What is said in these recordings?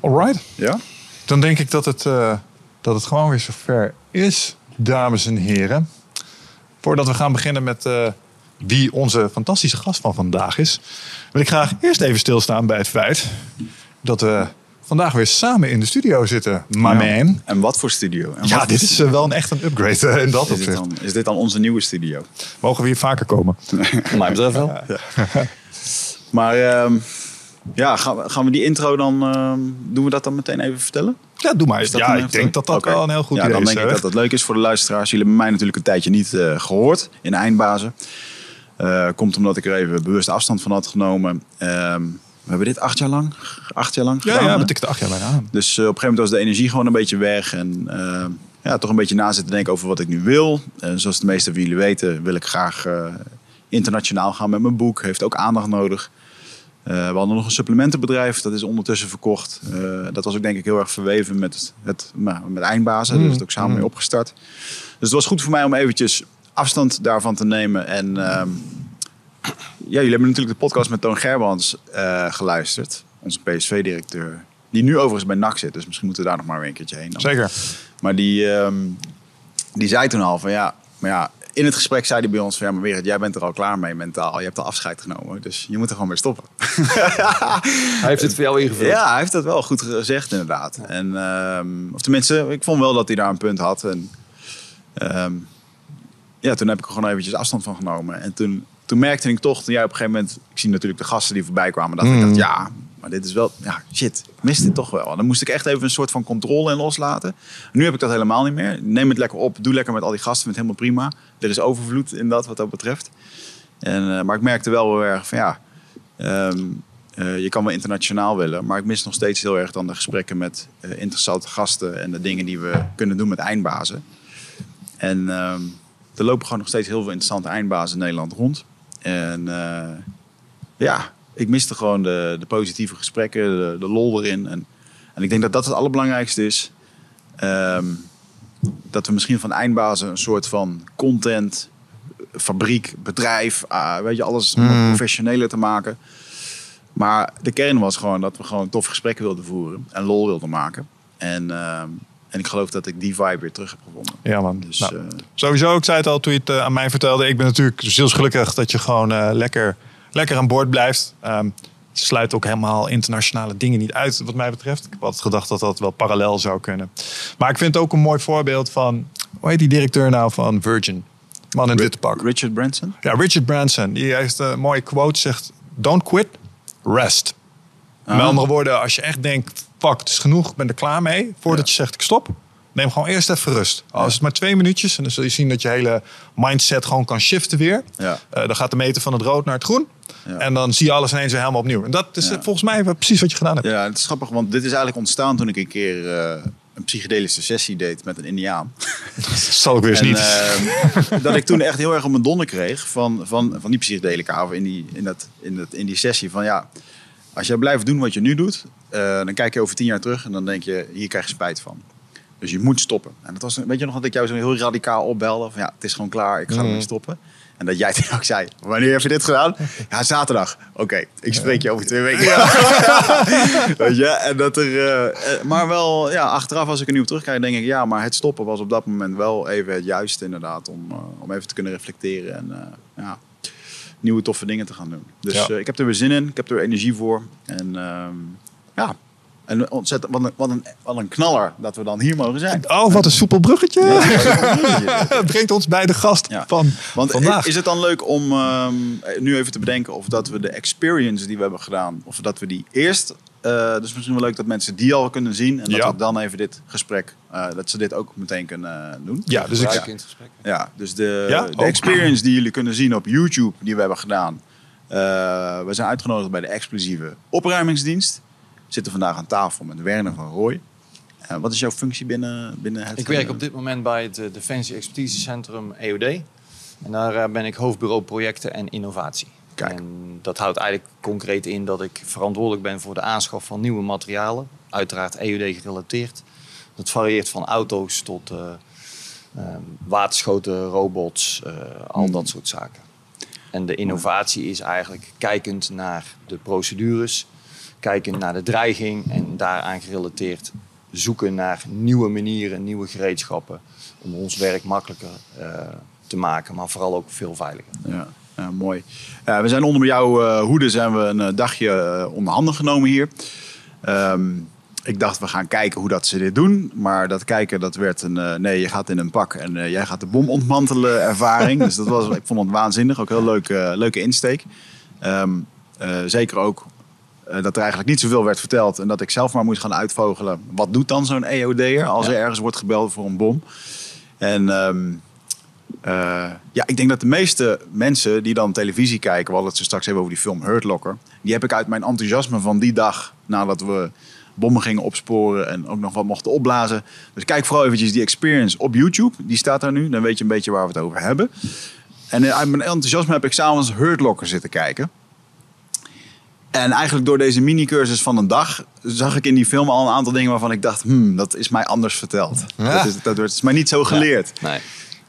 Alright. Ja? Dan denk ik dat het, eh, dat het gewoon weer zover is, dames en heren. Voordat we gaan beginnen met eh, wie onze fantastische gast van vandaag is, wil ik graag eerst even stilstaan bij het feit dat we vandaag weer samen in de studio zitten, my Ja. man. En wat voor studio? En Ja, dit is eh, wel een echt een upgrade in dat is, dit opzicht. dan, is dit dan onze nieuwe studio? Mogen we hier vaker komen? Mij betreft wel. Maar ehm, ja, gaan we, gaan we die intro dan... ehm, doen we dat dan meteen even vertellen? Ja, doe maar. Ja, ik denk dat dat Oké. wel een heel goed ja, idee dan is. denk ik dat dat leuk is voor de luisteraars. Jullie hebben mij natuurlijk een tijdje niet eh, gehoord in de eindbazen. Eh, komt omdat ik er even bewust afstand van had genomen. Ehm, we hebben dit acht jaar lang, acht jaar lang Ja, gedaan. ja, dat tikt acht jaar bijna aan. Dus eh, op een gegeven moment was de energie gewoon een beetje weg. En eh, ja, toch een beetje na zitten denken over wat ik nu wil. En zoals de meeste van jullie weten, wil ik graag internationaal gaan met mijn boek. Heeft ook aandacht nodig. Eh, we hadden nog een supplementenbedrijf, dat is ondertussen verkocht. Eh, dat was ook denk ik heel erg verweven met, het, nou, met eindbazen. Daar is het ook samen mee opgestart. Dus het was goed voor mij om eventjes afstand daarvan te nemen. En ehm, ja, jullie hebben natuurlijk de podcast met Toon Gerbrands eh, geluisterd. Onze PSV-directeur. Die nu overigens bij NAC zit. Dus misschien moeten we daar nog maar weer een keertje heen. dan. Zeker. Maar die, ehm, die zei toen al van ja, maar ja, in het gesprek zei hij bij ons van ja, maar Weerend, jij bent er al klaar mee mentaal. Je hebt al afscheid genomen, dus je moet er gewoon weer stoppen. Hij heeft het voor jou ingevuld. Ja, hij heeft dat wel goed gezegd inderdaad. En, ehm, of tenminste, ik vond wel dat hij daar een punt had. En, ehm, ja, toen heb ik er gewoon eventjes afstand van genomen. En toen, toen merkte ik toch, toen jij op een gegeven moment... Ik zie natuurlijk de gasten die voorbij kwamen. Dat ik dacht, ja, maar dit is wel... Ja, shit, ik mis dit toch wel. En dan moest ik echt even een soort van controle in loslaten. Nu heb ik dat helemaal niet meer. Neem het lekker op, doe lekker met al die gasten. Vind het helemaal prima. Er is overvloed in dat wat dat betreft. En, eh, maar ik merkte wel heel erg van ja... ehm, eh, je kan wel internationaal willen, maar ik mis nog steeds heel erg dan de gesprekken met eh, interessante gasten en de dingen die we kunnen doen met eindbazen. En ehm, er lopen gewoon nog steeds heel veel interessante eindbazen in Nederland rond. En ja, ik miste gewoon de, de positieve gesprekken, de, de lol erin. En, en ik denk dat dat het allerbelangrijkste is. Ehm, dat we misschien van eindbazen een soort van content, fabriek, bedrijf, ah, weet je, alles om het professioneler te maken. Maar de kern was gewoon dat we gewoon toffe gesprekken wilden voeren en lol wilden maken. En, ehm, en ik geloof dat ik die vibe weer terug heb gevonden. Ja, man. Dus Nou, eh, Sowieso, ik zei het al toen je het eh, aan mij vertelde. Ik ben natuurlijk zielsgelukkig dat je gewoon eh, lekker, lekker aan boord blijft. Ehm, het sluit ook helemaal internationale dingen niet uit, wat mij betreft. Ik heb altijd gedacht dat dat wel parallel zou kunnen. Maar ik vind het ook een mooi voorbeeld van... Hoe heet die directeur nou van Virgin? Man in witte pak. Richard Branson? Ja, Richard Branson. Die heeft een mooie quote. Zegt, don't quit, rest. Met Ah. andere woorden, als je echt denkt... Fuck, het is genoeg, ik ben er klaar mee. Voordat je zegt, ik stop. Neem gewoon eerst even rust. Al is het maar twee minuutjes. En dan zul je zien dat je hele mindset gewoon kan shiften weer. Ja. Eh, dan gaat de meter van het rood naar het groen. Ja. En dan zie je alles ineens weer helemaal opnieuw. En dat is eh, volgens mij precies wat je gedaan hebt. Ja, het is grappig, want dit is eigenlijk ontstaan toen ik een keer eh, een psychedelische sessie deed met een Indiaan. Dat zal ik weer eens En, niet. dat ik toen echt heel erg op mijn donder kreeg van, van, van die psychedelica of in die, in, dat, in, dat, in die sessie. Van ja, als jij blijft doen wat je nu doet, dan kijk je over tien jaar terug en dan denk je, hier krijg je spijt van. Dus je moet stoppen. En dat was, weet je nog dat ik jou zo heel radicaal opbelde van ja, het is gewoon klaar, ik ga ermee stoppen. En dat jij toen ook zei, wanneer heb je dit gedaan? Ja, zaterdag. Oké, ik spreek je over twee weken. Weet je, en dat er, eh, eh, maar wel, ja, achteraf als ik er nu op terugkijk, denk ik, ja, maar het stoppen was op dat moment wel even het juiste inderdaad, om, eh, om even te kunnen reflecteren en ja, nieuwe toffe dingen te gaan doen. Dus Ja. ik heb er weer zin in, ik heb er energie voor en ehm, ja, en ontzettend, wat een, wat, een, wat een knaller dat we dan hier mogen zijn. Oh, wat een soepel bruggetje. Ja. Het brengt ons bij de gast Ja. van Want vandaag. is het dan leuk om ehm, nu even te bedenken of dat we de experience die we hebben gedaan, of dat we die eerst, eh dus misschien wel leuk dat mensen die al kunnen zien en dat Ja. we dan even dit gesprek, eh, dat ze dit ook meteen kunnen eh, doen. ja, dus ik, Gebruik in het gesprek. Ja, dus de, Ja? de Oh. experience die jullie kunnen zien op YouTube, die we hebben gedaan. Eh, we zijn uitgenodigd bij de explosieve opruimingsdienst. Zitten vandaag aan tafel met Werner van Rooij. Eh, wat is jouw functie binnen, binnen het... Ik werk eh, op dit moment bij het eh, Defensie Expertisecentrum EOD. En daar ben ik hoofdbureau projecten en innovatie. Kijk. En dat houdt eigenlijk concreet in dat ik verantwoordelijk ben voor de aanschaf van nieuwe materialen. Uiteraard EOD gerelateerd. Dat varieert van auto's tot eh, ehm, waterschoten, robots, al Hmm. dat soort zaken. En de innovatie is eigenlijk kijkend naar de procedures, kijken naar de dreiging en daaraan gerelateerd zoeken naar nieuwe manieren, nieuwe gereedschappen om ons werk makkelijker uh, te maken, maar vooral ook veel veiliger. Ja. Mooi. We zijn onder jouw uh, hoede zijn we een dagje onder handen genomen hier. Um, ik dacht, we gaan kijken hoe dat ze dit doen. Maar dat kijken, dat werd een... Nee, je gaat in een pak en jij gaat de bom ontmantelen ervaring. dus dat was, ik vond het waanzinnig. Ook heel leuke, leuke insteek. Uh, zeker ook dat er eigenlijk niet zoveel werd verteld. En dat ik zelf maar moest gaan uitvogelen. Wat doet dan zo'n EOD'er als ja. er ergens wordt gebeld voor een bom? En... Um, ja, ik denk dat de meeste mensen die dan televisie kijken, we hadden het zo straks even over die film Hurt Locker, die heb ik uit mijn enthousiasme van die dag, nadat we bommen gingen opsporen en ook nog wat mochten opblazen. Dus kijk vooral eventjes die experience op YouTube. Die staat daar nu. Dan weet je een beetje waar we het over hebben. En uit mijn enthousiasme heb ik s'avonds Hurt Locker zitten kijken. En eigenlijk door deze mini-cursus van een dag zag ik in die film al een aantal dingen waarvan ik dacht, hmm, dat is mij anders verteld. Ja. Dat, is, dat wordt mij niet zo geleerd. Ja, nee.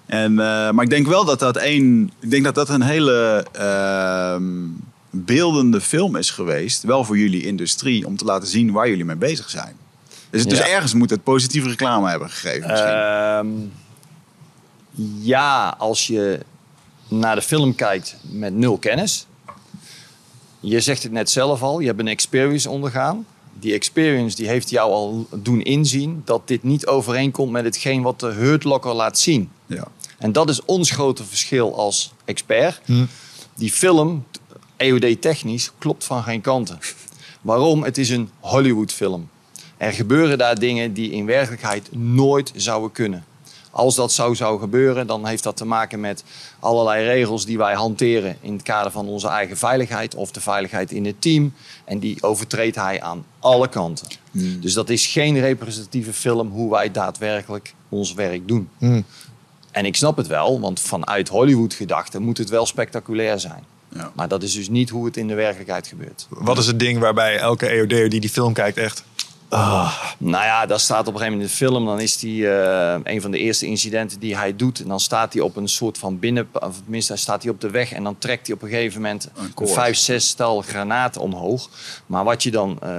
En, uh, maar ik denk wel dat dat één, ik denk dat dat een hele uh, beeldende film is geweest, wel voor jullie industrie, om te laten zien waar jullie mee bezig zijn. Dus, dus ergens moet het positieve reclame hebben gegeven. Uh, ja, als je naar de film kijkt met nul kennis. Je zegt het net zelf al, je hebt een experience ondergaan. Die experience die heeft jou al doen inzien dat dit niet overeenkomt met hetgeen wat de Hurt Locker laat zien. Ja. En dat is ons grote verschil als expert. Hm. Die film EOD-technisch klopt van geen kanten. Waarom? Het is een Hollywood-film. Er gebeuren daar dingen die in werkelijkheid nooit zouden kunnen. Als dat zo zou gebeuren, dan heeft dat te maken met allerlei regels die wij hanteren in het kader van onze eigen veiligheid of de veiligheid in het team. En die overtreedt hij aan alle kanten. Hmm. Dus dat is geen representatieve film hoe wij daadwerkelijk ons werk doen. Hmm. En ik snap het wel, want vanuit Hollywood gedachte moet het wel spectaculair zijn. Ja. Maar dat is dus niet hoe het in de werkelijkheid gebeurt. Wat is het ding waarbij elke EOD'er die die film kijkt echt... Oh. Nou ja, dat staat op een gegeven moment in de film. Dan is die uh, een van de eerste incidenten die hij doet. En dan staat hij op een soort van binnen... Of tenminste, staat hij op de weg. En dan trekt hij op een gegeven moment een vijf, zes stel granaten omhoog. Maar wat je dan... Uh,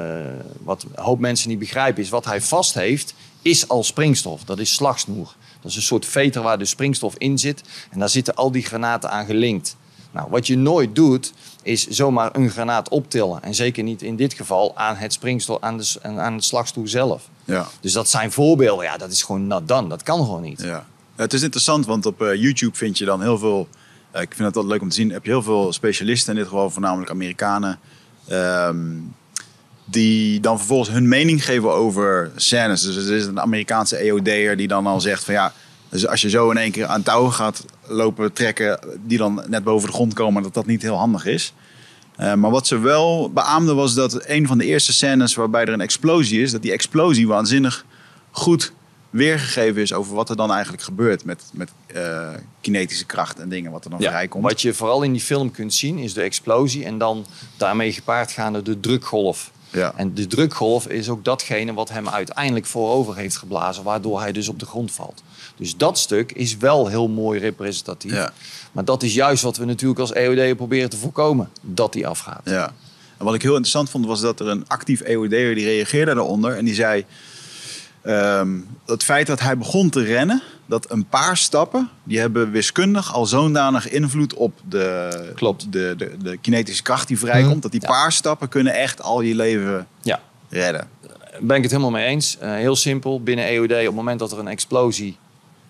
wat een hoop mensen niet begrijpen is... Wat hij vast heeft, is al springstof. Dat is slagsnoer. Dat is een soort veter waar de springstof in zit. En daar zitten al die granaten aan gelinkt. Nou, wat je nooit doet, is zomaar een granaat optillen. En zeker niet in dit geval aan het springstoel, aan, de, aan het slagstoel zelf. Ja. Dus dat zijn voorbeelden. Ja, dat is gewoon not done. Dat kan gewoon niet. Ja. Het is interessant, want op uh, YouTube vind je dan heel veel... Uh, ik vind het altijd leuk om te zien. Heb je heel veel specialisten, in dit geval voornamelijk Amerikanen... Um, die dan vervolgens hun mening geven over scènes. Dus er is een Amerikaanse EOD'er die dan al zegt van ja... Dus als je zo in één keer aan touwen gaat lopen trekken, die dan net boven de grond komen, dat dat niet heel handig is. Uh, maar wat ze wel beaamde was dat een van de eerste scènes waarbij er een explosie is, dat die explosie waanzinnig goed weergegeven is over wat er dan eigenlijk gebeurt met, met uh, kinetische kracht en dingen wat er dan ja, vrijkomt. Wat je vooral in die film kunt zien is de explosie en dan daarmee gepaard gaande de drukgolf. Ja. En de drukgolf is ook datgene wat hem uiteindelijk voorover heeft geblazen, waardoor hij dus op de grond valt. Dus dat stuk is wel heel mooi representatief. Ja. Maar dat is juist wat we natuurlijk als EOD proberen te voorkomen, dat die afgaat. Ja. En wat ik heel interessant vond, was dat er een actief EOD'er die reageerde daaronder en die zei... Um, het feit dat hij begon te rennen, dat een paar stappen, die hebben wiskundig al zodanig invloed op de, Klopt. de, de, de kinetische kracht die vrijkomt, mm. dat die ja. paar stappen kunnen echt al je leven ja. redden. Ben ik het helemaal mee eens. Uh, heel simpel, binnen EOD, op het moment dat er een explosie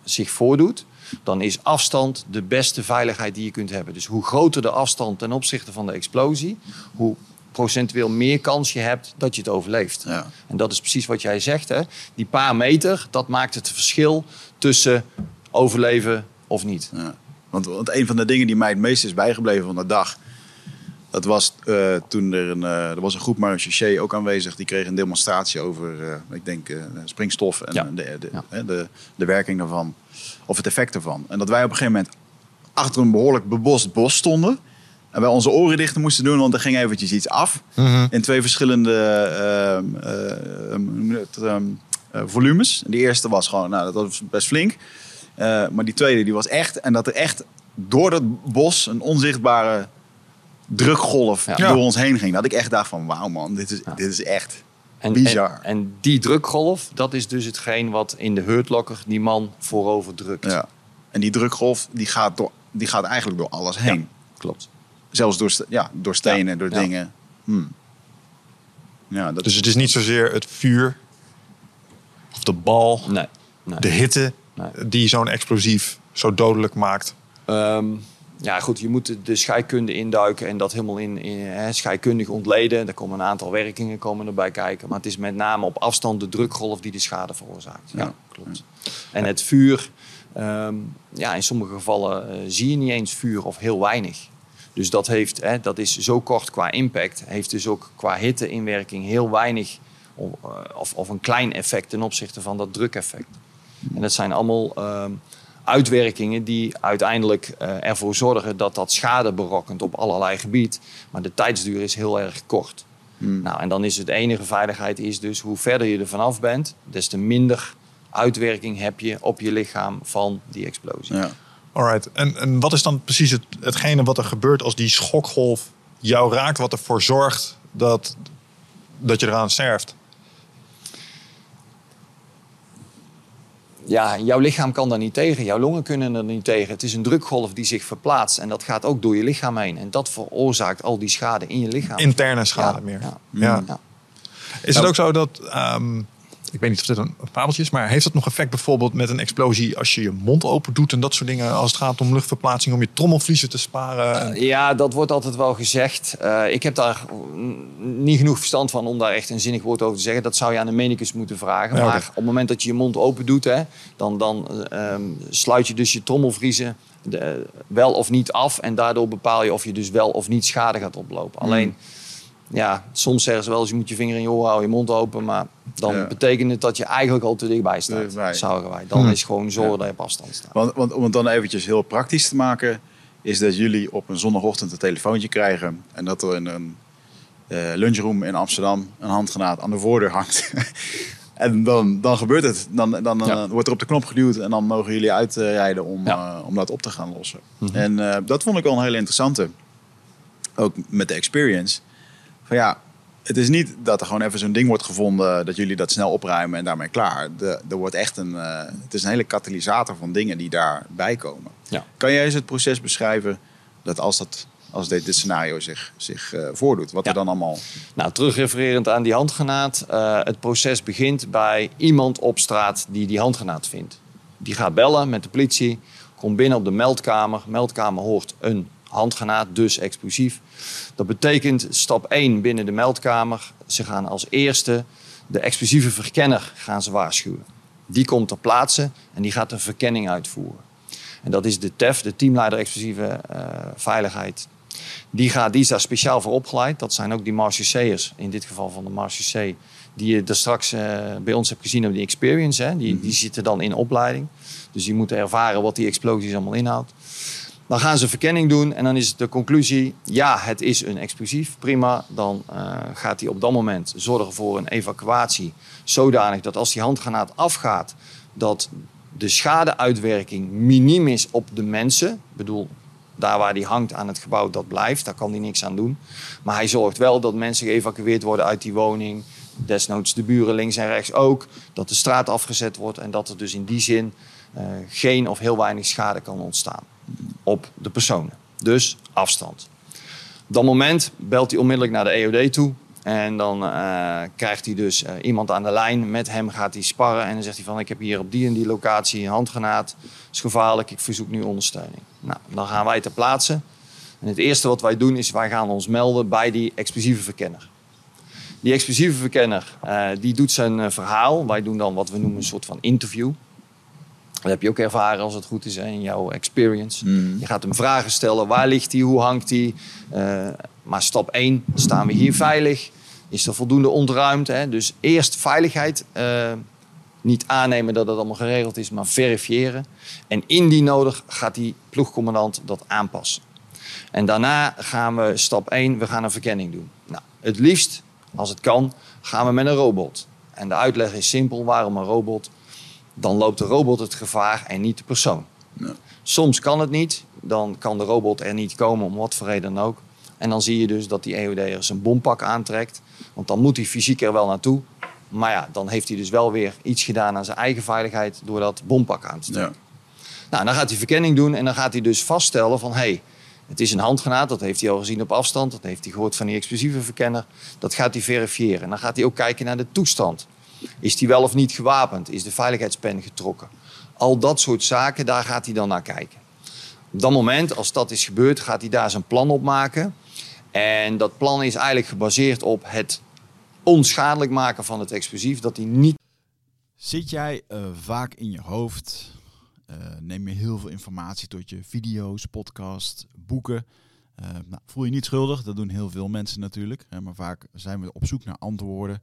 zich voordoet, dan is afstand de beste veiligheid die je kunt hebben. Dus hoe groter de afstand ten opzichte van de explosie, hoe procentueel meer kans je hebt dat je het overleeft. Ja. En dat is precies wat jij zegt. Hè? Die paar meter, dat maakt het verschil tussen overleven of niet. Ja. Want, want een van de dingen die mij het meest is bijgebleven van de dag... Dat was uh, toen er een, uh, er was een groep marechaussee ook aanwezig. Die kreeg een demonstratie over, uh, ik denk, springstof en ja. de, de, ja. de, de, werking daarvan. Of het effect ervan. En dat wij op een gegeven moment achter een behoorlijk bebost bos stonden. En wij onze oren dicht moesten doen, want er ging eventjes iets af. Mm -hmm. In twee verschillende um, volumes. En die eerste was gewoon, nou dat was best flink. maar die tweede die was echt, en dat er echt door dat bos een onzichtbare drukgolf Ja. door ons heen ging. Dat ik echt dacht van, wauw man, dit is, dit is echt En, bizar. En, en die drukgolf, dat is dus hetgeen wat in de hurtlocker die man voorover drukt. ja. En die drukgolf, die gaat, door, die gaat eigenlijk door alles heen. Klopt. Zelfs door, ja, door stenen, door Ja. dingen. Hmm. Ja, dat Dus het is niet zozeer het vuur of de bal, Nee. nee. de hitte Nee. die zo'n explosief zo dodelijk maakt. Ehm, ja, goed, je moet de- de scheikunde induiken en dat helemaal in, in hè, scheikundig ontleden. Er komen een aantal werkingen komen erbij kijken. Maar het is met name op afstand de drukgolf die de schade veroorzaakt. Ja, Ja. klopt. En het vuur, ehm, ja, in sommige gevallen eh, zie je niet eens vuur of heel weinig. Dus dat, heeft, hè, dat is zo kort qua impact. Heeft dus ook qua hitteinwerking heel weinig of, eh, of, of een klein effect ten opzichte van dat drukeffect. En dat zijn allemaal ehm, uitwerkingen die uiteindelijk eh, ervoor zorgen dat dat schade berokkent op allerlei gebied. Maar de tijdsduur is heel erg kort. Nou, en dan is het enige veiligheid is dus hoe verder je er vanaf bent, des te minder uitwerking heb je op je lichaam van die explosie. ja. Alright. En, en wat is dan precies het, hetgene wat er gebeurt als die schokgolf jou raakt, wat ervoor zorgt dat, dat je eraan sterft? Ja, jouw lichaam kan daar niet tegen. Jouw longen kunnen er niet tegen. Het is een drukgolf die zich verplaatst. En dat gaat ook door je lichaam heen. En dat veroorzaakt al die schade in je lichaam. Interne schade Ja, meer. ja. Ja. Ja. Is het ook zo dat, ehm, ik weet niet of dit een fabeltje is, maar heeft het nog effect bijvoorbeeld met een explosie als je je mond open doet en dat soort dingen als het gaat om luchtverplaatsing, om je trommelvliezen te sparen? En- Ja, dat wordt altijd wel gezegd. Eh, ik heb daar niet genoeg verstand van om daar echt een zinnig woord over te zeggen. Dat zou je aan de medicus moeten vragen. Ja. Maar op het moment dat je je mond open doet, hè, dan, dan eh, ehm, sluit je dus je trommelvriezen de- wel of niet af. En daardoor bepaal je of je dus wel of niet schade gaat oplopen. Hmm. Alleen, ja, soms zeggen ze wel eens je moet je vinger in je oor houden, je mond open. Maar dan Ja. betekent het dat je eigenlijk al te dichtbij staat. Dichtbij. Zouden wij. Dan Hmm. is gewoon zorgen dat je op afstand staat. Want, want om het dan eventjes heel praktisch te maken, is dat jullie op een zondagochtend een telefoontje krijgen en dat er in een eh, lunchroom in Amsterdam een handgranaat aan de voordeur hangt. en dan, dan gebeurt het. Dan, dan, dan Ja. wordt er op de knop geduwd en dan mogen jullie uitrijden om, Ja. Mhm. eh, om dat op te gaan lossen. En eh, dat vond ik wel een hele interessante. Ook met de experience. Van ja, het is niet dat er gewoon even zo'n ding wordt gevonden, dat jullie dat snel opruimen en daarmee klaar. De, er wordt echt een, eh, het is een hele katalysator van dingen die daarbij komen. Ja. Kan jij eens het proces beschrijven dat als, dat, als dit, dit scenario zich, zich eh, voordoet, wat Ja. er dan allemaal... Nou, terugrefererend aan die handgranaat. eh, het proces begint bij iemand op straat die die handgranaat vindt. Die gaat bellen met de politie, komt binnen op de meldkamer. Meldkamer hoort een handgranaat, dus explosief. Dat betekent stap 1 binnen de meldkamer. Ze gaan als eerste de explosieve verkenner gaan ze waarschuwen. Die komt ter plaatse en die gaat een verkenning uitvoeren. En dat is de TEF, de teamleider explosieve eh, veiligheid. Die, gaat, die is daar speciaal voor opgeleid. Dat zijn ook die marechausseurs, in dit geval van de marechaussee, die je er straks eh, bij ons hebt gezien op die experience. Hè. Die, die zitten dan in opleiding. Dus die moeten ervaren wat die explosies allemaal inhoudt. Dan gaan ze verkenning doen en dan is de conclusie, ja, het is een explosief, prima. Dan eh, gaat hij op dat moment zorgen voor een evacuatie zodanig dat als die handgranaat afgaat, dat de schadeuitwerking miniem is op de mensen. Ik bedoel, daar waar die hangt aan het gebouw, dat blijft. Daar kan hij niks aan doen. Maar hij zorgt wel dat mensen geëvacueerd worden uit die woning. Desnoods de buren links en rechts ook. Dat de straat afgezet wordt en dat er dus in die zin eh, geen of heel weinig schade kan ontstaan op de personen. Dus afstand. Op dat moment belt hij onmiddellijk naar de EOD toe. En dan eh, krijgt hij dus eh, iemand aan de lijn. Met hem gaat hij sparren. En dan zegt hij van ik heb hier op die en die locatie een handgranaat. is gevaarlijk, ik verzoek nu ondersteuning. Nou, dan gaan wij ter plaatse. En het eerste wat wij doen is wij gaan ons melden bij die explosieve verkenner. Die explosieve verkenner eh, die doet zijn verhaal. Wij doen dan wat we noemen een soort van interview. Dat heb je ook ervaren als het goed is in jouw experience. Je gaat hem vragen stellen. Waar ligt hij? Hoe hangt hij? Eh, maar stap 1, staan we hier veilig? Is er voldoende ontruimd? Hè? Dus eerst veiligheid. eh, niet aannemen dat het allemaal geregeld is, maar verifiëren. En indien nodig gaat die ploegcommandant dat aanpassen. En daarna gaan we stap 1, we gaan een verkenning doen. Nou, het liefst, als het kan, gaan we met een robot. En de uitleg is simpel, waarom een robot? Dan loopt de robot het gevaar en niet de persoon. Ja. Soms kan het niet, dan kan de robot er niet komen om wat voor reden dan ook. En dan zie je dus dat die EOD'er zijn bompak aantrekt. Want dan moet hij fysiek er wel naartoe. Maar ja, dan heeft hij dus wel weer iets gedaan aan zijn eigen veiligheid door dat bompak aan te trekken. Ja. Nou, dan gaat hij verkenning doen en dan gaat hij dus vaststellen van... hé, hey, het is een handgranaat, dat heeft hij al gezien op afstand. Dat heeft hij gehoord van die explosieve verkenner. Dat gaat hij verifiëren. En dan gaat hij ook kijken naar de toestand. Is die wel of niet gewapend? Is de veiligheidspen getrokken? Al dat soort zaken, daar gaat hij dan naar kijken. Op dat moment, als dat is gebeurd, gaat hij daar zijn plan op maken. En dat plan is eigenlijk gebaseerd op het onschadelijk maken van het explosief. Dat hij niet Zit jij eh, vaak in je hoofd? Eh, neem je heel veel informatie tot je video's, podcasts, boeken? Eh, nou, voel je niet schuldig, dat doen heel veel mensen natuurlijk. Hè, maar vaak zijn we op zoek naar antwoorden.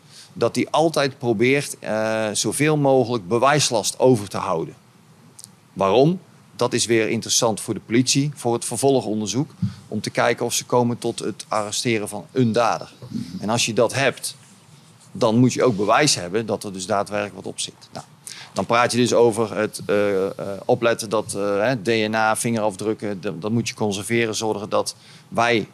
dat hij altijd probeert uh, zoveel mogelijk bewijslast over te houden. Waarom? Dat is weer interessant voor de politie, voor het vervolgonderzoek, om te kijken of ze komen tot het arresteren van een dader. En als je dat hebt, dan moet je ook bewijs hebben dat er dus daadwerkelijk wat op zit. Nou, dan praat je dus over het uh, uh, opletten dat DNA, vingerafdrukken, dat, moet je conserveren, zorgen dat wij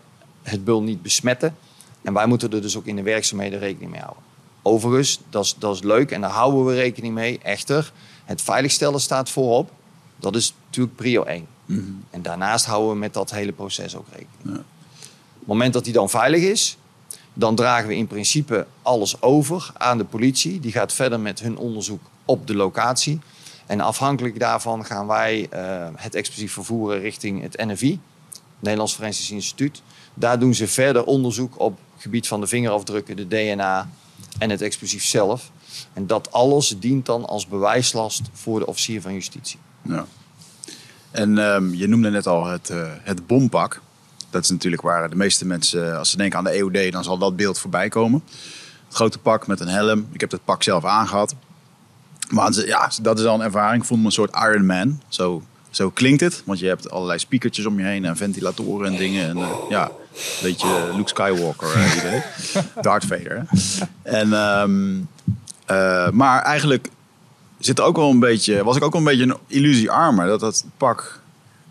het bul niet besmetten. En wij moeten er dus ook in de werkzaamheden rekening mee houden. Overigens, dat is, dat is leuk en daar houden we rekening mee. Echter, het veiligstellen staat voorop. Dat is natuurlijk prio 1. Mm -hmm. En daarnaast houden we met dat hele proces ook rekening. Ja. Op het moment dat die dan veilig is, dan dragen we in principe alles over aan de politie. Die gaat verder met hun onderzoek op de locatie. En afhankelijk daarvan gaan wij uh, het explosief vervoeren richting het NFI, Nederlands Forensisch Instituut. Daar doen ze verder onderzoek op het gebied van de vingerafdrukken, de DNA en het explosief zelf. En dat alles dient dan als bewijslast voor de officier van justitie. Ja. En um, je noemde net al het, uh, het bompak. Dat is natuurlijk waar de meeste mensen, als ze denken aan de EOD, dan zal dat beeld voorbij komen. Het grote pak met een helm. Ik heb het pak zelf aangehad. Maar ja, dat is al een ervaring. Ik voelde me een soort Iron Man. Zo, zo klinkt het. Want je hebt allerlei speakertjes om je heen en ventilatoren en dingen. En uh, ja, een beetje Luke Skywalker idee. Darth Vader. En, um, uh, maar eigenlijk zit er ook wel een beetje, was ik ook wel een beetje een illusie armer. Dat dat pak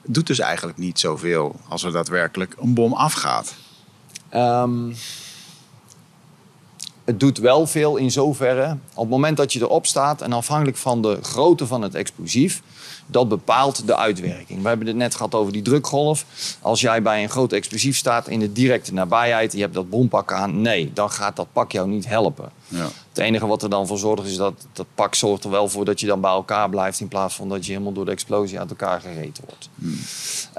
doet dus eigenlijk niet zoveel als er daadwerkelijk een bom afgaat. Um, het doet wel veel in zoverre. Op het moment dat je erop staat en afhankelijk van de grootte van het explosief, dat bepaalt de uitwerking. We hebben het net gehad over die drukgolf. Als jij bij een groot explosief staat in de directe nabijheid, je hebt dat bompak aan, nee, dan gaat dat pak jou niet helpen. Ja. Het enige wat er dan voor zorgt is dat dat pak zorgt er wel voor dat je dan bij elkaar blijft in plaats van dat je helemaal door de explosie uit elkaar gereten wordt. Hmm.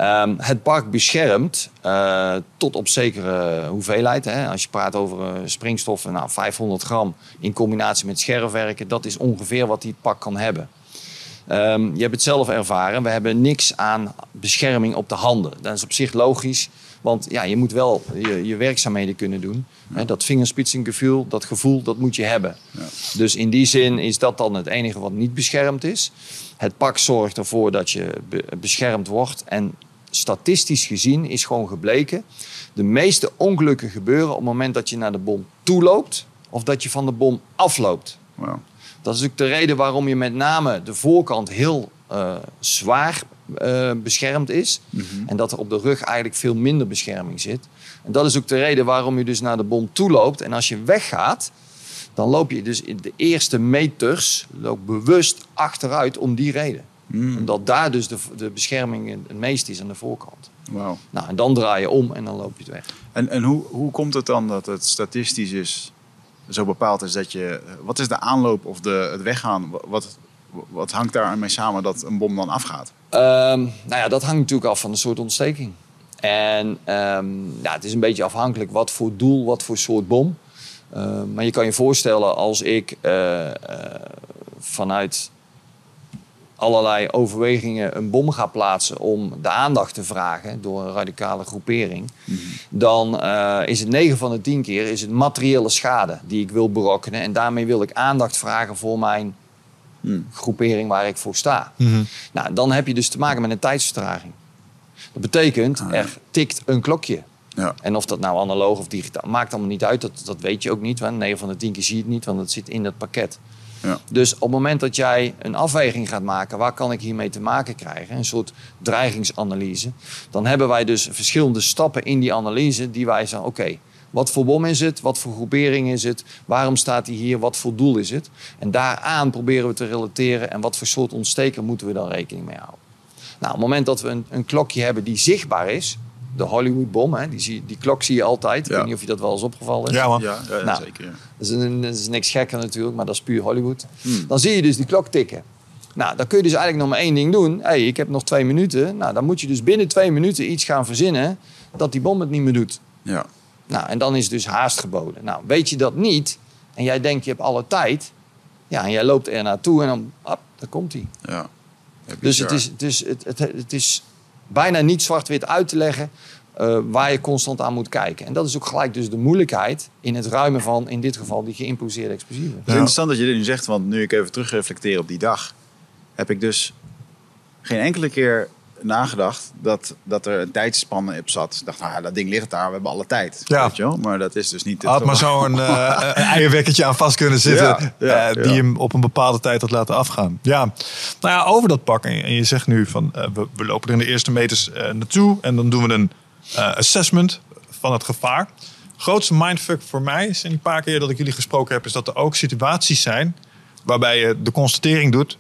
Um, het pak beschermt uh, tot op zekere hoeveelheid. Hè. Als je praat over uh, springstoffen, nou, 500 gram in combinatie met scherfwerken, dat is ongeveer wat die pak kan hebben. Um, je hebt het zelf ervaren. We hebben niks aan bescherming op de handen. Dat is op zich logisch. Want ja, je moet wel je, je werkzaamheden kunnen doen. Ja. Dat vingerspitsengevoel, dat gevoel, dat moet je hebben. Ja. Dus in die zin is dat dan het enige wat niet beschermd is. Het pak zorgt ervoor dat je be beschermd wordt. En statistisch gezien is gewoon gebleken... de meeste ongelukken gebeuren op het moment dat je naar de bom toeloopt... of dat je van de bom afloopt. Wow. Dat is ook de reden waarom je met name de voorkant heel eh, zwaar eh, beschermd is. En dat er op de rug eigenlijk veel minder bescherming zit. En dat is ook de reden waarom je dus naar de bom toe loopt. En als je weggaat, dan loop je dus in de eerste meters loop bewust achteruit om die reden. Omdat daar dus de, de bescherming het meest is aan de voorkant. Nou, en dan draai je om en dan loop je het weg. En, en hoe, hoe komt het dan dat het statistisch is zo bepaald is dat je... Wat is de aanloop of de, het weggaan? Wat, wat hangt daar mee samen dat een bom dan afgaat? Ehm, nou ja, dat hangt natuurlijk af van de soort ontsteking. En ehm, ja, het is een beetje afhankelijk wat voor doel, wat voor soort bom. Ehm, maar je kan je voorstellen als ik eh, eh, vanuit allerlei overwegingen een bom ga plaatsen om de aandacht te vragen door een radicale groepering, dan uh, is het 9 van de 10 keer is het materiële schade die ik wil berokkenen. En daarmee wil ik aandacht vragen voor mijn groepering waar ik voor sta. Nou, dan heb je dus te maken met een tijdsvertraging. Dat betekent, er tikt een klokje. Ja. En of dat nou analoog of digitaal, maakt allemaal niet uit. Dat, dat weet je ook niet. Want 9 van de 10 keer zie je het niet, want het zit in dat pakket. Ja. Dus op het moment dat jij een afweging gaat maken, waar kan ik hiermee te maken krijgen, een soort dreigingsanalyse, dan hebben wij dus verschillende stappen in die analyse die wij zeggen, oké, wat voor bom is het? Wat voor groepering is het? Waarom staat hij hier? Wat voor doel is het? En daaraan proberen we te relateren en wat voor soort ontsteker moeten we dan rekening mee houden. Nou, op het moment dat we een, een klokje hebben die zichtbaar is, de Hollywoodbom, hè, die, zie, die klok zie je altijd. Ik Ja. weet niet of je dat wel eens opgevallen is. Ja, man. Ja, ja, Nou. zeker. ja. Dat is, een, dat is niks gekker natuurlijk, maar dat is puur Hollywood. Hmm. Dan zie je dus die klok tikken. Nou, dan kun je dus eigenlijk nog maar één ding doen. hey, ik heb nog twee minuten. Nou, dan moet je dus binnen twee minuten iets gaan verzinnen dat die bom het niet meer doet. Ja. Nou, en dan is dus haast geboden. Nou, weet je dat niet en jij denkt je hebt alle tijd. Ja, en jij loopt er naartoe en dan, hop, daar komt hij. ja. Dus het is, het, is, het, het, het is bijna niet zwart-wit uit te leggen eh, waar je constant aan moet kijken. En dat is ook gelijk dus de moeilijkheid in het ruimen van, in dit geval, die geïmposeerde explosieven. Het is interessant dat je dit nu zegt, want nu ik even terugreflecteer op die dag, heb ik dus geen enkele keer nagedacht dat, dat er een tijdspanne op zat. Ik dacht, nou ja, dat ding ligt daar, we hebben alle tijd. Ja. Weet je wel? Maar dat is dus niet het Had maar zo'n eh, een eierwekkertje aan vast kunnen zitten. Ja, ja, eh, die hem op een bepaalde tijd had laten afgaan. Ja, nou ja, over dat pak. En je zegt nu van eh, we, we lopen er in de eerste meters naartoe. En dan doen we een assessment van het gevaar. Grootste mindfuck voor mij is in die paar keer dat ik jullie gesproken heb, is dat er ook situaties zijn waarbij je de constatering doet.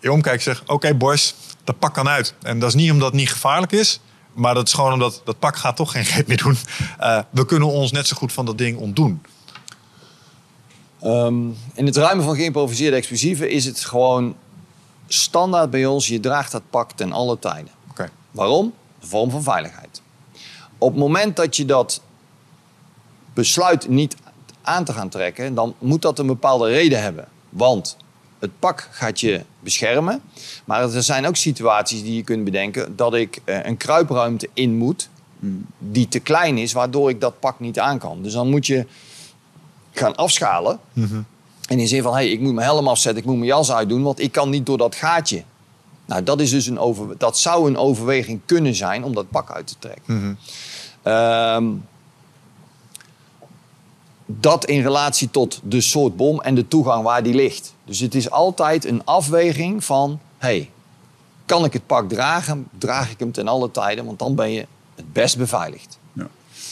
Je omkijkt zegt, oké boys, dat pak kan uit. En dat is niet omdat het niet gevaarlijk is. Maar dat is gewoon omdat dat pak gaat toch geen greep meer doen. Eh, we kunnen ons net zo goed van dat ding ontdoen. Ehm, in het ruimen van geïmproviseerde explosieven is het gewoon standaard bij ons. Je draagt dat pak ten alle tijden. Oké. Waarom? Een vorm van veiligheid. Op het moment dat je dat besluit niet aan te gaan trekken, dan moet dat een bepaalde reden hebben. Want het pak gaat je beschermen. Maar er zijn ook situaties die je kunt bedenken dat ik eh, een kruipruimte in moet die te klein is, waardoor ik dat pak niet aan kan. Dus dan moet je gaan afschalen. En in zin van, hey, ik moet mijn helm afzetten, ik moet mijn jas uitdoen, want ik kan niet door dat gaatje. Nou, dat, is dus een over, dat zou een overweging kunnen zijn om dat pak uit te trekken. Ehm, dat in relatie tot de soort bom en de toegang waar die ligt. Dus het is altijd een afweging van, hey, kan ik het pak dragen? Draag ik hem ten alle tijden, want dan ben je het best beveiligd. Ja.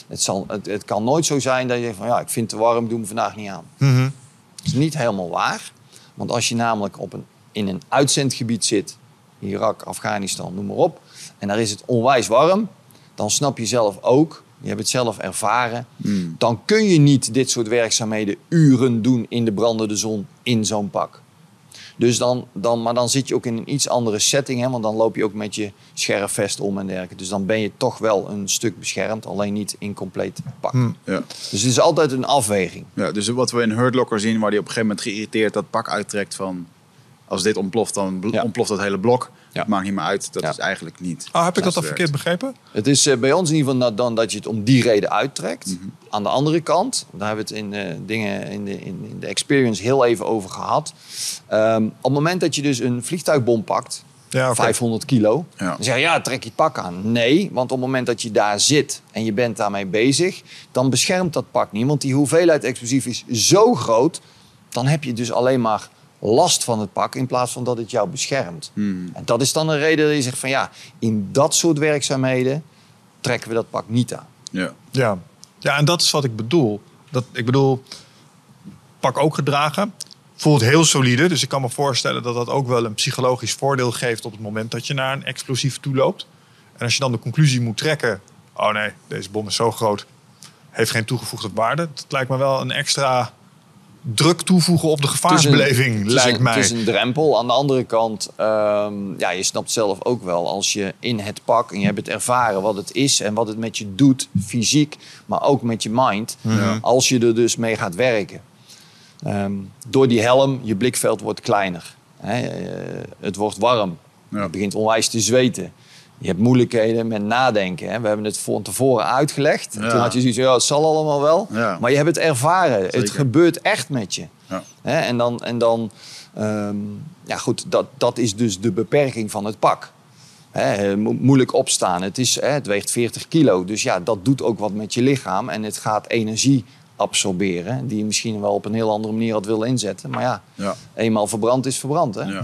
Het, zal, het, het kan nooit zo zijn dat je van ja, ik vind het te warm, doe me vandaag niet aan. Mhm. Dat is niet helemaal waar. Want als je namelijk op een, in een uitzendgebied zit, Irak, Afghanistan, noem maar op, en daar is het onwijs warm, dan snap je zelf ook, je hebt het zelf ervaren, dan kun je niet dit soort werkzaamheden uren doen in de brandende zon in zo'n pak. Dus dan, dan, maar dan zit je ook in een iets andere setting, hè, want dan loop je ook met je scherfvest om en dergelijke. Dus dan ben je toch wel een stuk beschermd, alleen niet in compleet pak. Ja. Dus het is altijd een afweging. Ja, dus wat we in Hurt Locker zien, waar hij op een gegeven moment geïrriteerd dat pak uittrekt van... Als dit ontploft, dan Ja. ontploft dat hele blok. Ja. Het maakt niet meer uit. Dat Ja. is eigenlijk niet. Oh, heb ik dat het verkeerd begrepen? Het is eh, bij ons in ieder geval dan dat je het om die reden uittrekt. Aan de andere kant, daar hebben we het in de, dingen, in, de, in, in de experience heel even over gehad. Ehm, op het moment dat je dus een vliegtuigbom pakt, Ja, oké. 500 kilo, Ja. dan zeg je ja, trek je het pak aan. Nee, want op het moment dat je daar zit en je bent daarmee bezig, dan beschermt dat pak niet. Want die hoeveelheid explosief is zo groot dan heb je dus alleen maar last van het pak in plaats van dat het jou beschermt. Hmm. En dat is dan een reden dat je zegt van ja, in dat soort werkzaamheden trekken we dat pak niet aan. Ja. Ja. ja, en dat is wat ik bedoel. Dat, ik bedoel, pak ook gedragen. Voelt heel solide. Dus ik kan me voorstellen dat dat ook wel een psychologisch voordeel geeft op het moment dat je naar een explosief toe loopt. En als je dan de conclusie moet trekken: oh nee, deze bom is zo groot, heeft geen toegevoegde waarde. Dat lijkt me wel een extra druk toevoegen op de gevaarsbeleving, Het een- lijkt het mij. Het is een drempel. Aan de andere kant, ehm, ja, je snapt zelf ook wel als je in het pak en je hebt het ervaren wat het is en wat het met je doet, fysiek, maar ook met je mind, als je er dus mee gaat werken. Ehm, door die helm, je blikveld wordt kleiner. Hè, eh, het wordt warm. Ja. Je begint onwijs te zweten. Je hebt moeilijkheden met nadenken. Hè. We hebben het van tevoren uitgelegd. Ja. Toen had je zoiets van, ja, het zal allemaal wel. Ja. Maar je hebt het ervaren. Het gebeurt echt met je. Ja. Hè, en dan, en dan ehm, ja goed, dat, dat is dus de beperking van het pak. Hè, mo- moeilijk opstaan. Het, is, hè, het weegt 40 kilo. Dus ja, dat doet ook wat met je lichaam. En het gaat energie absorberen. Die je misschien wel op een heel andere manier had willen inzetten. Maar ja, Ja. eenmaal verbrand is verbrand. Hè? Ja.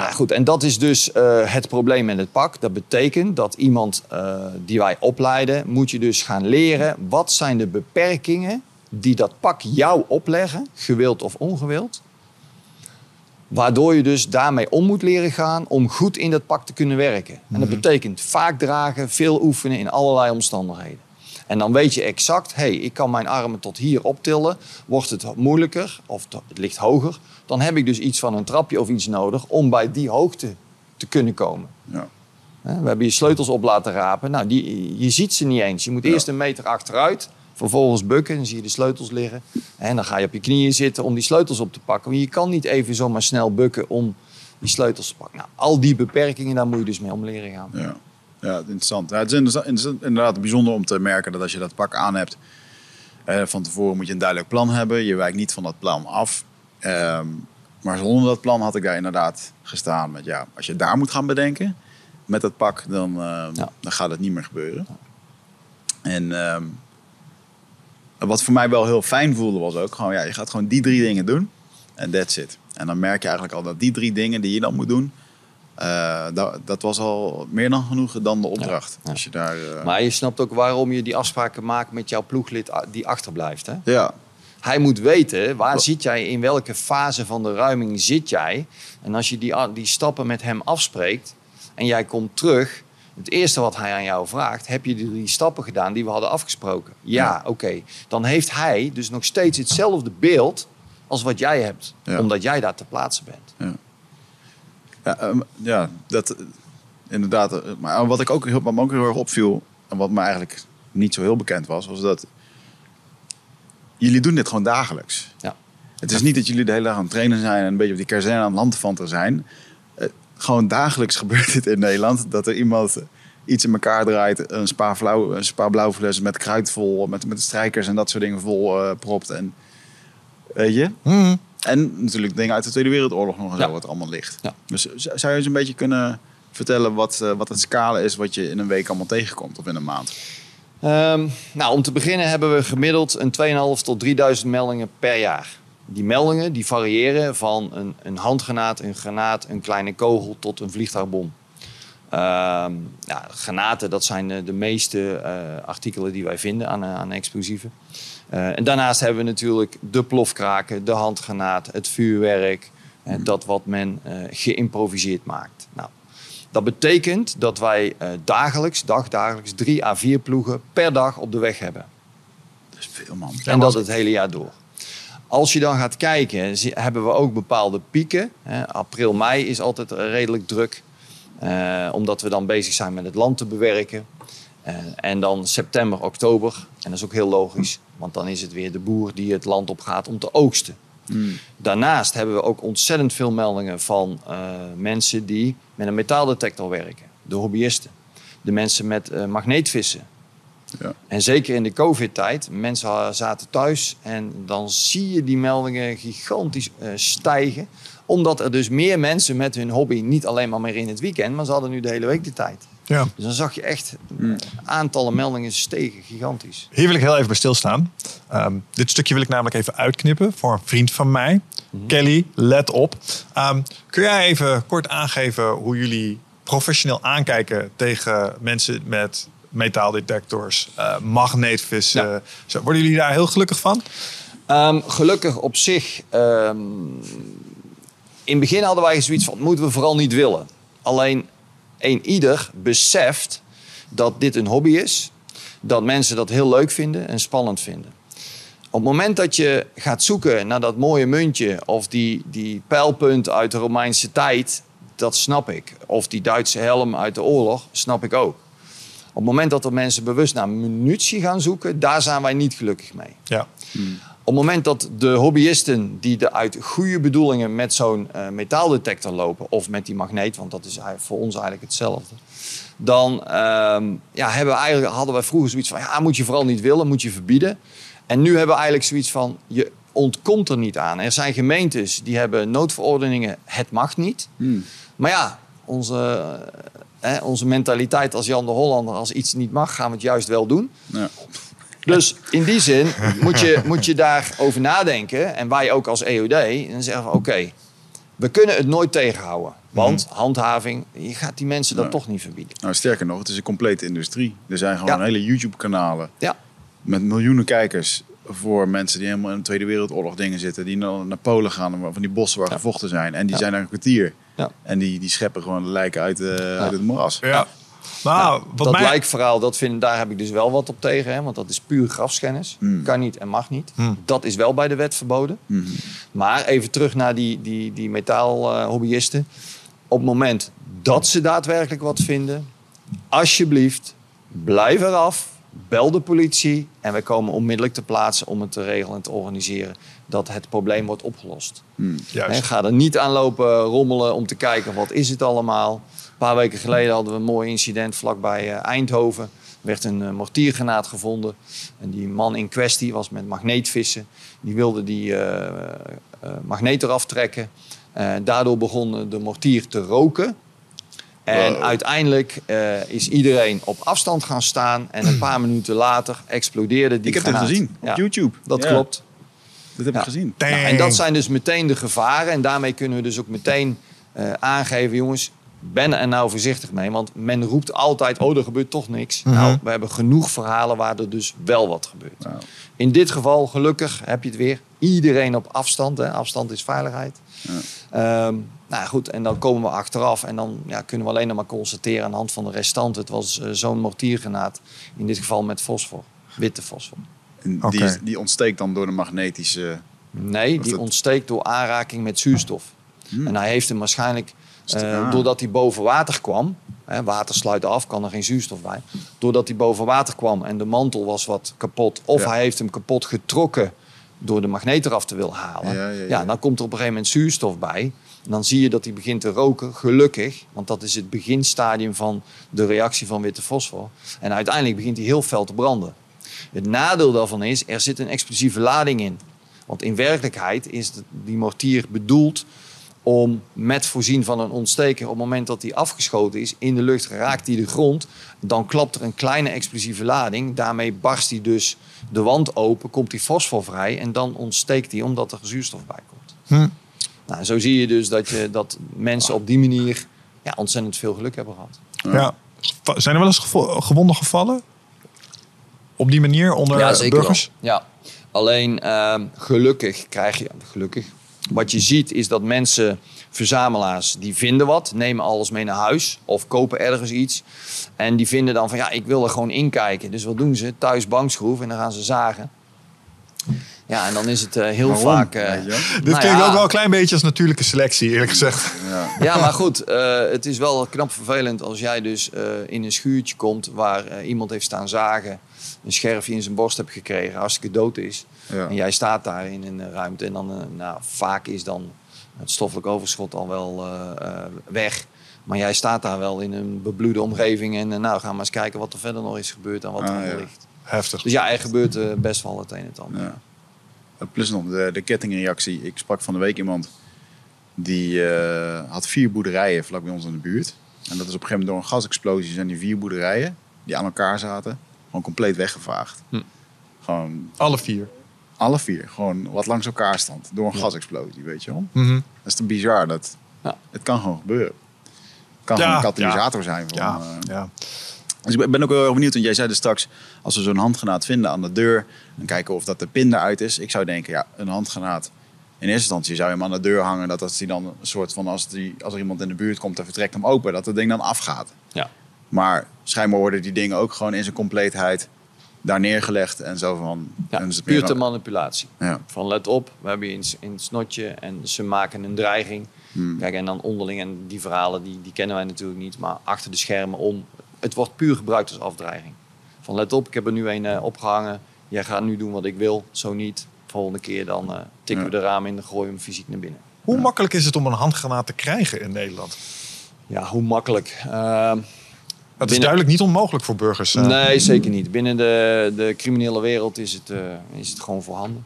Nou goed, en dat is dus eh, het probleem met het pak. Dat betekent dat iemand eh, die wij opleiden, moet je dus gaan leren wat zijn de beperkingen die dat pak jou opleggen, gewild of ongewild. Waardoor je dus daarmee om moet leren gaan om goed in dat pak te kunnen werken. En dat betekent vaak dragen, veel oefenen in allerlei omstandigheden. En dan weet je exact, hé, hey, ik kan mijn armen tot hier optillen. Wordt het moeilijker of het ligt hoger, dan heb ik dus iets van een trapje of iets nodig om bij die hoogte te kunnen komen. Ja. We hebben je sleutels op laten rapen. Nou, die, je ziet ze niet eens. Je moet Ja. eerst een meter achteruit, vervolgens bukken. Dan zie je de sleutels liggen. En dan ga je op je knieën zitten om die sleutels op te pakken. Want je kan niet even zomaar snel bukken om die sleutels te pakken. Nou, al die beperkingen, daar moet je dus mee om leren gaan. Ja, ja interessant. Ja, het is inderdaad- bijzonder om te merken dat als je dat pak aan hebt, eh, van tevoren moet je een duidelijk plan hebben. Je wijkt niet van dat plan af. Ehm, maar zonder dat plan had ik daar inderdaad gestaan met, ja, als je daar moet gaan bedenken met dat pak, dan, eh, Ja. dan gaat het niet meer gebeuren. En ehm, wat voor mij wel heel fijn voelde was ook gewoon, ja, je gaat gewoon die drie dingen doen en that's it. En dan merk je eigenlijk al dat die drie dingen die je dan moet doen, eh, dat, dat was al meer dan genoeg dan de opdracht. Ja. Als je daar, eh, Maar je snapt ook waarom je die afspraken maakt met jouw ploeglid a- die achterblijft. Hè? ja, Hij moet weten, waar zit jij, in welke fase van de ruiming zit jij. En als je die, a- die stappen met hem afspreekt en jij komt terug... Het eerste wat hij aan jou vraagt, heb je die drie stappen gedaan die we hadden afgesproken? Ja, Ja. oké. Dan heeft hij dus nog steeds hetzelfde beeld als wat jij hebt. Ja. Omdat jij daar te plaatsen bent. ja, ehm, ja dat inderdaad. eh, Maar wat, ik ook, heel- wat me ook heel erg opviel, en wat me eigenlijk niet zo heel bekend was, was dat jullie doen dit gewoon dagelijks. Ja. Het is niet dat jullie de hele dag aan het trainen zijn en een beetje op die kazerne aan het landvanten zijn. Eh, gewoon dagelijks gebeurt dit in Nederland. Dat er iemand iets in elkaar draait, een spa, flauw, een spa blauwfles met kruid vol, met, met strijkers en dat soort dingen vol eh, propt. En, weet je? Mhm. En natuurlijk dingen uit de Tweede Wereldoorlog nog en zo wat er allemaal ligt. Dus zou je eens een beetje kunnen vertellen wat, eh, wat het scala is wat je in een week allemaal tegenkomt of in een maand? Ehm, nou, om te beginnen hebben we gemiddeld een 2.500 tot 3.000 meldingen per jaar. Die meldingen die variëren van een, een handgranaat, een granaat, een kleine kogel tot een vliegtuigbom. Ehm, ja, granaten, dat zijn de, de meeste eh, artikelen die wij vinden aan, eh, aan explosieven. Eh, en daarnaast hebben we natuurlijk de plofkraken, de handgranaat, het vuurwerk. eh, dat wat men eh, geïmproviseerd maakt. Nou, dat betekent dat wij dagelijks, dagdagelijks, drie à vier ploegen per dag op de weg hebben. Dat is veel man. en dat het hele jaar door. Als je dan gaat kijken, hebben we ook bepaalde pieken. April, mei is altijd redelijk druk. omdat we dan bezig zijn met het land te bewerken. En dan september, oktober. En dat is ook heel logisch. Want dan is het weer de boer die het land op gaat om te oogsten. Daarnaast hebben we ook ontzettend veel meldingen van eh, mensen die met een metaaldetector werken. De hobbyisten. De mensen met eh, magneetvissen. Ja. En zeker in de COVID-tijd, mensen zaten thuis en dan zie je die meldingen gigantisch eh, stijgen. Omdat er dus meer mensen met hun hobby, niet alleen maar meer in het weekend, maar ze hadden nu de hele week de tijd. Ja. Dus dan zag je echt eh, aantallen meldingen stegen gigantisch. Hier wil ik heel even bij stilstaan. Ehm, dit stukje wil ik namelijk even uitknippen voor een vriend van mij. Kelly, let op. Ehm, kun jij even kort aangeven hoe jullie professioneel aankijken tegen mensen met metaaldetectors, eh, magneetvissen? Ja. Zo, worden jullie daar heel gelukkig van? Ehm, gelukkig op zich. ehm, in het begin hadden wij zoiets van: moeten we vooral niet willen. Alleen een ieder beseft dat dit een hobby is. Dat mensen dat heel leuk vinden en spannend vinden. Op het moment dat je gaat zoeken naar dat mooie muntje of die, die pijlpunt uit de Romeinse tijd, dat snap ik. Of die Duitse helm uit de oorlog, snap ik ook. Op het moment dat er mensen bewust naar munitie gaan zoeken, daar zijn wij niet gelukkig mee. Ja. Op het moment dat de hobbyisten die er uit goede bedoelingen met zo'n eh, metaaldetector lopen, of met die magneet, want dat is voor ons eigenlijk hetzelfde, dan ehm, ja, hebben we eigenlijk, hadden wij vroeger zoiets van, ja, moet je vooral niet willen, moet je verbieden. En nu hebben we eigenlijk zoiets van, je ontkomt er niet aan. Er zijn gemeentes die hebben noodverordeningen, het mag niet. Maar ja, onze, eh, hè, onze mentaliteit als Jan de Hollander, als iets niet mag, gaan we het juist wel doen. Ja. Dus in die zin moet je, moet je daarover nadenken. En wij ook als EOD. En dan zeggen we, oké, we kunnen het nooit tegenhouden. Want handhaving, je gaat die mensen dat toch niet verbieden. Nou, sterker nog, het is een complete industrie. Er zijn gewoon Ja. hele YouTube-kanalen Ja, met miljoenen kijkers voor mensen die helemaal in de Tweede Wereldoorlog dingen zitten. Die naar, naar Polen gaan, van die bossen waar Ja. gevochten zijn. En die Ja. zijn daar een kwartier. Ja. En die, die scheppen gewoon de lijken uit, eh, uit het moeras. ja. Nou, wat dat mij... lijkverhaal, dat vind, daar heb ik dus wel wat op tegen. Hè, want dat is puur grafschennis. Hmm. Kan niet en mag niet. Hmm. Dat is wel bij de wet verboden. Mhm. Maar even terug naar die, die, die metaalhobbyisten. Op het moment dat ze daadwerkelijk wat vinden, alsjeblieft, blijf eraf. Bel de politie en wij komen onmiddellijk te plaatsen om het te regelen en te organiseren dat het probleem wordt opgelost. Juist. Hè, ga er niet aan lopen rommelen om te kijken wat is het allemaal. Een paar weken geleden hadden we een mooi incident vlakbij eh, Eindhoven. Er werd een eh, mortiergranaat gevonden. En die man in kwestie was met magneetvissen. Die wilde die eh, eh, magneet eraf trekken. Eh, daardoor begon de mortier te roken. En Wow. uiteindelijk eh, is iedereen op afstand gaan staan. En een paar minuten later explodeerde die Ik heb dit granaat. gezien op Ja, YouTube. Dat Ja, klopt. Dat heb Ja. ik gezien. Nou, en dat zijn dus meteen de gevaren. En daarmee kunnen we dus ook meteen eh, aangeven, jongens, ben er nou voorzichtig mee. Want men roept altijd, oh, er gebeurt toch niks. Mhm. Nou, we hebben genoeg verhalen waar er dus wel wat gebeurt. Nou, In dit geval, gelukkig, heb je het weer. Iedereen op afstand. Hè. Afstand is veiligheid. Ehm, nou goed, en dan komen we achteraf. En dan ja, kunnen we alleen nog maar constateren aan de hand van de restanten. Het was eh, zo'n mortiergranaat. In dit geval met fosfor. Witte fosfor. en die, die ontsteekt dan door de magnetische... Nee, die dat- ontsteekt door aanraking met zuurstof. Hmm. En hij heeft hem waarschijnlijk, Eh, doordat hij boven water kwam, hè, water sluit af, kan er geen zuurstof bij. Doordat hij boven water kwam en de mantel was wat kapot, of Ja. hij heeft hem kapot getrokken door de magneet eraf te willen halen. Ja, ja, ja. dan komt er op een gegeven moment zuurstof bij. En dan zie je dat hij begint te roken, gelukkig. Want dat is het beginstadium van de reactie van witte fosfor. En uiteindelijk begint hij heel fel te branden. Het nadeel daarvan is, er zit een explosieve lading in. Want in werkelijkheid is die mortier bedoeld om met voorzien van een ontsteker... op het moment dat die afgeschoten is, in de lucht raakt hij de grond... dan klapt er een kleine explosieve lading. Daarmee barst hij dus de wand open, komt die fosfor vrij... en dan ontsteekt hij omdat er zuurstof bij komt. Hm. Nou, zo zie je dus dat, je, dat mensen op die manier ja, ontzettend veel geluk hebben gehad. Ja. Zijn er wel eens gevo- gewonden gevallen? Op die manier onder ja, zeker burgers? wel. Ja. Alleen ehm, gelukkig krijg je, gelukkig, wat je ziet is dat mensen, verzamelaars, die vinden wat, nemen alles mee naar huis of kopen ergens iets. En die vinden dan van ja, ik wil er gewoon inkijken. Dus wat doen ze? Thuis bankschroef en dan gaan ze zagen. Ja, en dan is het eh, heel Waarom? vaak. eh, wel? Dit nou klinkt ja, ook wel een klein beetje als natuurlijke selectie, eerlijk gezegd. Ja. Ja, maar goed, eh, het is wel knap vervelend als jij dus eh, in een schuurtje komt waar iemand heeft staan zagen, een scherfje in zijn borst hebt gekregen, hartstikke dood is. Ja. En jij staat daar in een ruimte en dan, eh, nou, vaak is dan het stoffelijk overschot al wel eh, eh, weg. Maar jij staat daar wel in een bebloede omgeving en nou, ga maar eens kijken wat er verder nog is gebeurd en wat Ah, er ja. ligt. Heftig. Dus ja, er gebeurt best wel het een en het ander. Ja. Plus nog de, de kettingreactie. Ik sprak van de week iemand die eh, had vier boerderijen vlak bij ons in de buurt. En dat is op een gegeven moment door een gasexplosie zijn die vier boerderijen die aan elkaar zaten, gewoon compleet weggevaagd. Hm. Gewoon Alle vier. Alle vier, gewoon wat langs elkaar stond door een gasexplosie, weet je wel. Mhm. Dat is te bizar. Dat, Ja. Het kan gewoon gebeuren. Het kan Ja, gewoon een katalysator zijn. Van, Ja, eh, ja. dus ik ben- ook wel erg benieuwd, want jij zei dus straks, als we zo'n handgranaat vinden aan de deur, en kijken of dat de pin eruit is. Ik zou denken, ja, een handgranaat. In eerste instantie zou je hem aan de deur hangen, dat als die dan een soort van, als, die, als er iemand in de buurt komt en vertrekt hem open, dat het ding dan afgaat. Ja. Maar schijnbaar worden die dingen ook gewoon in zijn compleetheid daar neergelegd en zo van. Ja, en puur te manipulatie. Ja. Van let op, we hebben je in, in het snotje en ze maken een dreiging. Hmm. Kijk, en dan onderling, en die verhalen die, die kennen wij natuurlijk niet, maar achter de schermen om. Het wordt puur gebruikt als afdreiging. Van let op, ik heb er nu een eh, opgehangen. Jij gaat nu doen wat ik wil, zo niet. Volgende keer dan eh, tikken we de raam in en gooien we hem fysiek naar binnen. Hoe makkelijk is het om een handgranaat te krijgen in Nederland? Ja, hoe makkelijk. Ehm, Dat is duidelijk niet onmogelijk voor burgers. eh. Nee, zeker niet. Binnen de, de criminele wereld is het, eh, is het gewoon voorhanden.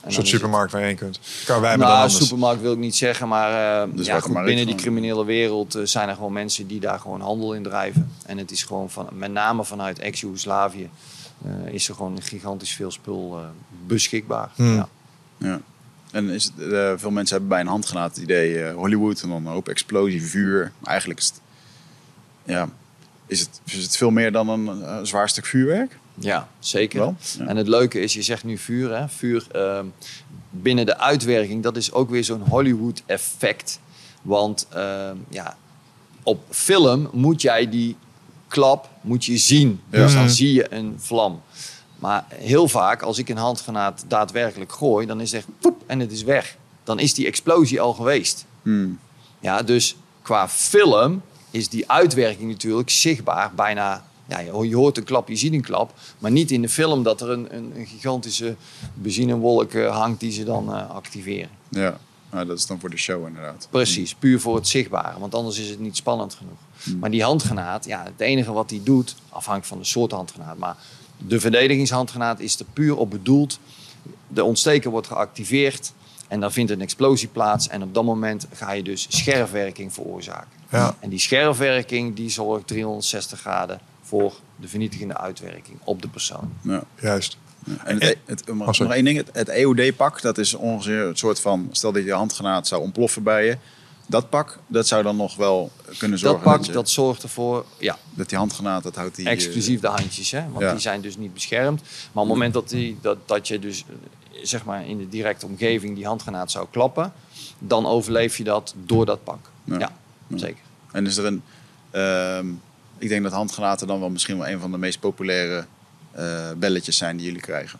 En Een soort het- supermarkt waar je heen kunt. Kan wij dan Nou, anders. supermarkt wil ik niet zeggen, maar eh, Dus ja, goed, binnen die criminele wereld zijn er gewoon mensen die daar gewoon handel in drijven. En het is gewoon van, met name vanuit ex-Jugoslavië, eh, is er gewoon gigantisch veel spul eh, beschikbaar. Hmm. Ja. Ja. En is het, veel mensen hebben bij een handgranaat het idee Hollywood en dan een hoop explosie, vuur. Maar eigenlijk is het, ja, is het, is het veel meer dan een, eh, zwaar stuk vuurwerk? ja, zeker. Wel? Ja. En het leuke is, je zegt nu vuur, hè? vuur ehm, binnen de uitwerking, dat is ook weer zo'n Hollywood effect. Want ehm, ja, op film moet jij die klap moet je zien. Dus dan zie je een vlam. Maar heel vaak, als ik een handgranaat daadwerkelijk gooi, dan is het echt poep en het is weg. Dan is die explosie al geweest. Hmm. Ja, dus qua film is die uitwerking natuurlijk zichtbaar bijna. Ja, je hoort een klap, je ziet een klap. Maar niet in de film dat er een, een, een gigantische benzinewolk eh, hangt die ze dan eh, activeren. Ja, Nou, dat is dan voor de show inderdaad. Precies, puur voor het zichtbare. Want anders is het niet spannend genoeg. Maar die handgranaat, ja, het enige wat die doet, afhankelijk van de soort handgranaat. Maar de verdedigingshandgranaat is er puur op bedoeld. De ontsteker wordt geactiveerd en dan vindt een explosie plaats. En op dat moment ga je dus scherfwerking veroorzaken. Ja. En die scherfwerking die zorgt 360 graden voor de vernietigende uitwerking op de persoon. Ja. Juist. En het, het, nog sorry. nog één ding, het, het EOD-pak, dat is ongeveer een soort van, stel dat je handgranaat zou ontploffen bij je. Dat pak, dat zou dan nog wel kunnen Dat zorgen pak, dat, je- dat zorgt ervoor, ja, dat die handgranaat, dat houdt die... eh, exclusief de handjes, hè? want ja. die zijn dus niet beschermd. Maar op het moment dat, die, dat, dat je dus eh, zeg maar in de directe omgeving die handgranaat zou klappen, dan overleef je dat door dat pak. Ja. Zeker. En is er een... ehm, ik denk dat handgranaten dan wel misschien wel een van de meest populaire eh, belletjes zijn die jullie krijgen.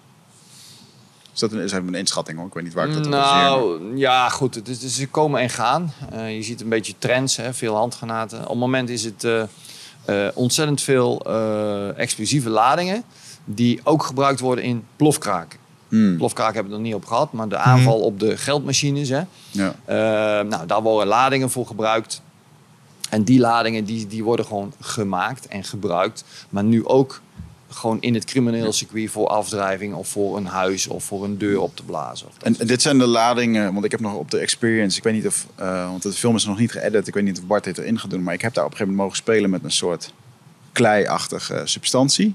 Is dat een, is even een inschatting hoor, ik weet niet waar ik dat maar- Nou, ja, goed. Het is, ze komen en gaan. Eh, je ziet een beetje trends, hè, veel handgranaten. Op het moment is het eh, ontzettend veel explosieve ladingen die ook gebruikt worden in plofkraken. Hmm, Plofkraken hebben we er niet op gehad, maar de aanval op de geldmachines. Hè, ja. Eh, nou, daar worden ladingen voor gebruikt. En die ladingen die, die worden gewoon gemaakt en gebruikt. Maar nu ook gewoon in het crimineel circuit voor afdrijving of voor een huis of voor een deur op te blazen. En dit zijn de ladingen, want ik heb nog op de experience, ik weet niet of, eh, want de film is nog niet geëdit, ik weet niet of Bart dit erin gaat doen, maar ik heb daar op een gegeven moment mogen spelen met een soort kleiachtige substantie.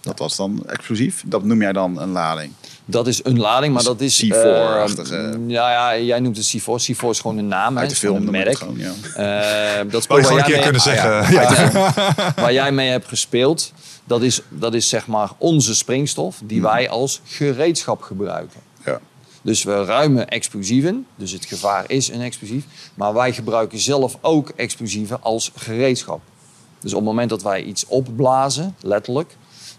Dat was dan explosief. Dat noem jij dan een lading. Dat is een lading, maar dat is... C4-achtige. eh, ja, ja, jij noemt het C4. C4 is gewoon een naam. Uit de is film ik een merk. gewoon, ja. Eh, dat je gewoon een keer kunnen zeggen. Ah, Ja. waar jij mee hebt gespeeld, dat is, dat is zeg maar onze springstof die wij als gereedschap gebruiken. Ja. Dus we ruimen explosieven, dus het gevaar is een explosief. Maar wij gebruiken zelf ook explosieven als gereedschap. Dus op het moment dat wij iets opblazen, letterlijk,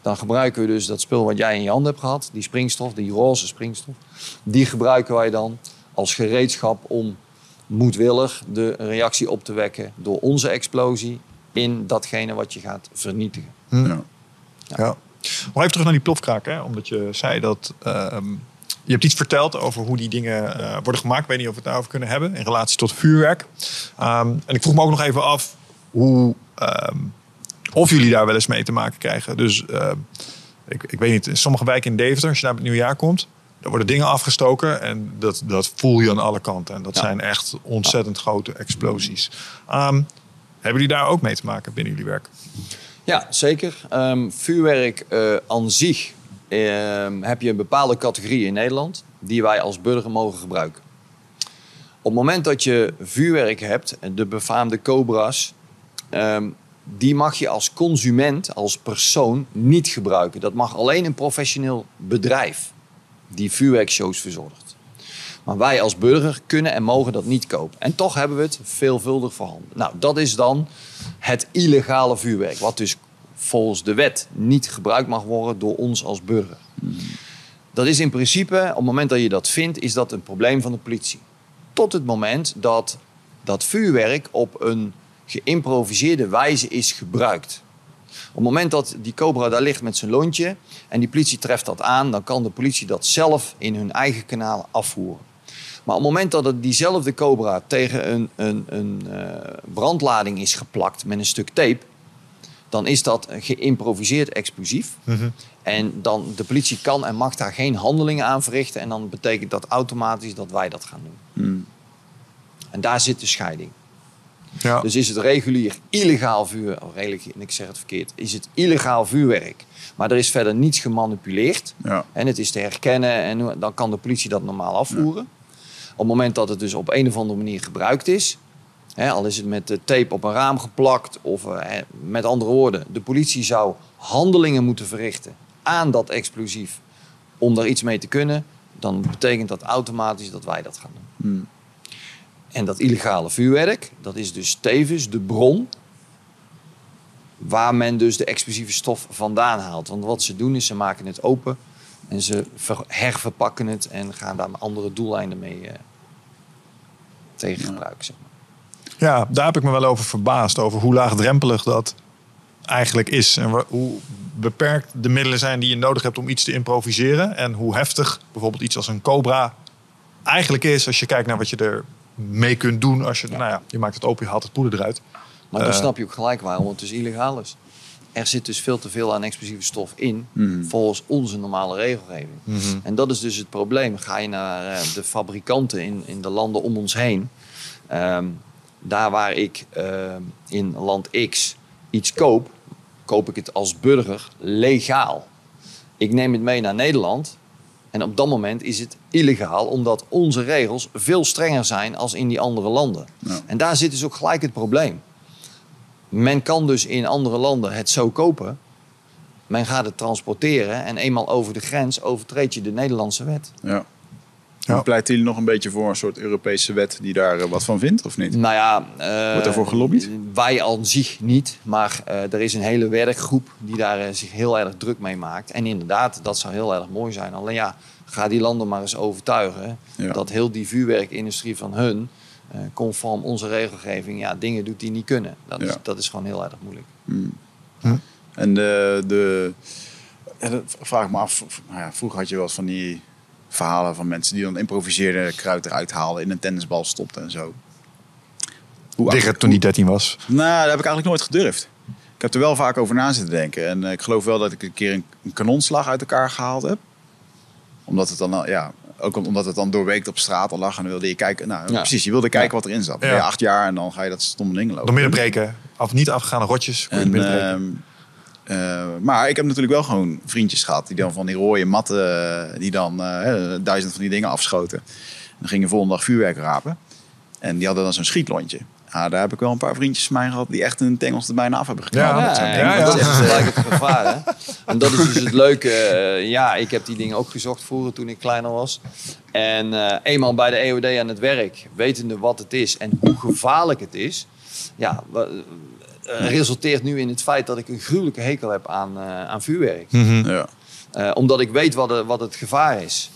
dan gebruiken we dus dat spul wat jij in je hand hebt gehad, die springstof, die roze springstof, die gebruiken wij dan als gereedschap om moedwillig de reactie op te wekken door onze explosie in datgene wat je gaat vernietigen. Ja. Ja. Maar even terug naar die plofkraak, hè? omdat je zei dat ehm, je hebt iets verteld over hoe die dingen eh, worden gemaakt. Ik weet niet of we het daarover kunnen hebben in relatie tot vuurwerk. Ehm, en ik vroeg me ook nog even af hoe, ehm, of jullie daar wel eens mee te maken krijgen. Dus ehm, ik, ik weet niet, in sommige wijken in Deventer, als je naar het nieuwjaar komt, daar worden dingen afgestoken en dat, dat voel je aan alle kanten. En dat Ja. zijn echt ontzettend grote explosies. Ehm, Hebben jullie daar ook mee te maken binnen jullie werk? Ja, zeker. Ehm, vuurwerk eh, aan zich ehm, heb je een bepaalde categorie in Nederland die wij als burger mogen gebruiken. Op het moment dat je vuurwerk hebt, de befaamde cobra's, die mag je als consument, als persoon niet gebruiken. Dat mag alleen een professioneel bedrijf die vuurwerkshows verzorgt. Maar wij als burger kunnen en mogen dat niet kopen. En toch hebben we het veelvuldig voorhanden. Nou, dat is dan het illegale vuurwerk. Wat dus volgens de wet niet gebruikt mag worden door ons als burger. Dat is in principe, op het moment dat je dat vindt, is dat een probleem van de politie. Tot het moment dat dat vuurwerk op een geïmproviseerde wijze is gebruikt. Op het moment dat die cobra daar ligt met zijn lontje en die politie treft dat aan, dan kan de politie dat zelf in hun eigen kanalen afvoeren. Maar op het moment dat het diezelfde cobra tegen een, een, een uh, brandlading is geplakt met een stuk tape, dan is dat een geïmproviseerd explosief. En dan de politie kan en mag daar geen handelingen aan verrichten. En dan betekent dat automatisch dat wij dat gaan doen. En daar zit de scheiding. Ja. Dus is het regulier illegaal vuur, of redelijk, ik zeg het verkeerd, is het illegaal vuurwerk. Maar er is verder niets gemanipuleerd. Ja. En het is te herkennen en dan kan de politie dat normaal afvoeren. Op het moment dat het dus op een of andere manier gebruikt is, hè, al is het met tape op een raam geplakt, of eh, met andere woorden, de politie zou handelingen moeten verrichten aan dat explosief om daar iets mee te kunnen, dan betekent dat automatisch dat wij dat gaan doen. En dat illegale vuurwerk, dat is dus tevens de bron waar men dus de explosieve stof vandaan haalt. Want wat ze doen is ze maken het open en ze ver- herverpakken het en gaan daar andere doeleinden mee eh, tegen gebruiken. Zeg maar. Ja, daar heb ik me wel over verbaasd. Over hoe laagdrempelig dat eigenlijk is. En hoe beperkt de middelen zijn die je nodig hebt om iets te improviseren. En hoe heftig bijvoorbeeld iets als een cobra eigenlijk is. Als je kijkt naar wat je er mee kunt doen. Als je, nou ja, je maakt het open, je haalt het poeder eruit. Maar dan Eh. snap je ook gelijk waarom het dus illegaal is. Er zit dus veel te veel aan explosieve stof in, volgens onze normale regelgeving. En dat is dus het probleem. Ga je naar eh, de fabrikanten in, in de landen om ons heen, ehm, daar waar ik ehm, in land X iets koop, koop ik het als burger legaal. Ik neem het mee naar Nederland en op dat moment is het illegaal, omdat onze regels veel strenger zijn als in die andere landen. Ja. En daar zit dus ook gelijk het probleem. Men kan dus in andere landen het zo kopen. Men gaat het transporteren en eenmaal over de grens overtreed je de Nederlandse wet. Ja. Ja. Pleiten jullie nog een beetje voor een soort Europese wet die daar eh, wat van vindt, of niet? Nou ja, eh, Wordt daarvoor gelobbyd? Wij aan zich niet, maar eh, er is een hele werkgroep die daar zich heel erg druk mee maakt. En inderdaad, dat zou heel erg mooi zijn. Alleen ja, ga die landen maar eens overtuigen Ja. dat heel die vuurwerkindustrie van hun, eh, conform onze regelgeving, ja, dingen doet die niet kunnen. Dat, is, dat is gewoon heel erg moeilijk. En de, de ja, dat vraag me af. Nou ja, vroeger had je wel eens van die verhalen van mensen die dan improviseerden, kruid eruit haalden, in een tennisbal stopten en zo. Hoe Tegen toen die 13 was. Nou, dat heb ik eigenlijk nooit gedurfd. Ik heb er wel vaak over na zitten denken. En eh, ik geloof wel dat ik een keer een, een kanonslag uit elkaar gehaald heb. Omdat het dan, al- ja, ook omdat het dan doorweekt op straat al lag. En dan wilde je kijken, nou Ja. precies, je wilde kijken wat erin zat. Ja. acht jaar en dan ga je dat stomme ding lopen. Door midden breken. Af, niet afgegaane rotjes. kon je En, eh, maar ik heb natuurlijk wel gewoon vriendjes gehad die dan van die rode matten, eh, die dan eh, duizend van die dingen afschoten. En dan gingen volgende dag vuurwerk rapen. En die hadden dan zo'n schietlontje. Ja, daar heb ik wel een paar vriendjes van mij gehad die echt een tengels er bijna af hebben geknald. Ja, dat is echt gelijk het gevaar. Hè? En dat is dus het leuke. ja, ik heb die dingen ook gezocht vroeger toen ik kleiner was. En eh, eenmaal bij de EOD aan het werk, wetende wat het is en hoe gevaarlijk het is. Ja, eh, resulteert nu in het feit dat ik een gruwelijke hekel heb aan, eh, aan vuurwerk. Ja. Eh, omdat ik weet wat, het- wat het gevaar is.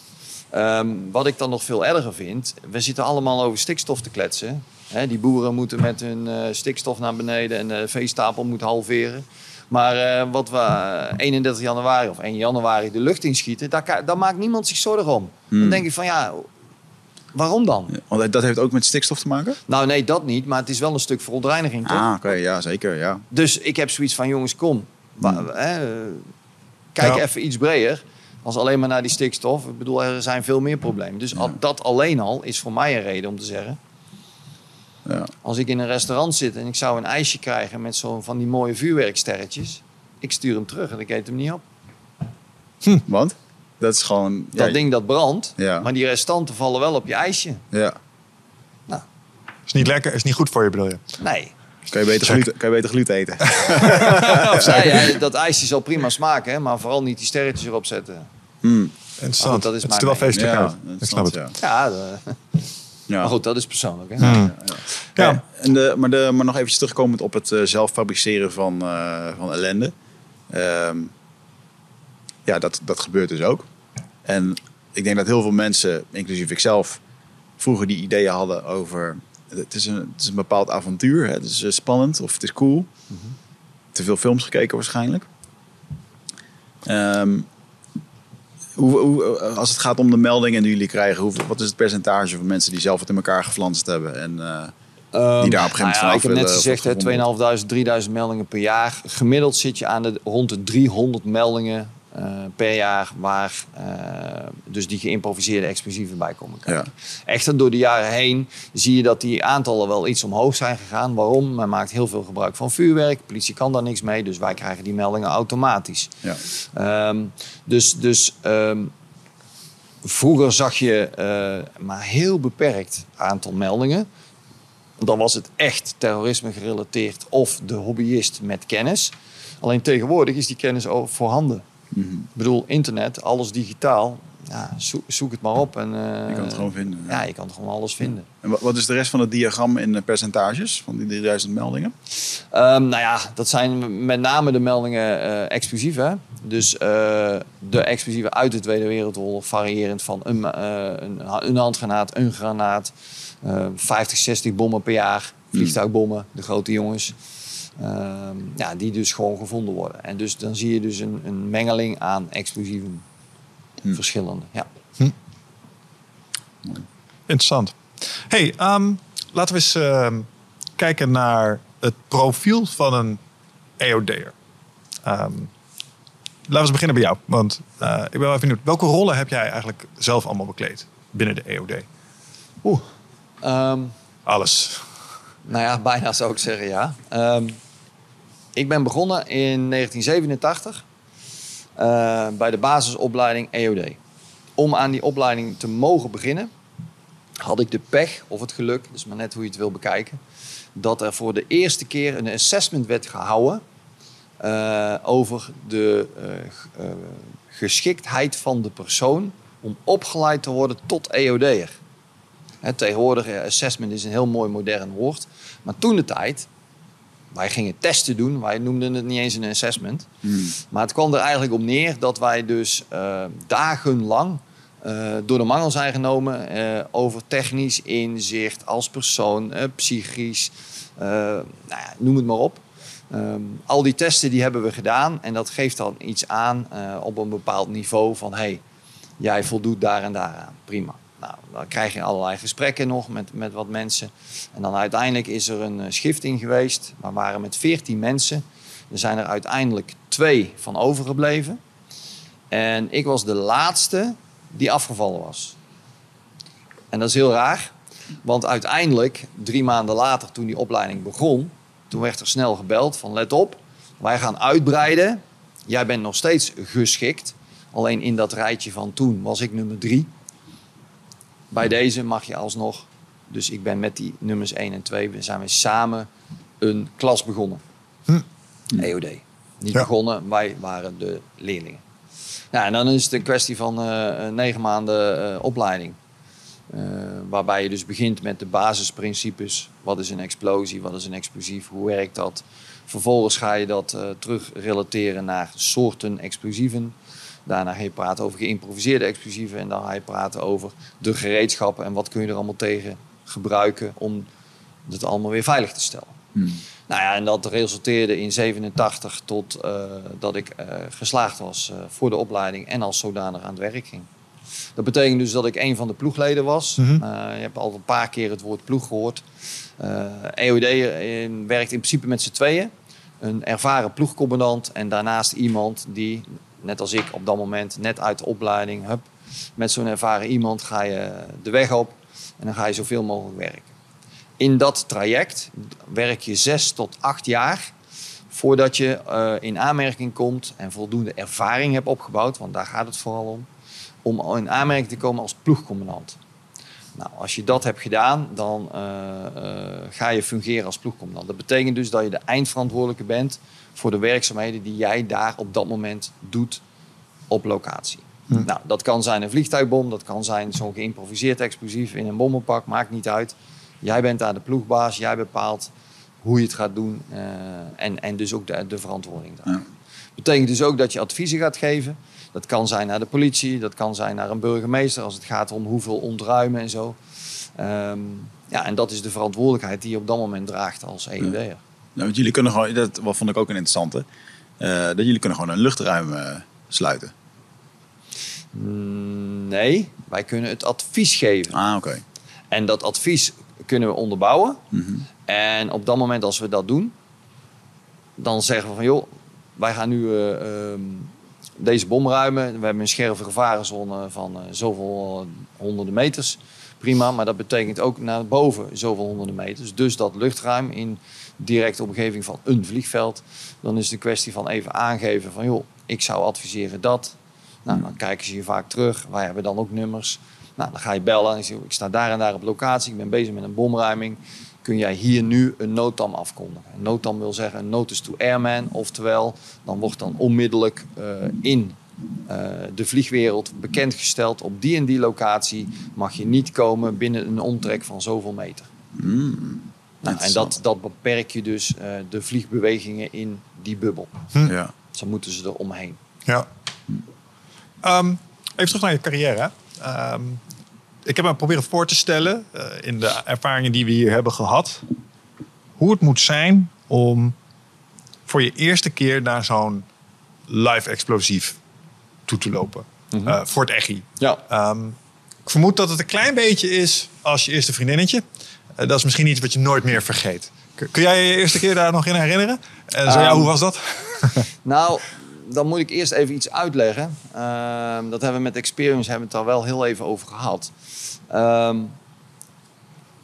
Ehm, wat ik dan nog veel erger vind, we zitten allemaal over stikstof te kletsen. Hè, die boeren moeten met hun eh, stikstof naar beneden en de veestapel moet halveren. Maar eh, wat we eh, 31 januari of 1 januari de lucht inschieten, daar, maakt niemand zich zorgen om. Dan denk ik van ja, waarom dan? Want dat heeft ook met stikstof te maken? Nou nee, dat niet, maar het is wel een stuk verontreiniging toch? Ah, oké, ja, zeker, ja. Dus ik heb zoiets van, jongens, kom. Wa- hè, kijk Ja. even iets breder. Als alleen maar naar die stikstof. Ik bedoel, er zijn veel meer problemen. Dus al, dat alleen al is voor mij een reden om te zeggen... Ja. Als ik in een restaurant zit en ik zou een ijsje krijgen met zo'n van die mooie vuurwerksterretjes. Ik stuur hem terug en ik eet hem niet op. Want? Dat is gewoon... Dat ja, ding dat brandt, Ja. maar die restanten vallen wel op je ijsje. Ja. Is niet lekker, is niet goed voor je bedoel je. Nee. Kan je beter gluten, kan je beter gluten eten? Ja, ja, dat ijsje zal prima smaken, hè, maar vooral niet die sterretjes erop zetten. Hmm. Interessant. Goed, dat is het mijn wel feestelijk Ja. Ik snap het. Ja. Ja, de- Ja. maar goed, dat is persoonlijk. Hè? Hmm. Ja. Ja. En de, maar, de, maar nog eventjes terugkomend op het eh, zelf fabriceren van, eh, van ellende. Ehm, ja, dat, dat gebeurt dus ook. En ik denk dat heel veel mensen, inclusief ikzelf, vroeger die ideeën hadden over... Het is een, het is een bepaald avontuur, hè? het is eh, spannend of het is cool. Te veel films gekeken waarschijnlijk. Ehm, hoe, hoe, als het gaat om de meldingen die jullie krijgen, hoe, wat is het percentage van mensen die zelf het in elkaar geflanst hebben? En, eh, Ehm, Die daar op een gegeven moment nou ja, vanaf Ik heb net gezegd, hè, of gevonden 2500, 3000 meldingen per jaar. Gemiddeld zit je aan de, rond de 300 meldingen eh, per jaar... waar eh, dus die geïmproviseerde explosieven bij komen kijken. Echter, door de jaren heen zie je dat die aantallen wel iets omhoog zijn gegaan. Waarom? Men maakt heel veel gebruik van vuurwerk. De politie kan daar niks mee, dus wij krijgen die meldingen automatisch. ja. Ehm, dus dus ehm, vroeger zag je eh, maar heel beperkt aantal meldingen. Dan was het echt terrorisme gerelateerd of de hobbyist met kennis. Alleen tegenwoordig is die kennis ook Mhm. Ik bedoel, internet, alles digitaal. Ja, zoek, zoek het maar op. En, eh, Je kan het gewoon vinden. Ja, je kan gewoon alles vinden. En wat, is de rest van het diagram in percentages van die 3000 meldingen? Ehm, nou ja, dat zijn met name de meldingen explosief. Hè? Dus eh, de explosieven uit de Tweede Wereldoorlog, variërend van een, een, een handgranaat, een granaat, eh 50, 60 bommen per jaar, vliegtuigbommen, de grote jongens. Ehm, ja, die dus gewoon gevonden worden. En dus dan zie je dus een, een mengeling aan explosieven. Hm. Verschillende, ja. Interessant. Hey, ehm, laten we eens ehm, kijken naar het profiel van een EOD'er. Ehm laten we eens beginnen bij jou. Want eh, ik ben wel even benieuwd. Welke rollen heb jij eigenlijk zelf allemaal bekleed binnen de EOD? Oeh. Ehm, Alles. Nou ja, bijna zou ik zeggen ja. Ehm, ik ben begonnen in 1987 eh, bij de basisopleiding EOD. Om aan die opleiding te mogen beginnen, had ik de pech of het geluk, dus maar net hoe je het wil bekijken, dat er voor de eerste keer een assessment werd gehouden eh, over de eh, geschiktheid van de persoon om opgeleid te worden tot EOD'er. Tegenwoordig, assessment is een heel mooi modern woord. Maar toen de tijd, wij gingen testen doen. Wij noemden het niet eens een assessment. Maar het kwam er eigenlijk op neer dat wij dus eh, dagenlang eh, door de mangel zijn genomen eh, over technisch inzicht als persoon, psychisch, nou ja, noem het maar op. Ehm, al die testen die hebben we gedaan en dat geeft dan iets aan op een bepaald niveau van hey, jij voldoet daar en daar aan. Prima. Nou, dan krijg je allerlei gesprekken nog met, met wat mensen. En dan uiteindelijk is er een eh, schifting geweest. We waren met 14 mensen. Er zijn er uiteindelijk twee van overgebleven. En ik was de laatste die afgevallen was. En dat is heel raar. Want uiteindelijk, drie maanden later, toen die opleiding begon, toen werd er snel gebeld van let op, wij gaan uitbreiden. Jij bent nog steeds geschikt. Alleen in dat rijtje van toen was ik nummer drie. Bij deze mag je alsnog. Dus ik ben met die nummers 1 en 2 zijn we samen een klas begonnen. EOD. Niet Ja. begonnen, wij waren de leerlingen. Nou, en dan is het een kwestie van eh, negen maanden eh, opleiding. Eh, waarbij je dus begint met de basisprincipes. Wat is een explosie? Wat is een explosief? Hoe werkt dat? Vervolgens ga je dat terug relateren naar soorten explosieven. Daarna ga je praten over geïmproviseerde explosieven. En dan ga je praten over de gereedschappen. En wat kun je er allemaal tegen gebruiken om het allemaal weer veilig te stellen. Nou ja, en dat resulteerde in 87 tot eh, dat ik eh, geslaagd was eh, voor de opleiding en als zodanig aan het werk ging. Dat betekent dus dat ik een van de ploegleden was. Mhm. Je hebt al een paar keer het woord ploeg gehoord. Eh EOD in- werkt in principe met z'n tweeën. Een ervaren ploegcommandant en daarnaast iemand die, net als ik op dat moment, net uit de opleiding, hup, met zo'n ervaren iemand ga je de weg op en dan ga je zoveel mogelijk werken. in dat traject werk je zes tot acht jaar voordat je eh, in aanmerking komt en voldoende ervaring hebt opgebouwd, want daar gaat het vooral om, om in aanmerking te komen als ploegcommandant. Nou, als je dat hebt gedaan, dan eh, eh, ga je fungeren als ploegcommandant. Dat betekent dus dat je de eindverantwoordelijke bent voor de werkzaamheden die jij daar op dat moment doet op locatie. Nou, dat kan zijn een vliegtuigbom, dat kan zijn zo'n geïmproviseerd explosief in een bommenpak, maakt niet uit. Jij bent daar de ploegbaas, jij bepaalt hoe je het gaat doen eh, en, en dus ook de, de verantwoording daar. Ja. Betekent dus ook dat je adviezen gaat geven. Dat kan zijn naar de politie, dat kan zijn naar een burgemeester als het gaat om hoeveel ontruimen en zo. Ehm, ja, en dat is de verantwoordelijkheid die je op dat moment draagt als EUD'er. Nou, want jullie kunnen gewoon, dat wat vond ik ook een interessante, eh, dat jullie kunnen gewoon een luchtruim eh, sluiten. Mm, Nee, wij kunnen het advies geven. Ah, oké. En dat advies kunnen we onderbouwen. Mhm. En op dat moment als we dat doen, dan zeggen we van joh, wij gaan nu eh, ehm, deze bom ruimen. We hebben een scherpe gevarenzone van eh, zoveel honderden meters. Prima, maar dat betekent ook naar boven zoveel honderden meters. Dus dat luchtruim in directe omgeving van een vliegveld. Dan is het een kwestie van even aangeven van joh, ik zou adviseren dat. Nou, dan kijken ze je vaak terug. Wij hebben dan ook nummers. Nou, dan ga je bellen en je, ik sta daar en daar op locatie. Ik ben bezig met een bomruiming. Kun jij hier nu een noodtam afkondigen? Een noodtam wil zeggen notice to airman. Oftewel, dan wordt dan onmiddellijk eh, in eh, de vliegwereld bekendgesteld. Op die en die locatie mag je niet komen binnen een omtrek van zoveel meter. Mm. Nou, en dat, dat beperk je dus eh, de vliegbewegingen in die bubbel. Ja. Zo moeten ze er omheen. Ja. Ehm, even terug naar je carrière. Ehm, ik heb me proberen voor te stellen, eh, in de ervaringen die we hier hebben gehad, hoe het moet zijn om voor je eerste keer naar zo'n live explosief toe te lopen. Eh, voor het echi. Ja. Ehm, ik vermoed dat het een klein beetje is als je eerste vriendinnetje. Eh, dat is misschien iets wat je nooit meer vergeet. Kun jij je eerste keer daar nog in herinneren? En zo ja, Ehm, hoe was dat? Nou, dan moet ik eerst even iets uitleggen. Ehm, dat hebben we met Experience hebben we het daar wel heel even over gehad. Ehm,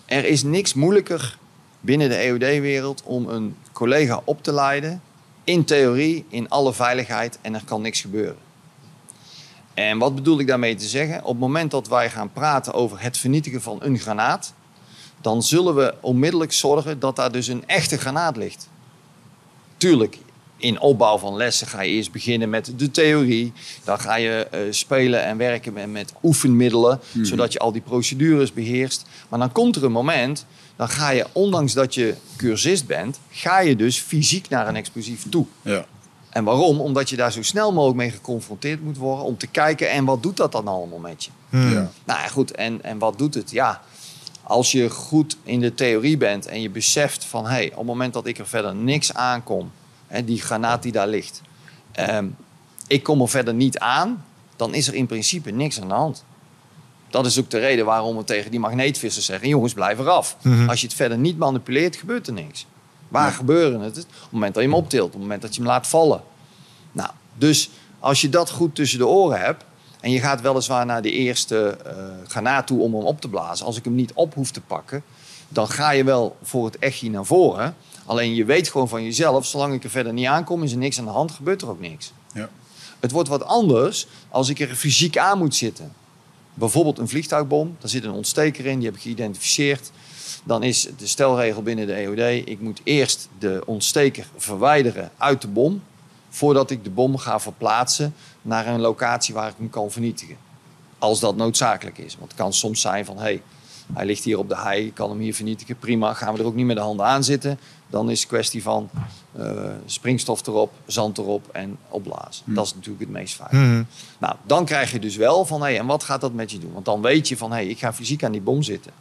er is niks moeilijker binnen de EOD-wereld om een collega op te leiden. In theorie, in alle veiligheid en er kan niks gebeuren. En wat bedoel ik daarmee te zeggen? Op het moment dat wij gaan praten over het vernietigen van een granaat, dan zullen we onmiddellijk zorgen dat daar dus een echte granaat ligt. Tuurlijk, in opbouw van lessen ga je eerst beginnen met de theorie. Dan ga je eh, spelen en werken met, met oefenmiddelen, zodat je al die procedures beheerst. Maar dan komt er een moment, dan ga je, ondanks dat je cursist bent, ga je dus fysiek naar een explosief toe. Ja. En waarom? Omdat je daar zo snel mogelijk mee geconfronteerd moet worden om te kijken en wat doet dat dan allemaal met je. Hmm. Ja. Nou ja, goed, en, en wat doet het? Ja, als je goed in de theorie bent en je beseft van... hé, hey, op het moment dat ik er verder niks aankom... Hè, die granaat die daar ligt... ehm, ik kom er verder niet aan... dan is er in principe niks aan de hand. Dat is ook de reden waarom we tegen die magneetvissers zeggen... jongens, blijf eraf. Als je het verder niet manipuleert, gebeurt er niks. Waar gebeuren het? Op het moment dat je hem optilt, op het moment dat je hem laat vallen. Nou, dus als je dat goed tussen de oren hebt... en je gaat weliswaar naar de eerste granaat toe om hem op te blazen... als ik hem niet op hoef te pakken... dan ga je wel voor het echtje naar voren. Alleen je weet gewoon van jezelf... zolang ik er verder niet aankom, is er niks aan de hand, gebeurt er ook niks. Ja. Het wordt wat anders als ik er fysiek aan moet zitten. Bijvoorbeeld een vliegtuigbom, daar zit een ontsteker in, die heb ik geïdentificeerd. Dan is de stelregel binnen de EOD, ik moet eerst de ontsteker verwijderen uit de bom, voordat ik de bom ga verplaatsen naar een locatie waar ik hem kan vernietigen. Als dat noodzakelijk is. Want het kan soms zijn van, hé, hey, hij ligt hier op de hei, ik kan hem hier vernietigen, prima. Gaan we er ook niet met de handen aan zitten. Dan is het kwestie van eh, springstof erop, zand erop en opblazen. Dat is natuurlijk het meest veilig. Mhm. Nou, dan krijg je dus wel van, hé, en wat gaat dat met je doen? Want dan weet je van, hé, ik ga fysiek aan die bom zitten.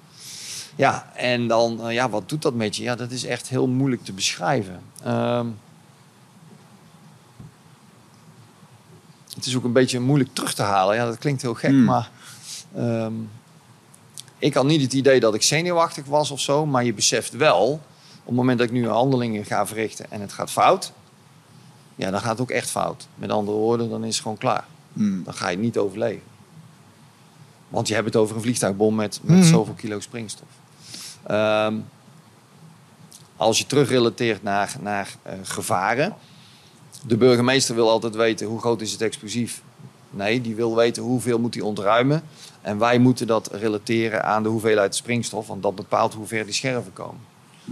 Ja, en dan, eh, ja, wat doet dat met je? Ja, dat is echt heel moeilijk te beschrijven. Ehm, het is ook een beetje moeilijk terug te halen. Ja, dat klinkt heel gek, Hmm. maar... ehm, ik had niet het idee dat ik zenuwachtig was of zo, maar je beseft wel, op het moment dat ik nu handelingen ga verrichten en het gaat fout, ja, dan gaat het ook echt fout. Met andere woorden, dan is het gewoon klaar. Mm. Dan ga je niet overleven. Want je hebt het over een vliegtuigbom met, met Mhm. zoveel kilo springstof. Ehm, als je terugrelateert naar, naar eh, gevaren. De burgemeester wil altijd weten hoe groot is het explosief. Nee, die wil weten hoeveel moet hij ontruimen. En wij moeten dat relateren aan de hoeveelheid springstof, want dat bepaalt hoe ver die scherven komen.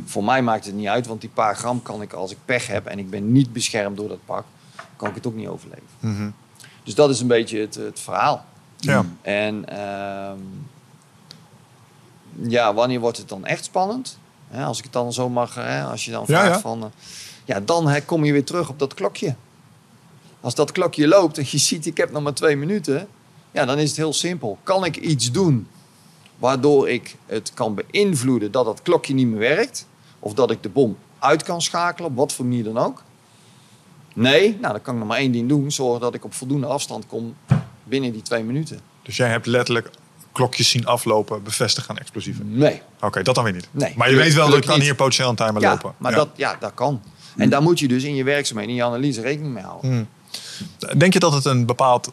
Voor mij maakt het niet uit, want die paar gram kan ik als ik pech heb en ik ben niet beschermd door dat pak, kan ik het ook niet overleven. Mhm. Dus dat is een beetje het, het verhaal. Ja. En ehm, ja, wanneer wordt het dan echt spannend? Hè, als ik het dan zo mag, hè, als je dan Ja, vraagt ja. van... eh, ja, dan hè, kom je weer terug op dat klokje. Als dat klokje loopt en je ziet, ik heb nog maar twee minuten... Ja, dan is het heel simpel. Kan ik iets doen waardoor ik het kan beïnvloeden dat dat klokje niet meer werkt? Of dat ik de bom uit kan schakelen, op wat voor manier dan ook? Nee, nou dan kan ik nog maar één ding doen. Zorgen dat ik op voldoende afstand kom binnen die twee minuten. Dus jij hebt letterlijk klokjes zien aflopen, bevestigd aan explosieven. Nee. Oké, dat dan weer niet. Nee, maar je weet wel, er gelukkig kan niet. hier potentieel een timer Ja, lopen. maar Ja. Dat, ja, dat kan. En daar moet je dus in je werkzaamheden, in je analyse rekening mee houden. Denk je dat het een bepaald...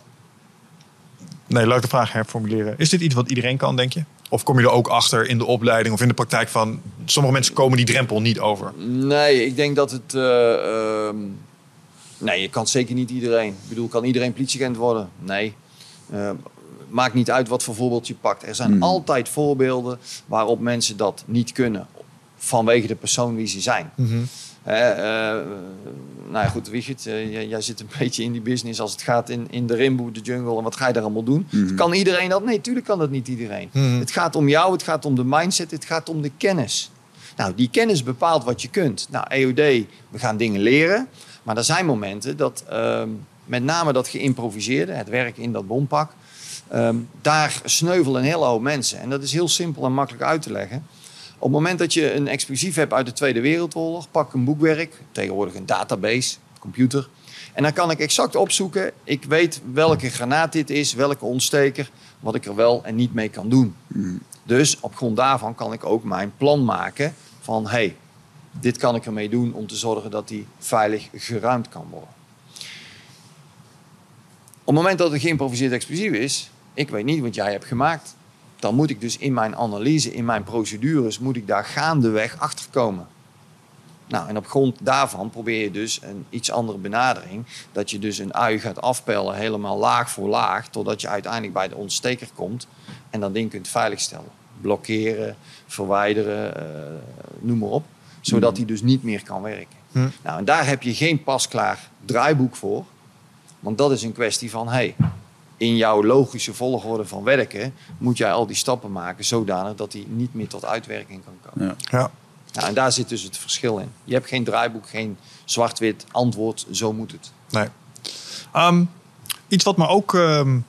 Nee, laat ik de vraag herformuleren. Is dit iets wat iedereen kan, denk je? Of kom je er ook achter in de opleiding of in de praktijk van... sommige mensen komen die drempel niet over? Nee, ik denk dat het... eh, ehm, nee, je kan zeker niet iedereen. Ik bedoel, kan iedereen politieagent worden? Nee. Eh, maakt niet uit wat voor voorbeeld je pakt. Er zijn altijd voorbeelden waarop mensen dat niet kunnen. Vanwege de persoon wie ze zijn. Hè, eh, nou ja, goed, Wiegert, eh, jij, jij zit een beetje in die business als het gaat in, in de rimboe, de jungle en wat ga je daar allemaal doen. Kan iedereen dat? Nee, tuurlijk kan dat niet iedereen. Het gaat om jou, het gaat om de mindset, het gaat om de kennis. Nou, die kennis bepaalt wat je kunt. Nou, EOD, we gaan dingen leren. Maar er zijn momenten dat ehm, met name dat geïmproviseerde, het werk in dat bompak, ehm, daar sneuvelen een hele hoop mensen. En dat is heel simpel en makkelijk uit te leggen. Op het moment dat je een explosief hebt uit de Tweede Wereldoorlog, pak een boekwerk, tegenwoordig een database, computer. En dan kan ik exact opzoeken, ik weet welke granaat dit is, welke ontsteker, wat ik er wel en niet mee kan doen. Dus op grond daarvan kan ik ook mijn plan maken van, hé, hey, dit kan ik ermee doen om te zorgen dat die veilig geruimd kan worden. Op het moment dat het geïmproviseerd explosief is, ik weet niet wat jij hebt gemaakt, dan moet ik dus in mijn analyse, in mijn procedures, moet ik daar gaandeweg achter komen. Nou, en op grond daarvan probeer je dus een iets andere benadering. Dat je dus een ui gaat afpellen, helemaal laag voor laag, totdat je uiteindelijk bij de ontsteker komt en dat ding kunt veiligstellen. Blokkeren, verwijderen, eh, noem maar op. Zodat hij dus niet meer kan werken. Nou, en daar heb je geen pasklaar draaiboek voor. Want dat is een kwestie van, hey, in jouw logische volgorde van werken moet jij al die stappen maken zodanig dat hij niet meer tot uitwerking kan komen. Ja. Ja. Nou, en daar zit dus het verschil in. Je hebt geen draaiboek, geen zwart-wit antwoord, zo moet het. Nee. Ehm, iets wat me ook, ehm,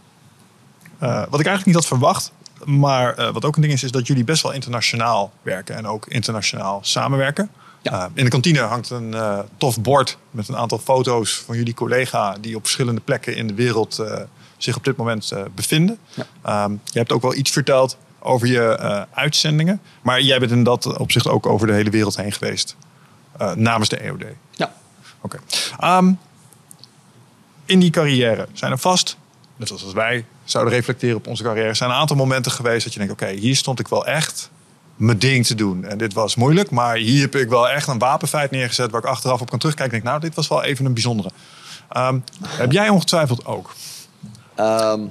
eh, wat ik eigenlijk niet had verwacht, maar eh, wat ook een ding is, is dat jullie best wel internationaal werken en ook internationaal samenwerken. Ja. Eh, in de kantine hangt een eh, tof bord met een aantal foto's van jullie collega die op verschillende plekken in de wereld eh, zich op dit moment eh, bevinden. Ja. Ehm, je hebt ook wel iets verteld over je eh, uitzendingen, maar jij bent in dat opzicht ook over de hele wereld heen geweest eh, namens de EOD. Ja. Oké. Ehm, in die carrière zijn er vast, net zoals als wij zouden reflecteren op onze carrière, zijn een aantal momenten geweest dat je denkt: oké, hier stond ik wel echt mijn ding te doen. En dit was moeilijk, maar hier heb ik wel echt een wapenfeit neergezet waar ik achteraf op kan terugkijken. En denk, nou, dit was wel even een bijzondere. Ehm, heb jij ongetwijfeld ook? Ehm,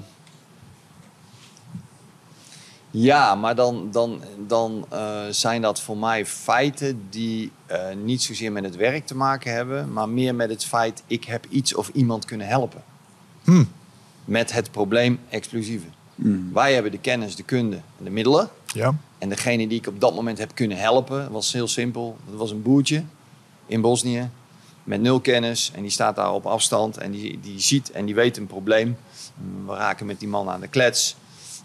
ja, maar dan, dan, dan eh, zijn dat voor mij feiten die eh, niet zozeer met het werk te maken hebben, maar meer met het feit ik heb iets of iemand kunnen helpen. Hmm. Met het probleem explosieven. Wij hebben de kennis, de kunde en de middelen. Ja. En degene die ik op dat moment heb kunnen helpen, was heel simpel. Dat was een boertje in Bosnië met nul kennis. En die staat daar op afstand en die, die ziet en die weet een probleem. We raken met die man aan de klets.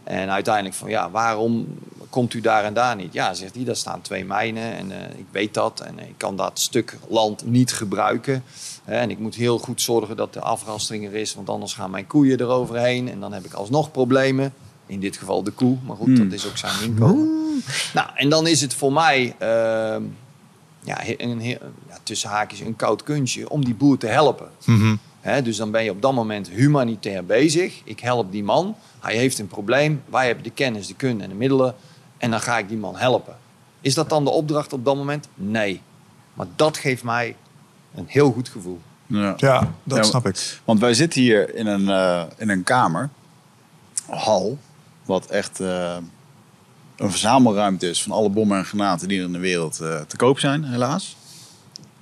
En uiteindelijk van, ja, waarom komt u daar en daar niet? Ja, zegt hij, daar staan twee mijnen en eh, ik weet dat. En ik kan dat stuk land niet gebruiken. Hè, en ik moet heel goed zorgen dat de afrastering er is, want anders gaan mijn koeien eroverheen. En dan heb ik alsnog problemen. In dit geval de koe, maar goed, dat is ook zijn inkomen. Nou, en dan is het voor mij ehm, ja, een, ja, tussen haakjes een koud kunstje om die boer te helpen. Hè, dus dan ben je op dat moment humanitair bezig. Ik help die man. Hij heeft een probleem. Wij hebben de kennis, de kunde en de middelen. En dan ga ik die man helpen. Is dat dan de opdracht op dat moment? Nee. Maar dat geeft mij een heel goed gevoel. Ja. Ja, dat Ja, snap ik. Want wij zitten hier in een, eh, in een kamer, een hal, wat echt eh, een verzamelruimte is van alle bommen en granaten die er in de wereld eh, te koop zijn, helaas.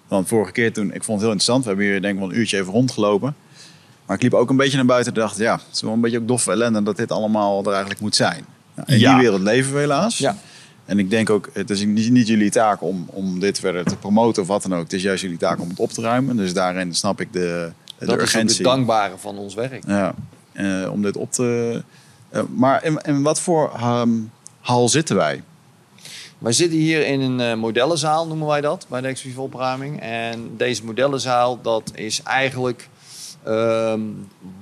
Want vorige keer toen, ik vond het heel interessant, we hebben hier denk ik wel een uurtje even rondgelopen. Maar ik liep ook een beetje naar buiten en dacht, ja, het is wel een beetje ook doffe ellende dat dit allemaal er eigenlijk moet zijn. Nou, in Ja. die wereld leven we helaas. Ja. En ik denk ook, het is niet, niet jullie taak om, om dit verder te promoten of wat dan ook. Het is juist jullie taak om het op te ruimen. Dus daarin snap ik de, de Dat is urgentie. het dankbare van ons werk. Ja, eh, om dit op te. eh, maar in, in wat voor ehm, hal zitten wij? Wij zitten hier in een eh, modellenzaal, noemen wij dat, bij de exclusieve opruiming. En deze modellenzaal, dat is eigenlijk... ehm,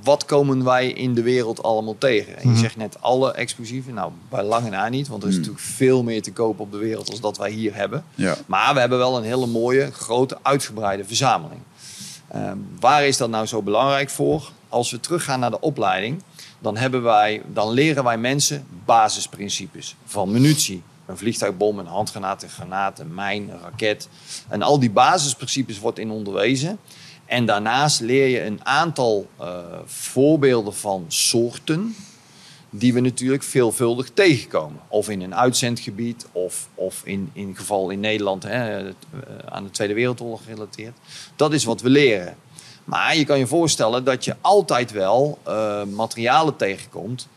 wat komen wij in de wereld allemaal tegen? En je zegt net alle exclusieve. Nou, bij lange na niet, want er is Hmm. natuurlijk veel meer te kopen op de wereld als dat wij hier hebben. Ja, Maar we hebben wel een hele mooie, grote, uitgebreide verzameling. Ehm, waar is dat nou zo belangrijk voor? Als we teruggaan naar de opleiding, dan, hebben wij, dan leren wij mensen basisprincipes van munitie. Een vliegtuigbom, een handgranaat, een granaat, een mijn, een raket. En al die basisprincipes wordt in onderwezen. En daarnaast leer je een aantal eh, voorbeelden van soorten die we natuurlijk veelvuldig tegenkomen. Of in een uitzendgebied, of, of in, in geval in Nederland hè, eh, aan de Tweede Wereldoorlog gerelateerd. Dat is wat we leren. Maar je kan je voorstellen dat je altijd wel eh, materialen tegenkomt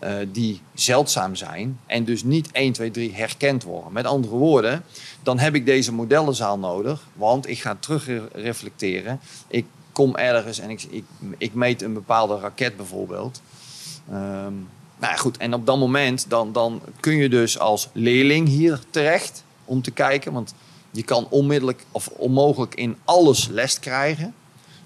eh, die zeldzaam zijn en dus niet 1, 2, 3 herkend worden. Met andere woorden, dan heb ik deze modellenzaal nodig, want ik ga terug re- reflecteren. Ik kom ergens en ik, ik, meet een bepaalde raket bijvoorbeeld. Ehm, nou goed, en op dat moment dan, dan kun je dus als leerling hier terecht om te kijken. Want je kan onmiddellijk of onmogelijk in alles les krijgen.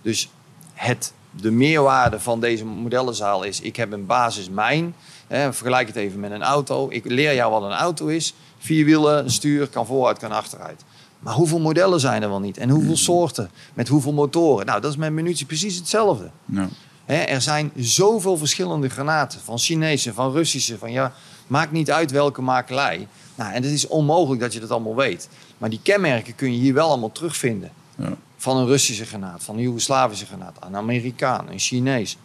Dus het, de meerwaarde van deze modellenzaal is, ik heb een basis mijn. Hè, vergelijk het even met een auto. Ik leer jou wat een auto is. Vier wielen, een stuur, kan vooruit, kan achteruit. Maar hoeveel modellen zijn er wel niet? En hoeveel soorten? Met hoeveel motoren? Nou, dat is met munitie precies hetzelfde. ja. Hè, er zijn zoveel verschillende granaten. Van Chinese, van Russische. Van ja, maakt niet uit welke makelij. Nou, en het is onmogelijk dat je dat allemaal weet. Maar die kenmerken kun je hier wel allemaal terugvinden. Ja. Van een Russische granaat, van een Joegoslavische granaat, een Amerikaan, een Chinees.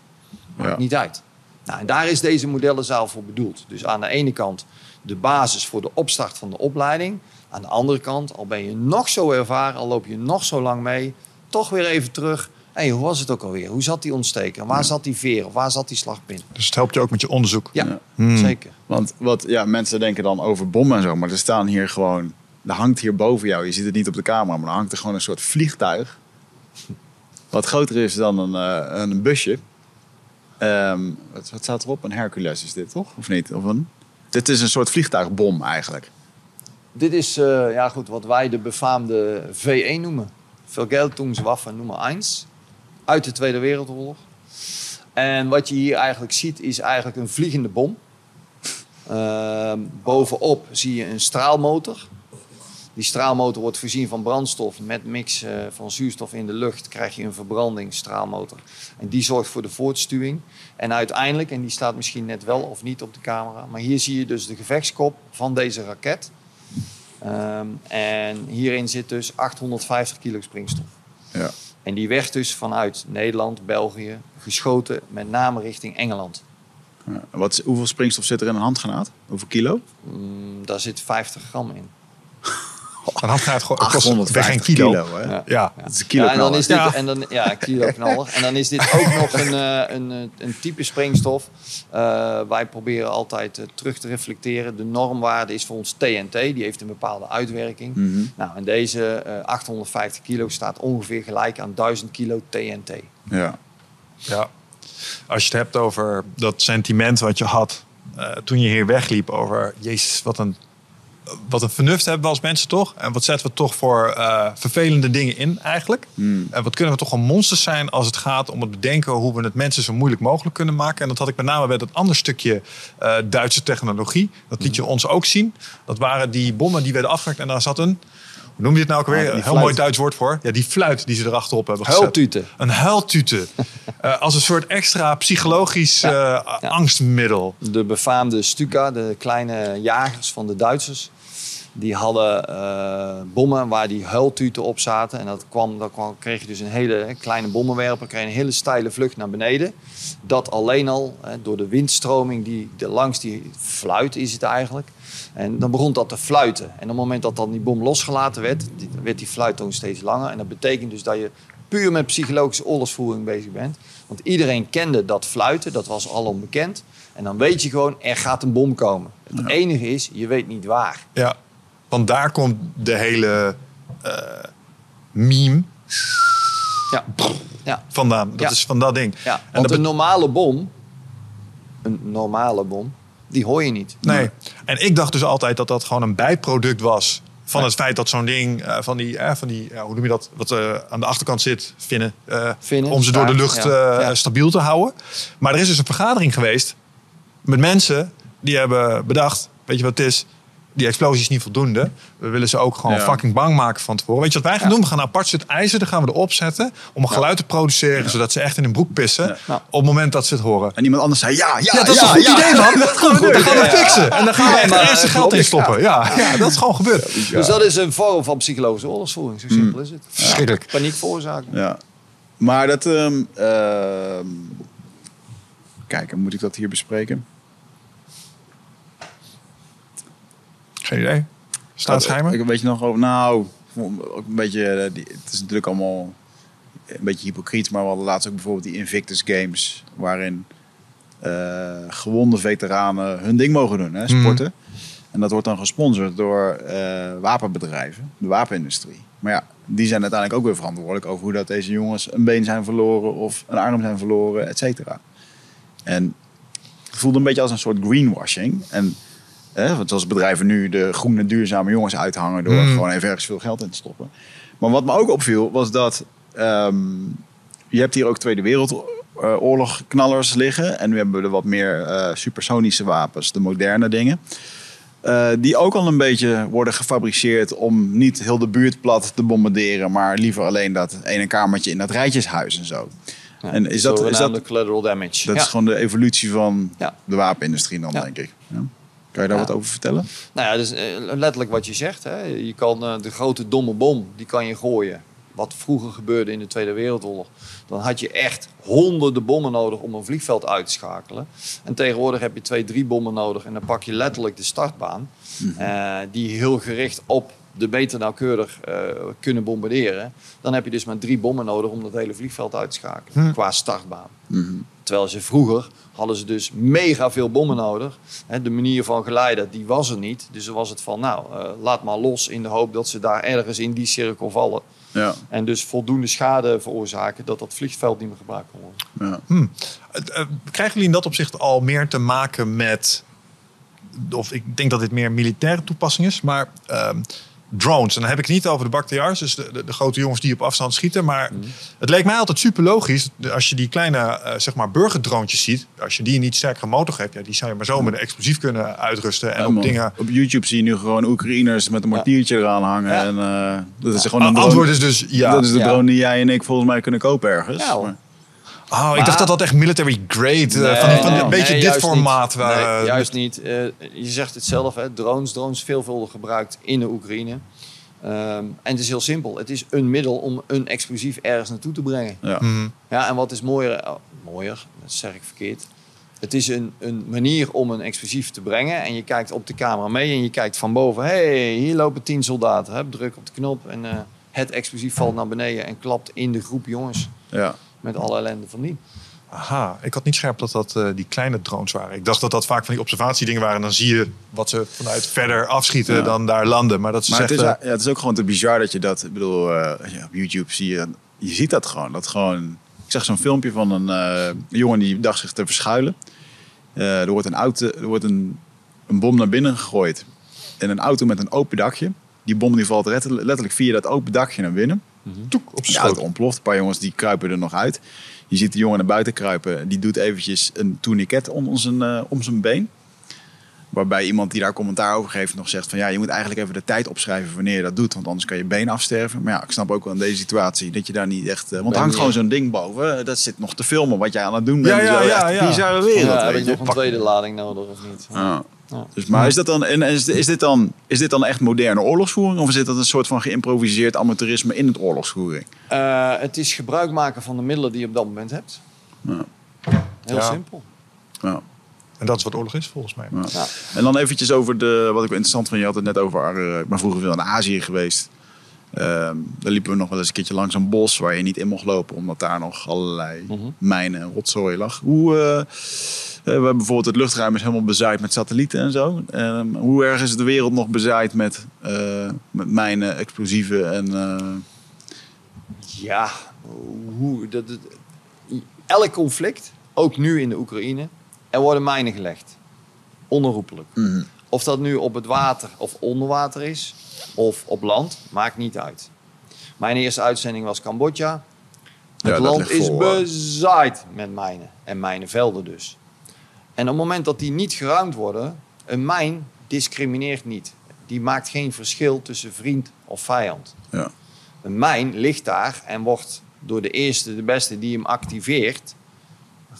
Maakt Ja. niet uit. Nou, en daar is deze modellenzaal voor bedoeld. Dus aan de ene kant de basis voor de opstart van de opleiding. Aan de andere kant, al ben je nog zo ervaren, al loop je nog zo lang mee, toch weer even terug. Hé, hoe was het ook alweer? Hoe zat die ontsteker? Waar zat die veer? Of waar zat die slagpin? Dus het helpt je ook met je onderzoek. Ja, Ja. Hmm. zeker. Want wat, ja, mensen denken dan over bommen en zo, maar er staan hier gewoon. Er hangt hier boven jou, je ziet het niet op de camera, maar er hangt er gewoon een soort vliegtuig. Wat groter is dan een, eh, een busje. Ehm, wat, wat staat erop? Een Hercules is dit, toch? Of niet? Of een... Dit is een soort vliegtuigbom eigenlijk. Dit is eh, ja, goed, wat wij de befaamde V1 noemen. Vergeltungswaffe nummer 1. Uit de Tweede Wereldoorlog. En wat je hier eigenlijk ziet, is eigenlijk een vliegende bom. Ehm, bovenop zie je een straalmotor. Die straalmotor wordt voorzien van brandstof. Met mix eh, van zuurstof in de lucht krijg je een verbrandingsstraalmotor. En die zorgt voor de voortstuwing. En uiteindelijk, en die staat misschien net wel of niet op de camera, maar hier zie je dus de gevechtskop van deze raket. Ehm, en hierin zit dus 850 kilo springstof. Ja. En die werd dus vanuit Nederland, België geschoten, met name richting Engeland. Ja. Wat, hoeveel springstof zit er in een handgranaat? Hoeveel kilo? Mm, daar zit 50 gram in. Een handgranaat gewoon kost 850 geen kilo. hè? Ja. Ja. Dat is een kilo ja, en dan is dit, Ja. en dan, ja, kilo knaller. En dan is dit ook nog een, eh, een, eh, een type springstof. Eh, wij proberen altijd terug te reflecteren. De normwaarde is voor ons TNT. Die heeft een bepaalde uitwerking. Mhm. Nou, en deze eh, 850 kilo staat ongeveer gelijk aan 1000 kilo TNT. Ja. Ja. Als je het hebt over dat sentiment wat je had eh, toen je hier wegliep over, jezus, wat een, wat een vernuft hebben we als mensen toch? En wat zetten we toch voor eh, vervelende dingen in eigenlijk? Hmm. En wat kunnen we toch een monsters zijn als het gaat om het bedenken hoe we het mensen zo moeilijk mogelijk kunnen maken? En dat had ik met name bij dat andere stukje eh, Duitse technologie. Dat liet je ons ook zien. Dat waren die bommen die werden afgemaakt en daar zat een, hoe noem je het nou ook weer? Ah, een heel mooi Duits woord voor. Ja, die fluit die ze erachterop hebben gezet. Huiltuten. Een huiltute. Eh, als een soort extra psychologisch Ja. angstmiddel. De befaamde Stuka, de kleine jagers van de Duitsers. Die hadden eh, bommen waar die huiltuten op zaten. En dat kwam, dan kwam, kreeg je dus een hele kleine bommenwerper. Kreeg je een hele steile vlucht naar beneden. Dat alleen al hè, door de windstroming die de, langs die fluit is het eigenlijk. En dan begon dat te fluiten. En op het moment dat dan die bom losgelaten werd, die- werd die fluittoon steeds langer. En dat betekent dus dat je puur met psychologische oorlogsvoering bezig bent. Want iedereen kende dat fluiten, dat was al onbekend. En dan weet je gewoon, er gaat een bom komen. Het enige is, je weet niet waar. Ja, want daar komt de hele eh, meme Ja, ja, vandaan. Dat Ja. is van dat ding. ja. En want dat een normale bom, een normale bom, die hoor je niet. Nee. En ik dacht dus altijd dat dat gewoon een bijproduct was van het feit dat zo'n ding, eh, van die, eh, van die hoe noem je dat, wat aan de achterkant zit, vinnen, Vinnen, om ze door de lucht ja. Ja. stabiel te houden. Maar er is dus een vergadering geweest met mensen die hebben bedacht, weet je wat het is? Die explosie is niet voldoende. We willen ze ook gewoon Ja. fucking bang maken van tevoren. Weet je wat wij gaan Ja. doen? We gaan een apart stuk ijzer, dan gaan we erop zetten om een geluid te produceren, zodat ze echt in hun broek pissen op het moment dat ze het horen. En iemand anders zei ja, ja, Ja, dat is een goed idee, man. Dat gaan we doen. Dat gaan we Ja, ja. fixen. En dan gaan we Ja, echt geld in stoppen. Ja, ja, dat is gewoon gebeurd. Dus dat is een vorm van psychologische oorlogsvoering. Zo simpel is het. Verschrikkelijk. Paniek veroorzaken. Ja. Maar dat... ehm, kijk, moet ik dat hier bespreken? Geen idee. Staatsgeheimen? Ik weet je nog over... Nou, ook een beetje... eh, Die, het is natuurlijk allemaal een beetje hypocriet. Maar we hadden laatst ook bijvoorbeeld die Invictus Games. Waarin eh, gewonde veteranen hun ding mogen doen, hè, sporten. En dat wordt dan gesponsord door eh, wapenbedrijven, de wapenindustrie. Maar ja, die zijn uiteindelijk ook weer verantwoordelijk over hoe dat deze jongens een been zijn verloren of een arm zijn verloren, et cetera. En het voelde een beetje als een soort greenwashing. En hè, want zoals bedrijven nu de groene duurzame jongens uithangen door Mm. gewoon even ergens veel geld in te stoppen. Maar wat me ook opviel was dat ehm, je hebt hier ook Tweede Wereldoorlog knallers liggen. En nu hebben we er wat meer eh, supersonische wapens, de moderne dingen. Eh, die ook al een beetje worden gefabriceerd om niet heel de buurt plat te bombarderen, maar liever alleen dat ene kamertje in dat rijtjeshuis en zo. Ja, En is dat- is dat- collateral damage. Dat ja. is gewoon de evolutie van Ja. de wapenindustrie dan, denk ik. Kan je daar Ja. wat over vertellen? Nou ja, dus eh, letterlijk wat je zegt. Hè. Je kan eh, de grote domme bom, die kan je gooien. Wat vroeger gebeurde in de Tweede Wereldoorlog. Dan had je echt honderden bommen nodig om een vliegveld uit te schakelen. En tegenwoordig heb je twee, drie bommen nodig. En dan pak je letterlijk de startbaan. eh, die heel gericht op de beter nauwkeurig eh, kunnen bombarderen. Dan heb je dus maar drie bommen nodig om dat hele vliegveld uit te schakelen. Qua startbaan. Terwijl ze vroeger hadden ze dus mega veel bommen nodig. Hè, de manier van geleiden, die was er niet. Dus dan was het van, nou, eh, laat maar los in de hoop dat ze daar ergens in die cirkel vallen. Ja. En dus voldoende schade veroorzaken dat dat vliegveld niet meer gebruikt kon worden. ja. Eh, eh, Krijgen jullie in dat opzicht al meer te maken met... Of ik denk dat dit meer militaire toepassing is, maar ehm, drones. En dan heb ik het niet over de Bactriars, dus de, de, de grote jongens die op afstand schieten. Maar het leek mij altijd super logisch, als je die kleine eh, zeg maar burgerdroontjes ziet. Als je die een niet sterkere motor hebt, ja, die zou je maar zo met een explosief kunnen uitrusten. En Ja, op man. dingen... Op YouTube zie je nu gewoon Oekraïners met een mortiertje eraan hangen. Ja. En eh, dat is gewoon een drone. antwoord is dus ja. Dat is de Ja. drone die jij en ik volgens mij kunnen kopen ergens. Ja, Maar- Oh, ik dacht dat dat echt military grade, eh, Nee, van, die, van nee, een beetje nee, dit formaat. niet. waar, Nee, eh, juist niet. Eh, je zegt het zelf, hè, drones. Drones veelvuldig gebruikt in de Oekraïne. Ehm, en het is heel simpel. Het is een middel om een explosief ergens naartoe te brengen. Ja. mhm. Ja, en wat is mooier? oh, mooier, dat zeg ik verkeerd. Het is een, een manier om een explosief te brengen. En je kijkt op de camera mee en je kijkt van boven. hey, hier lopen tien soldaten. Hup, druk op de knop en eh, het explosief valt naar beneden en klapt in de groep jongens. Ja. Met alle ellende van die. Aha, ik had niet scherp dat dat eh, die kleine drones waren. Ik dacht dat dat vaak van die observatiedingen waren. En dan zie je wat ze vanuit verder afschieten Ja. dan daar landen. Maar dat is Maar het is, ja, het is ook gewoon te bizar dat je dat... Ik bedoel, eh, ja, op YouTube zie je... Je ziet dat gewoon. Dat gewoon ik zag zo'n filmpje van een eh, jongen die dacht zich te verschuilen. Eh, er wordt, een, auto, er wordt een, een bom naar binnen gegooid. In een auto met een open dakje. Die bom die valt letterlijk letterlijk via dat open dakje naar binnen. Toek op De zijn auto schoot. ontploft. Een paar jongens die kruipen er nog uit. Je ziet de jongen naar buiten kruipen. Die doet eventjes een tourniquet om zijn, eh, om zijn been. Waarbij iemand die daar commentaar over geeft nog zegt van... ja, je moet eigenlijk even de tijd opschrijven wanneer je dat doet. Want anders kan je been afsterven. Maar ja, ik snap ook wel in deze situatie dat je daar niet echt... eh, want er hangt gewoon zo'n ding boven. Dat zit nog te filmen wat jij aan het doen bent. Ja, ja, ja, echt ja. Bizarre wereld, Ja, heb je. nog een tweede lading nodig of niet? Ja. Ja. Dus, maar is, dat dan, en is, is, dit dan, is dit dan echt moderne oorlogsvoering? Of is dit een soort van geïmproviseerd amateurisme in het oorlogsvoering? Eh, het is gebruik maken van de middelen die je op dat moment hebt. Ja. Heel Ja. simpel. Ja. En dat is wat oorlog is volgens mij. Ja. Ja. En dan eventjes over de, wat ik wel interessant vond. Je had het net over, eh, ik ben vroeger veel in Azië geweest. Ehm daar liepen we nog wel eens een keertje langs een bos waar je niet in mocht lopen. Omdat daar nog allerlei Mhm. mijnen en rotzooi lag. Hoe, eh, we hebben bijvoorbeeld het luchtruim is helemaal bezaaid met satellieten en zo. Ehm, hoe erg is de wereld nog bezaaid met, eh, met mijnen, explosieven en... eh, Ja, hoe, dat, dat- elk conflict, ook nu in de Oekraïne, er worden mijnen gelegd. Onherroepelijk. mhm. Of dat nu op het water of onder water is, of op land, maakt niet uit. Mijn eerste uitzending was Cambodja. Ja, Het land is bezaaid met mijnen. En mijnenvelden dus. En op het moment dat die niet geruimd worden, een mijn discrimineert niet. Die maakt geen verschil tussen vriend of vijand. Ja. Een mijn ligt daar en wordt door de eerste, de beste die hem activeert,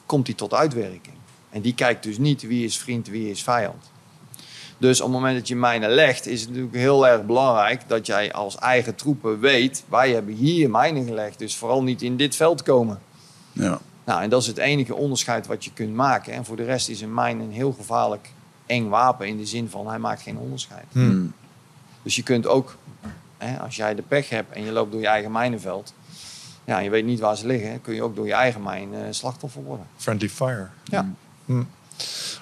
komt hij tot uitwerking. En die kijkt dus niet wie is vriend, wie is vijand. Dus op het moment dat je mijnen legt, is het natuurlijk heel erg belangrijk dat jij als eigen troepen weet, wij hebben hier mijnen gelegd, dus vooral niet in dit veld komen. Ja. Nou, en dat is het enige onderscheid wat je kunt maken. En voor de rest is een mijn een heel gevaarlijk eng wapen in de zin van hij maakt geen onderscheid. Mhm. Dus je kunt ook, hè, als jij de pech hebt en je loopt door je eigen mijnenveld, ja, je weet niet waar ze liggen, kun je ook door je eigen mijn eh, slachtoffer worden. Friendly Fire. Ja.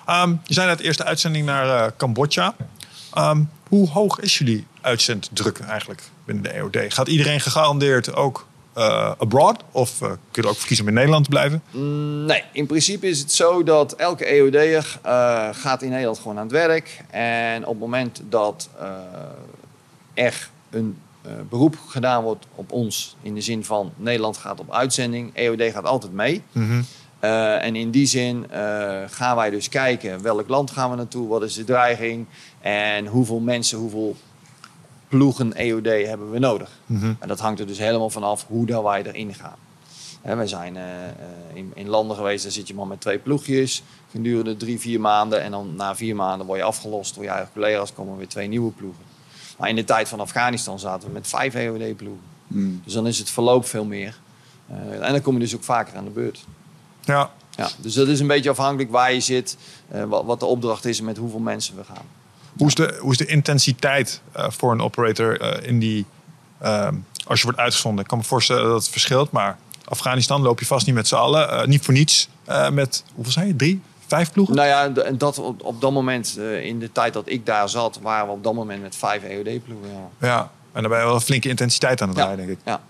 Ehm, je zei net eerste uitzending naar eh, Cambodja. Ehm, hoe hoog is jullie uitzenddruk eigenlijk binnen de EOD? Gaat iedereen gegarandeerd ook eh, abroad? Of eh, kun je ook voor kiezen om in Nederland te blijven? Mm, Nee, in principe is het zo dat elke EOD'er eh gaat in Nederland gewoon aan het werk. En op het moment dat er een beroep gedaan wordt op ons, in de zin van Nederland gaat op uitzending, EOD gaat altijd mee. Eh, en in die zin gaan wij dus kijken welk land gaan we naartoe, wat is de dreiging en hoeveel mensen, hoeveel ploegen EOD hebben we nodig. En dat hangt er dus helemaal vanaf hoe dat wij erin gaan. Hè, wij zijn eh, eh, in, in landen geweest, daar zit je maar met twee ploegjes gedurende drie, vier maanden. En dan na vier maanden word je afgelost door je eigen collega's, komen weer twee nieuwe ploegen. Maar in de tijd van Afghanistan zaten we met vijf EOD-ploegen. Mhm. Dus dan is het verloop veel meer. Eh, en dan kom je dus ook vaker aan de beurt. Ja, Ja, dus dat is een beetje afhankelijk waar je zit, wat, wat de opdracht is en met hoeveel mensen we gaan. Hoe is de, hoe is de intensiteit eh, voor een operator eh, in die, ehm, als je wordt uitgezonden? Ik kan me voorstellen dat het verschilt, maar Afghanistan loop je vast niet met z'n allen. eh, niet voor niets met, hoeveel zei je, drie, vijf ploegen? Nou ja, en dat op, op dat moment, in de tijd dat ik daar zat, waren we op dat moment met vijf EOD-ploegen. Ja. Ja, en dan ben je wel een flinke intensiteit aan het Ja. draaien, denk ik. Ja.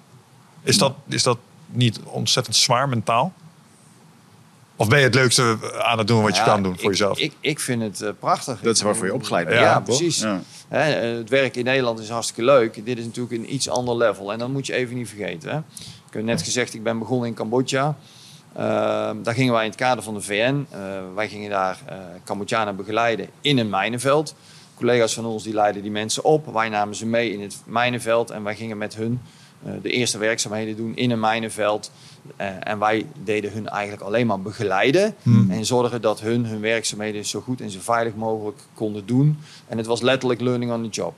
Is dat, is dat niet ontzettend zwaar mentaal? Of ben je het leukste aan het doen wat je Ja, kan doen voor ik, jezelf? Ik, ik vind het eh, prachtig. Dat is waarvoor je opgeleid bent. Ja, Ja, precies. Ja. Hè, eh, het werk in Nederland is hartstikke leuk. Dit is natuurlijk een iets ander level. En dat moet je even niet vergeten. Hè. Ik heb net gezegd, ik ben begonnen in Cambodja. Ehm, daar gingen wij in het kader van de VN. eh, wij gingen daar eh Cambodjanen begeleiden in een mijnenveld. Collega's van ons die leidden die mensen op. Wij namen ze mee in het mijnenveld. En wij gingen met hun de eerste werkzaamheden doen in een mijnenveld. Eh, en wij deden hun eigenlijk alleen maar begeleiden. En zorgen dat hun hun werkzaamheden zo goed en zo veilig mogelijk konden doen. En het was letterlijk learning on the job.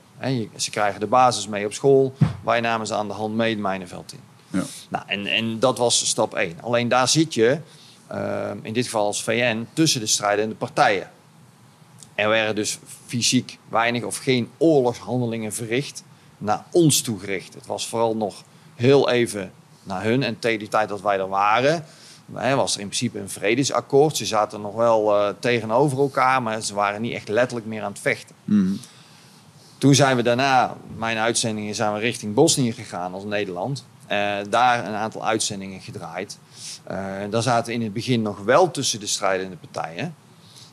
Ze krijgen de basis mee op school. Wij namen ze aan de hand mee het mijnenveld in. Ja. Nou, en, en dat was stap 1. Alleen daar zit je, eh, in dit geval als VN, tussen de strijdende partijen. Er werden dus fysiek weinig of geen oorlogshandelingen verricht naar ons toegericht. Het was vooral nog heel even naar hun. En tegen die tijd dat wij er waren, was er in principe een vredesakkoord. Ze zaten nog wel eh, tegenover elkaar, maar ze waren niet echt letterlijk meer aan het vechten. Mhm. Toen zijn we daarna, mijn uitzendingen, zijn we richting Bosnië gegaan als Nederland. Eh, daar een aantal uitzendingen gedraaid. Eh, daar zaten in het begin nog wel tussen de strijdende partijen.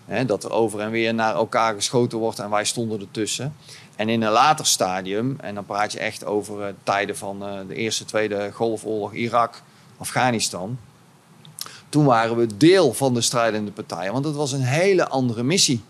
Hè, dat er over en weer naar elkaar geschoten wordt en wij stonden ertussen. En in een later stadium, en dan praat je echt over eh, tijden van eh, de Eerste, Tweede Golfoorlog, Irak, Afghanistan. Toen waren we deel van de strijdende partijen, want het was een hele andere missie.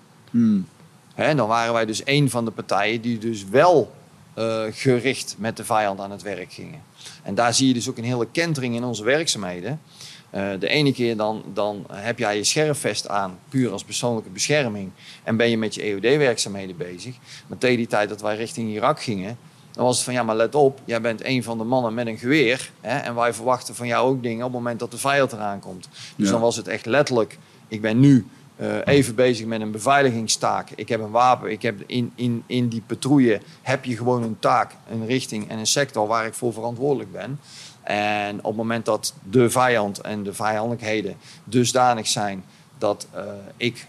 Hè, dan waren wij dus een van de partijen die dus wel eh, gericht met de vijand aan het werk gingen. En daar zie je dus ook een hele kentering in onze werkzaamheden. Eh, de ene keer dan, dan heb jij je scherfvest aan, puur als persoonlijke bescherming. En ben je met je EOD-werkzaamheden bezig. Maar tegen die tijd dat wij richting Irak gingen, dan was het van ja, maar let op, jij bent een van de mannen met een geweer. Hè, en wij verwachten van jou ook dingen op het moment dat de vijand eraan komt. Dus Ja. dan was het echt letterlijk, ik ben nu eh, even bezig met een beveiligingstaak. Ik heb een wapen, ik heb in, in, in die patrouille heb je gewoon een taak, een richting en een sector waar ik voor verantwoordelijk ben. En op het moment dat de vijand en de vijandelijkheden dusdanig zijn dat eh, ik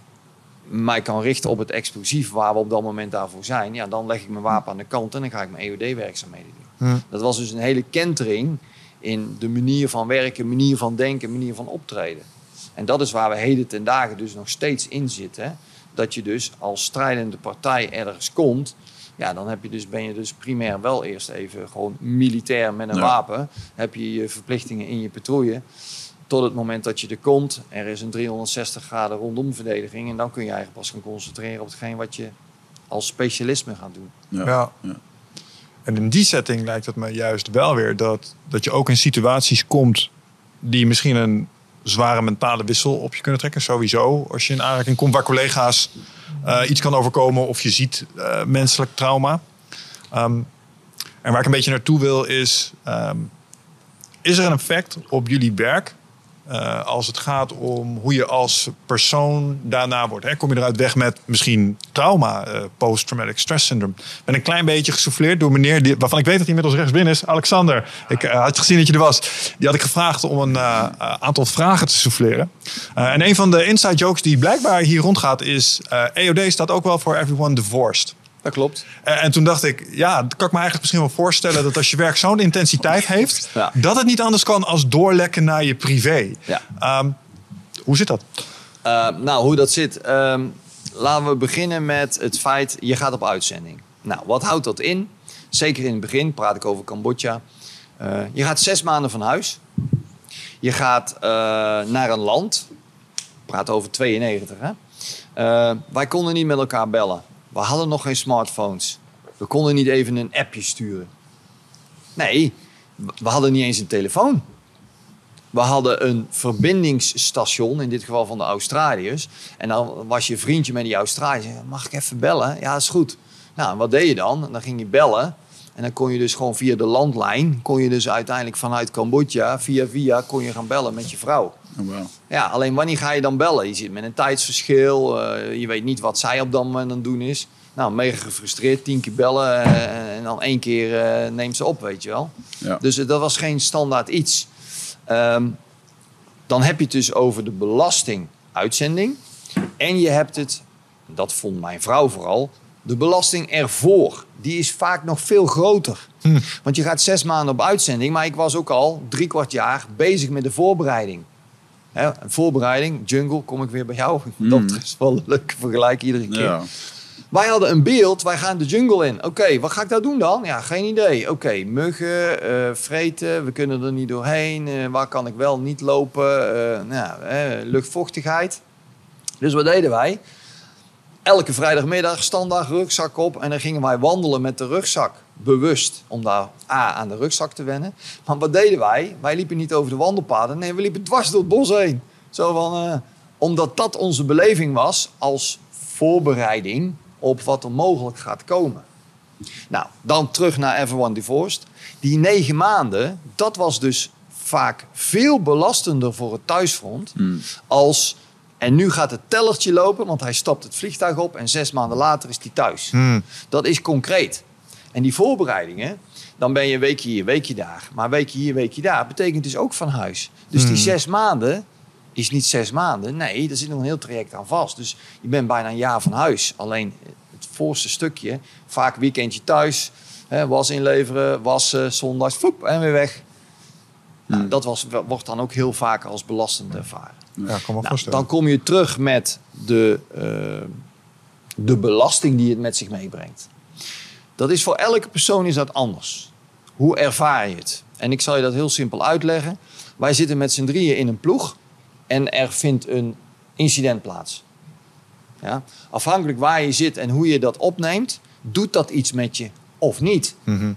mij kan richten op het explosief waar we op dat moment daarvoor zijn, ja, dan leg ik mijn wapen aan de kant en dan ga ik mijn EOD-werkzaamheden doen. Hm. Dat was dus een hele kentering in de manier van werken, manier van denken, manier van optreden. En dat is waar we heden ten dagen dus nog steeds in zitten. hè. Dat je dus als strijdende partij ergens komt, ja, dan heb je dus, ben je dus primair wel eerst even gewoon militair met een Ja. wapen. Heb je je verplichtingen in je patrouille. Tot het moment dat je er komt, er is een 360 graden rondom verdediging. En dan kun je eigenlijk pas gaan concentreren op hetgeen wat je als specialisme gaat doen. Ja. Ja. Ja. En in die setting lijkt het me juist wel weer dat, dat je ook in situaties komt die misschien een zware mentale wissel op je kunnen trekken. Sowieso. Als je in aanraking komt waar collega's eh, iets kan overkomen of je ziet eh, menselijk trauma. Ehm, en waar ik een beetje naartoe wil is, ehm, is er een effect op jullie werk eh, als het gaat om hoe je als persoon daarna wordt. Hè? Kom je eruit weg met misschien trauma, eh, post-traumatic stress syndrome. Ben een klein beetje gesouffleerd door meneer, die, waarvan ik weet dat hij inmiddels rechts binnen is, Alexander. Ik eh, had gezien dat je er was. Die had ik gevraagd om een aantal vragen te souffleren. En een van de inside jokes die blijkbaar hier rondgaat is... EOD staat ook wel voor Everyone Divorced. Dat klopt. En, en toen dacht ik, ja, kan ik me eigenlijk misschien wel voorstellen dat als je werk zo'n intensiteit heeft, Ja. dat het niet anders kan als doorlekken naar je privé. Ja. Ehm, hoe zit dat? Uh, nou, hoe dat zit. ehm, laten we beginnen met het feit, je gaat op uitzending. Nou, wat houdt dat in? Zeker in het begin, praat ik over Cambodja. Eh, je gaat zes maanden van huis. Je gaat eh, naar een land. Praat over 92, hè? Eh, wij konden niet met elkaar bellen. We hadden nog geen smartphones. We konden niet even een appje sturen. Nee, we hadden niet eens een telefoon. We hadden een verbindingsstation, in dit geval van de Australiërs. En dan was je vriendje met die Australiërs. Mag ik even bellen? Ja, is goed. Nou, wat deed je dan? Dan ging je bellen. En dan kon je dus gewoon via de landlijn... kon je dus uiteindelijk vanuit Cambodja... via via kon je gaan bellen met je vrouw. Oh, wow. Ja, alleen wanneer ga je dan bellen? Je zit met een tijdsverschil. eh, je weet niet wat zij op dat moment aan het doen is. Nou, mega gefrustreerd. Tien keer bellen eh, en dan één keer eh, neemt ze op, weet je wel. Ja. Dus dat was geen standaard iets. Ehm, dan heb je het dus over de belastinguitzending. En je hebt het, dat vond mijn vrouw vooral, de belasting ervoor. Die is vaak nog veel groter. Want je gaat zes maanden op uitzending, maar ik was ook al drie kwart jaar bezig met de voorbereiding. Hè, een voorbereiding, jungle, kom ik weer bij jou. Dat is wel een leuke vergelijking iedere keer. Ja. Wij hadden een beeld, wij gaan de jungle in. Oké, wat ga ik daar doen dan? Ja, geen idee. Oké, muggen, eh, vreten, we kunnen er niet doorheen. Eh, waar kan ik wel niet lopen? Eh, nou, luchtvochtigheid. Dus wat deden wij? Elke vrijdagmiddag standaard rugzak op en dan gingen wij wandelen met de rugzak. Bewust om daar A aan de rugzak te wennen. Maar wat deden wij? Wij liepen niet over de wandelpaden. Nee, we liepen dwars door het bos heen. Zo van, eh, omdat dat onze beleving was als voorbereiding op wat er mogelijk gaat komen. Nou, dan terug naar Everyone Divorced. Die negen maanden, dat was dus vaak veel belastender voor het thuisfront als... En nu gaat het tellertje lopen, want hij stapt het vliegtuig op en zes maanden later is hij thuis. Hmm. Dat is concreet. En die voorbereidingen, dan ben je een weekje hier, weekje daar. Maar weekje hier, weekje daar betekent dus ook van huis. Dus die zes maanden is niet zes maanden. Nee, er zit nog een heel traject aan vast. Dus je bent bijna een jaar van huis. Alleen het voorste stukje, vaak weekendje thuis, hè, was inleveren, wassen, zondags, foep, en weer weg. Nou, dat was, wordt dan ook heel vaak als belastend ervaren. Ja, me Nou, dan kom je terug met de, eh, de belasting die het met zich meebrengt. Dat is voor elke persoon is dat anders. Hoe ervaar je het? En ik zal je dat heel simpel uitleggen. Wij zitten met z'n drieën in een ploeg en er vindt een incident plaats. Ja? Afhankelijk waar je zit en hoe je dat opneemt, doet dat iets met je of niet. Mhm.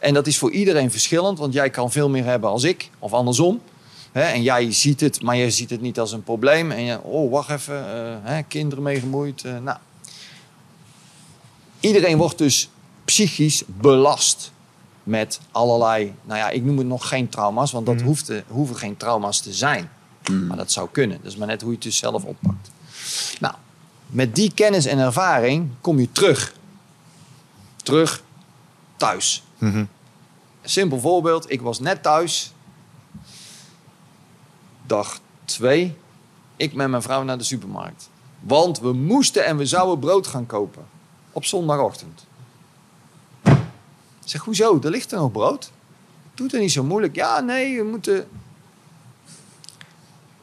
En dat is voor iedereen verschillend, want jij kan veel meer hebben als ik, of andersom. En jij ziet het, maar je ziet het niet als een probleem. En je, oh, wacht even, eh, kinderen mee gemoeid. eh, nou. Iedereen wordt dus psychisch belast met allerlei, nou ja, ik noem het nog geen trauma's, want dat hoeft te- hoeven geen trauma's te zijn. Maar dat zou kunnen. Dat is maar net hoe je het dus zelf oppakt. Nou, met die kennis en ervaring kom je terug. Terug thuis. Mhm. Simpel voorbeeld. Ik was net thuis. Dag twee. Ik met mijn vrouw naar de supermarkt. Want we moesten en we zouden brood gaan kopen. Op zondagochtend. Ik zeg, hoezo? Er ligt er nog brood. Doe het niet zo moeilijk. Ja, nee, we moeten...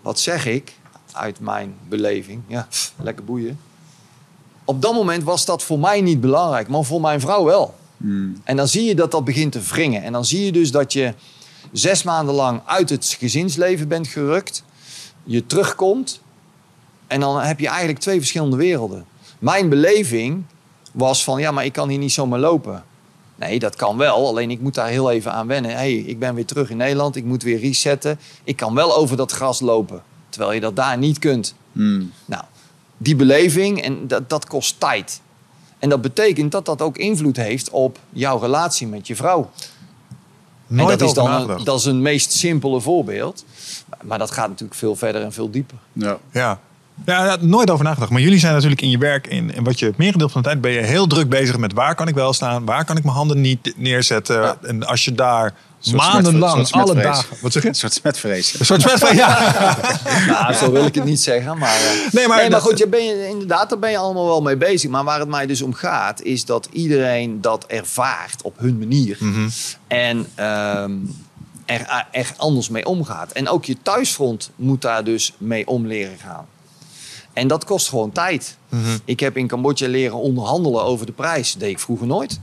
Wat zeg ik uit mijn beleving? Ja, lekker boeien. Op dat moment was dat voor mij niet belangrijk, maar voor mijn vrouw wel. En dan zie je dat dat begint te wringen. En dan zie je dus dat je zes maanden lang uit het gezinsleven bent gerukt. Je terugkomt. En dan heb je eigenlijk twee verschillende werelden. Mijn beleving was van, ja, maar ik kan hier niet zomaar lopen. Nee, dat kan wel. Alleen ik moet daar heel even aan wennen. hey, ik ben weer terug in Nederland. Ik moet weer resetten. Ik kan wel over dat gras lopen. Terwijl je dat daar niet kunt. Nou, die beleving, en dat, dat kost tijd. En dat betekent dat dat ook invloed heeft op jouw relatie met je vrouw. Nooit en dat is dan een, dat is een meest simpele voorbeeld. Maar, maar dat gaat natuurlijk veel verder en veel dieper. Ja. Ja. Ja, nooit over nagedacht. Maar jullie zijn natuurlijk in je werk, in, in wat je het merendeel van de tijd ben je heel druk bezig met waar kan ik wel staan, waar kan ik mijn handen niet neerzetten. Ja. En als je daar maandenlang, smetvrees. alle dagen. Wat zeg je? Een soort smetvrees. Een soort smet van ja. Nou, zo wil ik het niet zeggen. Maar, eh, Nee, maar goed, je ben je, inderdaad, daar ben je allemaal wel mee bezig. Maar waar het mij dus om gaat, is dat iedereen dat ervaart op hun manier. Mhm. En er, er anders mee omgaat. En ook je thuisfront moet daar dus mee om leren gaan. En dat kost gewoon tijd. Mhm. Ik heb in Cambodja leren onderhandelen over de prijs. Dat deed ik vroeger nooit.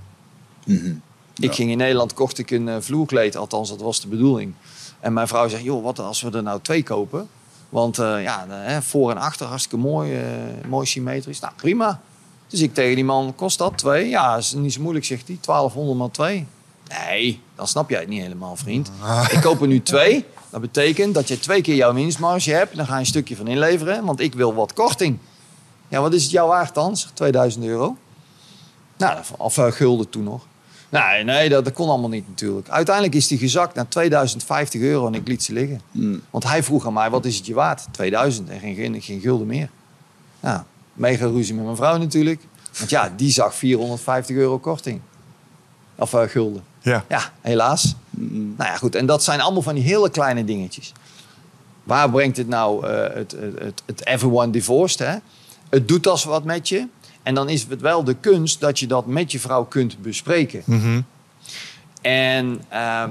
Ik ging in Nederland, kocht ik een eh, vloerkleed, althans dat was de bedoeling. En mijn vrouw zegt, joh, wat als we er nou twee kopen? Want eh, ja, voor en achter hartstikke mooi, eh, mooi symmetrisch. Nou, prima. Dus ik tegen die man, kost dat twee? Ja, is niet zo moeilijk, zegt hij. 1200 maar twee. Nee, dan snap jij het niet helemaal, vriend. Ik koop er nu twee. Dat betekent dat je twee keer jouw winstmarge hebt. Dan ga je een stukje van inleveren, want ik wil wat korting. Ja, wat is het jouw waard dan? Zeg, 2000 euro. Nou, of gulden toen nog. Nee, nee dat, dat kon allemaal niet natuurlijk. Uiteindelijk is die gezakt naar 2050 euro en ik liet ze liggen. Want hij vroeg aan mij, wat is het je waard? 2000 en geen, geen, geen gulden meer. Nou, mega ruzie met mijn vrouw natuurlijk. Want ja, die zag 450 euro korting. Of eh, gulden. Ja. Ja, helaas. Nou ja, goed. En dat zijn allemaal van die hele kleine dingetjes. Waar brengt het nou eh, het, het, het, everyone divorced? Hè? Het doet als wat met je. En dan is het wel de kunst dat je dat met je vrouw kunt bespreken. Mhm. En ehm,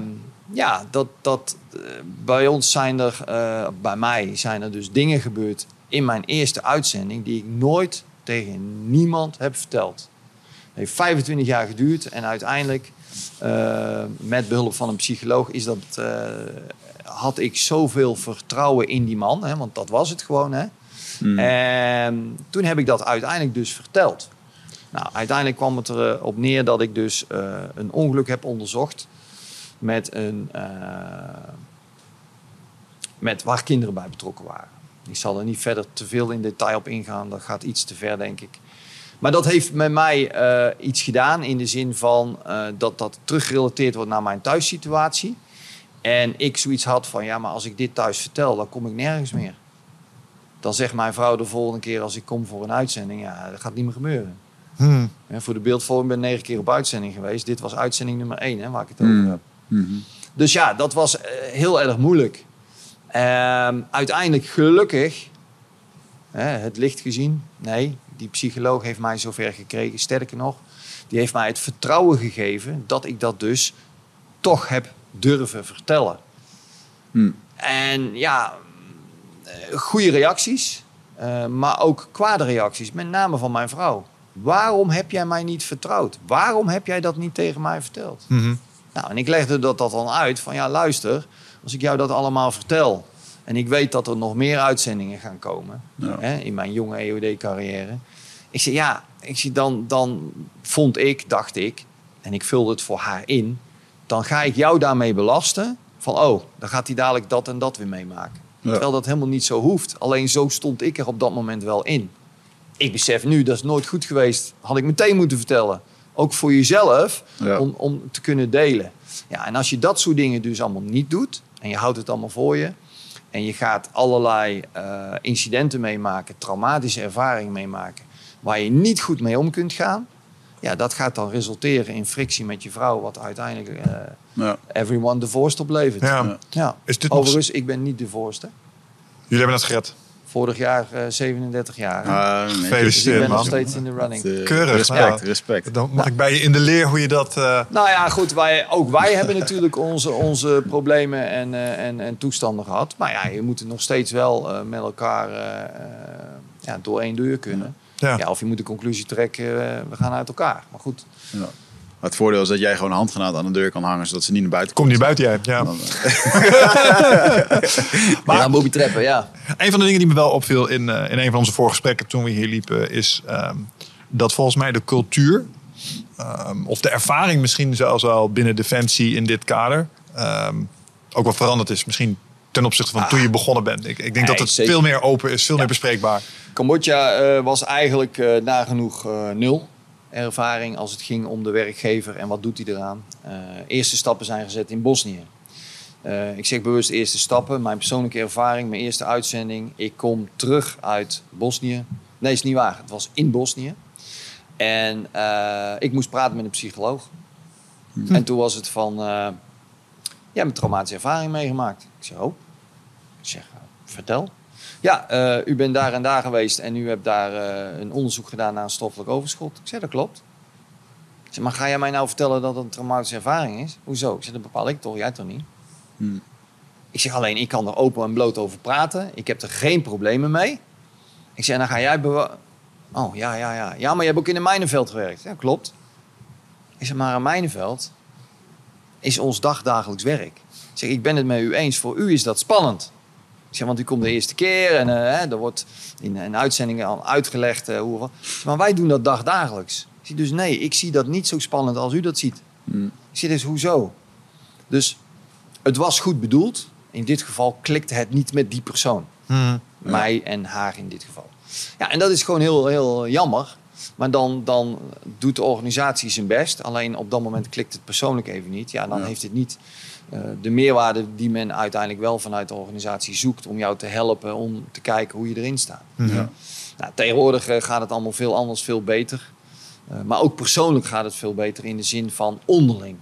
ja, dat, dat, eh, bij ons zijn er, eh, bij mij zijn er dus dingen gebeurd in mijn eerste uitzending die ik nooit tegen niemand heb verteld. Het heeft 25 jaar geduurd en uiteindelijk, eh, met behulp van een psycholoog, is dat, eh, had ik zoveel vertrouwen in die man, hè, want dat was het gewoon. Hè. En toen heb ik dat uiteindelijk dus verteld. Nou, uiteindelijk kwam het erop neer dat ik dus eh, een ongeluk heb onderzocht met een, eh, met waar kinderen bij betrokken waren. Ik zal er niet verder te veel in detail op ingaan, dat gaat iets te ver, denk ik. Maar dat heeft met mij eh, iets gedaan in de zin van eh, dat dat teruggerelateerd wordt naar mijn thuissituatie. En ik zoiets had van, ja, maar als ik dit thuis vertel, dan kom ik nergens meer. Dan zegt mijn vrouw de volgende keer als ik kom voor een uitzending, ja, dat gaat niet meer gebeuren. Hmm. Ja, voor de beeldvorming ben ik negen keer op uitzending geweest. Dit was uitzending nummer één, hè, waar ik het over Mm. heb. Dus ja, dat was eh, heel erg moeilijk. Ehm, uiteindelijk gelukkig, het licht gezien. Nee, die psycholoog heeft mij zover gekregen. Sterker nog, die heeft mij het vertrouwen gegeven dat ik dat dus toch heb durven vertellen. Hmm. En ja, eh, goede reacties, eh, maar ook kwade reacties, met name van mijn vrouw. Waarom heb jij mij niet vertrouwd? Waarom heb jij dat niet tegen mij verteld? Mhm. Nou, en ik legde dat, dat dan uit van ja, luister, als ik jou dat allemaal vertel en ik weet dat er nog meer uitzendingen gaan komen Ja. hè, in mijn jonge EOD-carrière. Ik zei ja, ik zei, dan, dan vond ik, dacht ik, en ik vulde het voor haar in, dan ga ik jou daarmee belasten van oh, dan gaat hij dadelijk dat en dat weer meemaken. Ja. Terwijl dat helemaal niet zo hoeft. Alleen zo stond ik er op dat moment wel in. Ik besef nu, dat is nooit goed geweest. Had ik meteen moeten vertellen. Ook voor jezelf, Ja. om, om te kunnen delen. Ja, en als je dat soort dingen dus allemaal niet doet... en je houdt het allemaal voor je... en je gaat allerlei eh, incidenten meemaken... traumatische ervaringen meemaken... waar je niet goed mee om kunt gaan... ja, dat gaat dan resulteren in frictie met je vrouw... wat uiteindelijk eh, Ja. everyone divorced oplevert. Ja. Is dit nog- Overigens, ik ben niet divorced. Hè. Jullie hebben het gered. Vorig jaar eh, 37 jaar. hè. Ah, nee, dus ik Gefeliciteerd, ben nog man. steeds in de running. eh, Keurig, Respect, ja. respect. Dan mag ik bij je in de leer hoe je dat... eh, Nou ja, goed, wij, ook wij hebben natuurlijk onze, onze problemen en, eh, en, en toestanden gehad. Maar ja, je moet het nog steeds wel eh, met elkaar eh, eh, ja, door één deur kunnen. ja. Ja. of je moet de conclusie trekken, eh, we gaan uit elkaar. Maar goed, Ja. Maar het voordeel is dat jij gewoon een handgranaat aan de deur kan hangen, zodat ze niet naar buiten Kom komt. niet buiten jij. Ja. Dan, eh, maar ja, Bobby Treppen, ja. Een van de dingen die me wel opviel in, eh, in een van onze voorgesprekken toen we hier liepen, is ehm, dat volgens mij de cultuur, ehm, of de ervaring misschien zelfs wel binnen Defensie in dit kader, ehm, ook wel veranderd is. Misschien ten opzichte van toen je begonnen bent. Ik, ik denk dat het zeker. veel meer open is, veel meer bespreekbaar. Cambodja eh, was eigenlijk eh, nagenoeg eh, nul ervaring als het ging om de werkgever en wat doet hij eraan. Eh, eerste stappen zijn gezet in Bosnië. Eh, ik zeg bewust eerste stappen. Mijn persoonlijke ervaring, mijn eerste uitzending. Ik kom terug uit Bosnië. Nee, is niet waar. Het was in Bosnië. En eh, ik moest praten met een psycholoog. En toen was het van... eh ja, mijn traumatische ervaring meegemaakt. Ik zeg, oh. Ik zeg, vertel. Ja, eh, u bent daar en daar geweest en u hebt daar eh, een onderzoek gedaan naar een stoffelijk overschot. Ik zeg, dat klopt. Ik zeg, maar ga jij mij nou vertellen dat het een traumatische ervaring is? Hoezo? Ik zeg, dat bepaal ik toch, jij toch niet? Hmm. Ik zeg alleen, ik kan er open en bloot over praten. Ik heb er geen problemen mee. Ik zeg, dan ga jij... Oh, ja, ja, ja. Ja, maar je hebt ook in een mijnenveld gewerkt. Ja, klopt. Ik zeg, maar een mijnenveld is ons dagdagelijks werk. Ik zeg, ik ben het met u eens. Voor u is dat spannend. Zeg, want u komt de eerste keer en hè, er wordt in een uitzending al uitgelegd eh, hoe... Maar wij doen dat dagdagelijks. Ik zeg, dus nee, ik zie dat niet zo spannend als u dat ziet. Hmm. Ik dus hoezo? Dus het was goed bedoeld. In dit geval klikte het niet met die persoon. Hmm. Mij en haar in dit geval. Ja, en dat is gewoon heel, heel jammer. Maar dan, dan doet de organisatie zijn best. Alleen op dat moment klikt het persoonlijk even niet. Ja, dan Ja. heeft het niet de meerwaarde die men uiteindelijk wel vanuit de organisatie zoekt. Om jou te helpen om te kijken hoe je erin staat. Ja. Nou, tegenwoordig eh, gaat het allemaal veel anders, veel beter. Eh, maar ook persoonlijk gaat het veel beter in de zin van onderling.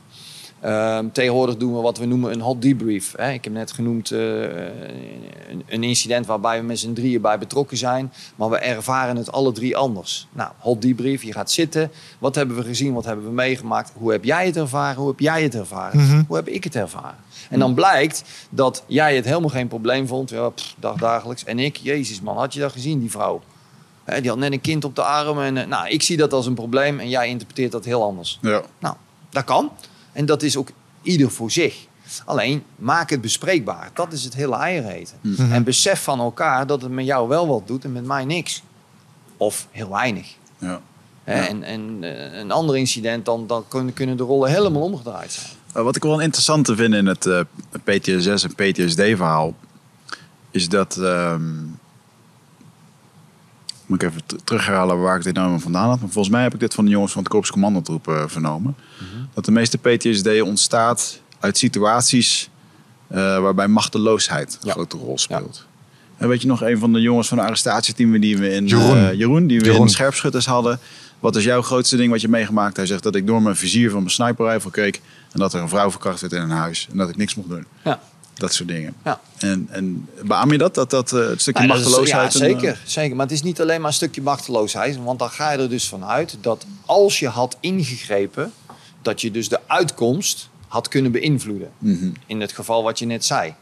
Ehm, tegenwoordig doen we wat we noemen een hot debrief. Hè. Ik heb net genoemd eh, een, een incident waarbij we met z'n drieën bij betrokken zijn. Maar we ervaren het alle drie anders. Nou, hot debrief, je gaat zitten. Wat hebben we gezien, wat hebben we meegemaakt? Hoe heb jij het ervaren, hoe heb jij het ervaren? Mhm. Hoe heb ik het ervaren? En dan blijkt dat jij het helemaal geen probleem vond. Ja, pff, dagdagelijks. En ik, jezus man, had je dat gezien, die vrouw? Hè, die had net een kind op de arm. En, eh, nou, ik zie dat als een probleem en jij interpreteert dat heel anders. Ja. Nou, dat kan. En dat is ook ieder voor zich. Alleen, maak het bespreekbaar. Dat is het hele eiereten. Mhm. En besef van elkaar dat het met jou wel wat doet en met mij niks. Of heel weinig. Ja. En, en eh, een ander incident, dan, dan kunnen, kunnen de rollen helemaal omgedraaid zijn. Uh, Wat ik wel interessant vind in het eh, PTSS en PTSD-verhaal, is dat. ehm, moet ik even terughalen waar ik dit nou vandaan had. Maar volgens mij heb ik dit van de jongens van het Korps Commandotroep eh, vernomen. Dat de meeste PTSD ontstaat uit situaties eh, waarbij machteloosheid een Ja. grote rol speelt. En weet je nog een van de jongens van de arrestatieteam die we in Jeroen. eh, Jeroen die we Jeroen. in scherpschutters hadden. Wat is jouw grootste ding wat je meegemaakt? Hij zegt dat ik door mijn vizier van mijn sniperrijfel keek en dat er een vrouw verkracht werd in een huis en dat ik niks mocht doen. Ja. Dat soort dingen. Ja. En, en beaam je dat? Dat, dat eh, het stukje Nou, dat is- machteloosheid? ja, en, eh, zeker, zeker. Maar het is niet alleen maar een stukje machteloosheid. Want dan ga je er dus vanuit dat als je had ingegrepen... dat je dus de uitkomst had kunnen beïnvloeden. mhm, In het geval wat je net zei.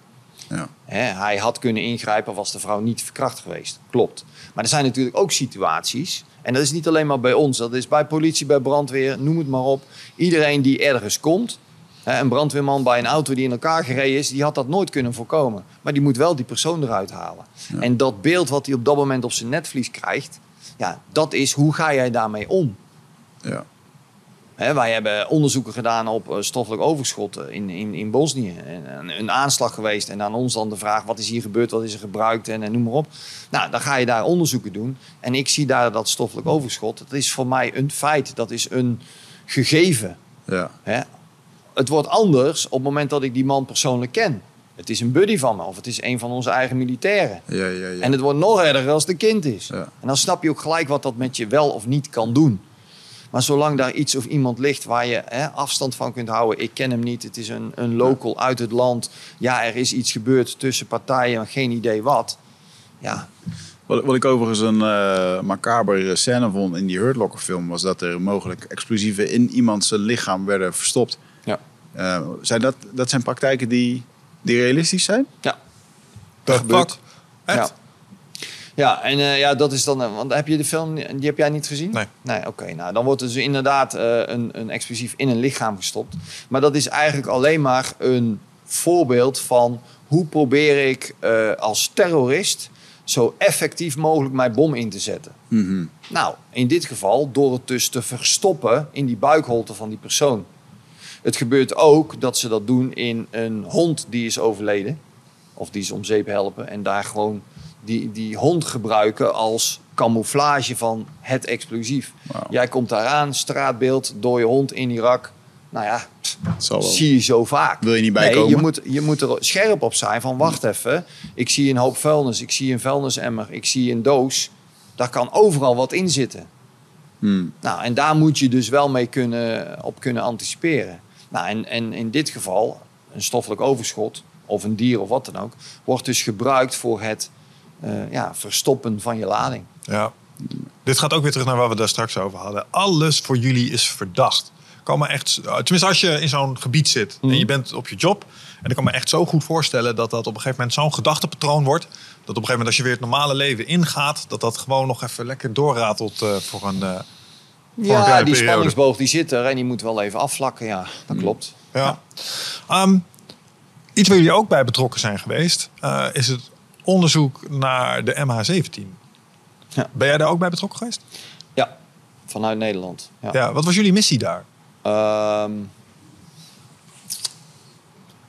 ja. Hè, hij had kunnen ingrijpen, was de vrouw niet verkracht geweest. Klopt. Maar er zijn natuurlijk ook situaties... en dat is niet alleen maar bij ons. Dat is bij politie, bij brandweer, noem het maar op. Iedereen die ergens komt... een brandweerman bij een auto die in elkaar gereden is... die had dat nooit kunnen voorkomen. Maar die moet wel die persoon eruit halen. En dat beeld wat hij op dat moment op zijn netvlies krijgt... ja, dat is hoe ga jij daarmee om? ja. Wij hebben onderzoeken gedaan op eh, stoffelijk overschot eh, in, in, in Bosnië. En, een- een aanslag geweest en aan ons dan de vraag... wat is hier gebeurd, wat is er gebruikt en, en noem maar op. Nou, dan ga je daar onderzoeken doen. En ik zie daar dat stoffelijk overschot. Dat is voor mij een feit. Dat is een gegeven. Ja. Het wordt anders op het moment dat ik die man persoonlijk ken. Het is een buddy van me of het is een van onze eigen militairen. Ja, ja, ja. En het wordt nog erger als het een kind is. En dan snap je ook gelijk wat dat met je wel of niet kan doen. Maar zolang daar iets of iemand ligt waar je hè, afstand van kunt houden. Ik ken hem niet, het is een, een local uit het land. Ja, er is iets gebeurd tussen partijen, maar geen idee wat. Ja, Wat, wat ik overigens een macabere scène vond in die Hurt Locker film... was dat er mogelijk explosieven in iemands lichaam werden verstopt. Eh, zijn dat, dat zijn praktijken die, die realistisch zijn? ja. Dat gebeurt. Ja. Ja, en eh, ja, dat is dan. eh, Want heb je de film, die heb jij niet gezien? Nee. Nee, oké. nou, dan wordt er dus inderdaad eh, een, een explosief in een lichaam gestopt. Maar dat is eigenlijk alleen maar een voorbeeld van hoe probeer ik eh, als terrorist zo effectief mogelijk mijn bom in te zetten. Mhm. Nou, in dit geval door het dus te verstoppen in die buikholte van die persoon. Het gebeurt ook dat ze dat doen in een hond die is overleden. Of die is om zeep helpen. En daar gewoon die, die hond gebruiken als camouflage van het explosief. Jij komt daaraan, straatbeeld, door je hond in Irak. Nou ja, Dat zie je zo vaak. Wil je niet Nee, bijkomen? je, moet, je moet er scherp op zijn van wacht even. Ik zie een hoop vuilnis, ik zie een vuilnisemmer, ik zie een doos. Daar kan overal wat in zitten. Hmm. Nou, en daar moet je dus wel mee kunnen, op kunnen anticiperen. Nou, en, en in dit geval, een stoffelijk overschot of een dier of wat dan ook, wordt dus gebruikt voor het eh, ja, verstoppen van je lading. Ja. Dit gaat ook weer terug naar waar we daar straks over hadden. Alles voor jullie is verdacht. Kan me echt, tenminste, als je in zo'n gebied zit en je bent op je job. En ik kan me echt zo goed voorstellen dat dat op een gegeven moment zo'n gedachtepatroon wordt. Dat op een gegeven moment als je weer het normale leven ingaat, dat dat gewoon nog even lekker doorratelt eh, voor een. eh, een Ja, die spanningsboog die zit er en die moet wel even afvlakken. Ja, dat klopt. Ja. Ehm, iets waar jullie ook bij betrokken zijn geweest, eh, is het onderzoek naar de MH17. Ja. Ben jij daar ook bij betrokken geweest? Ja, vanuit Nederland. Ja. Ja. Wat was jullie missie daar? Ehm,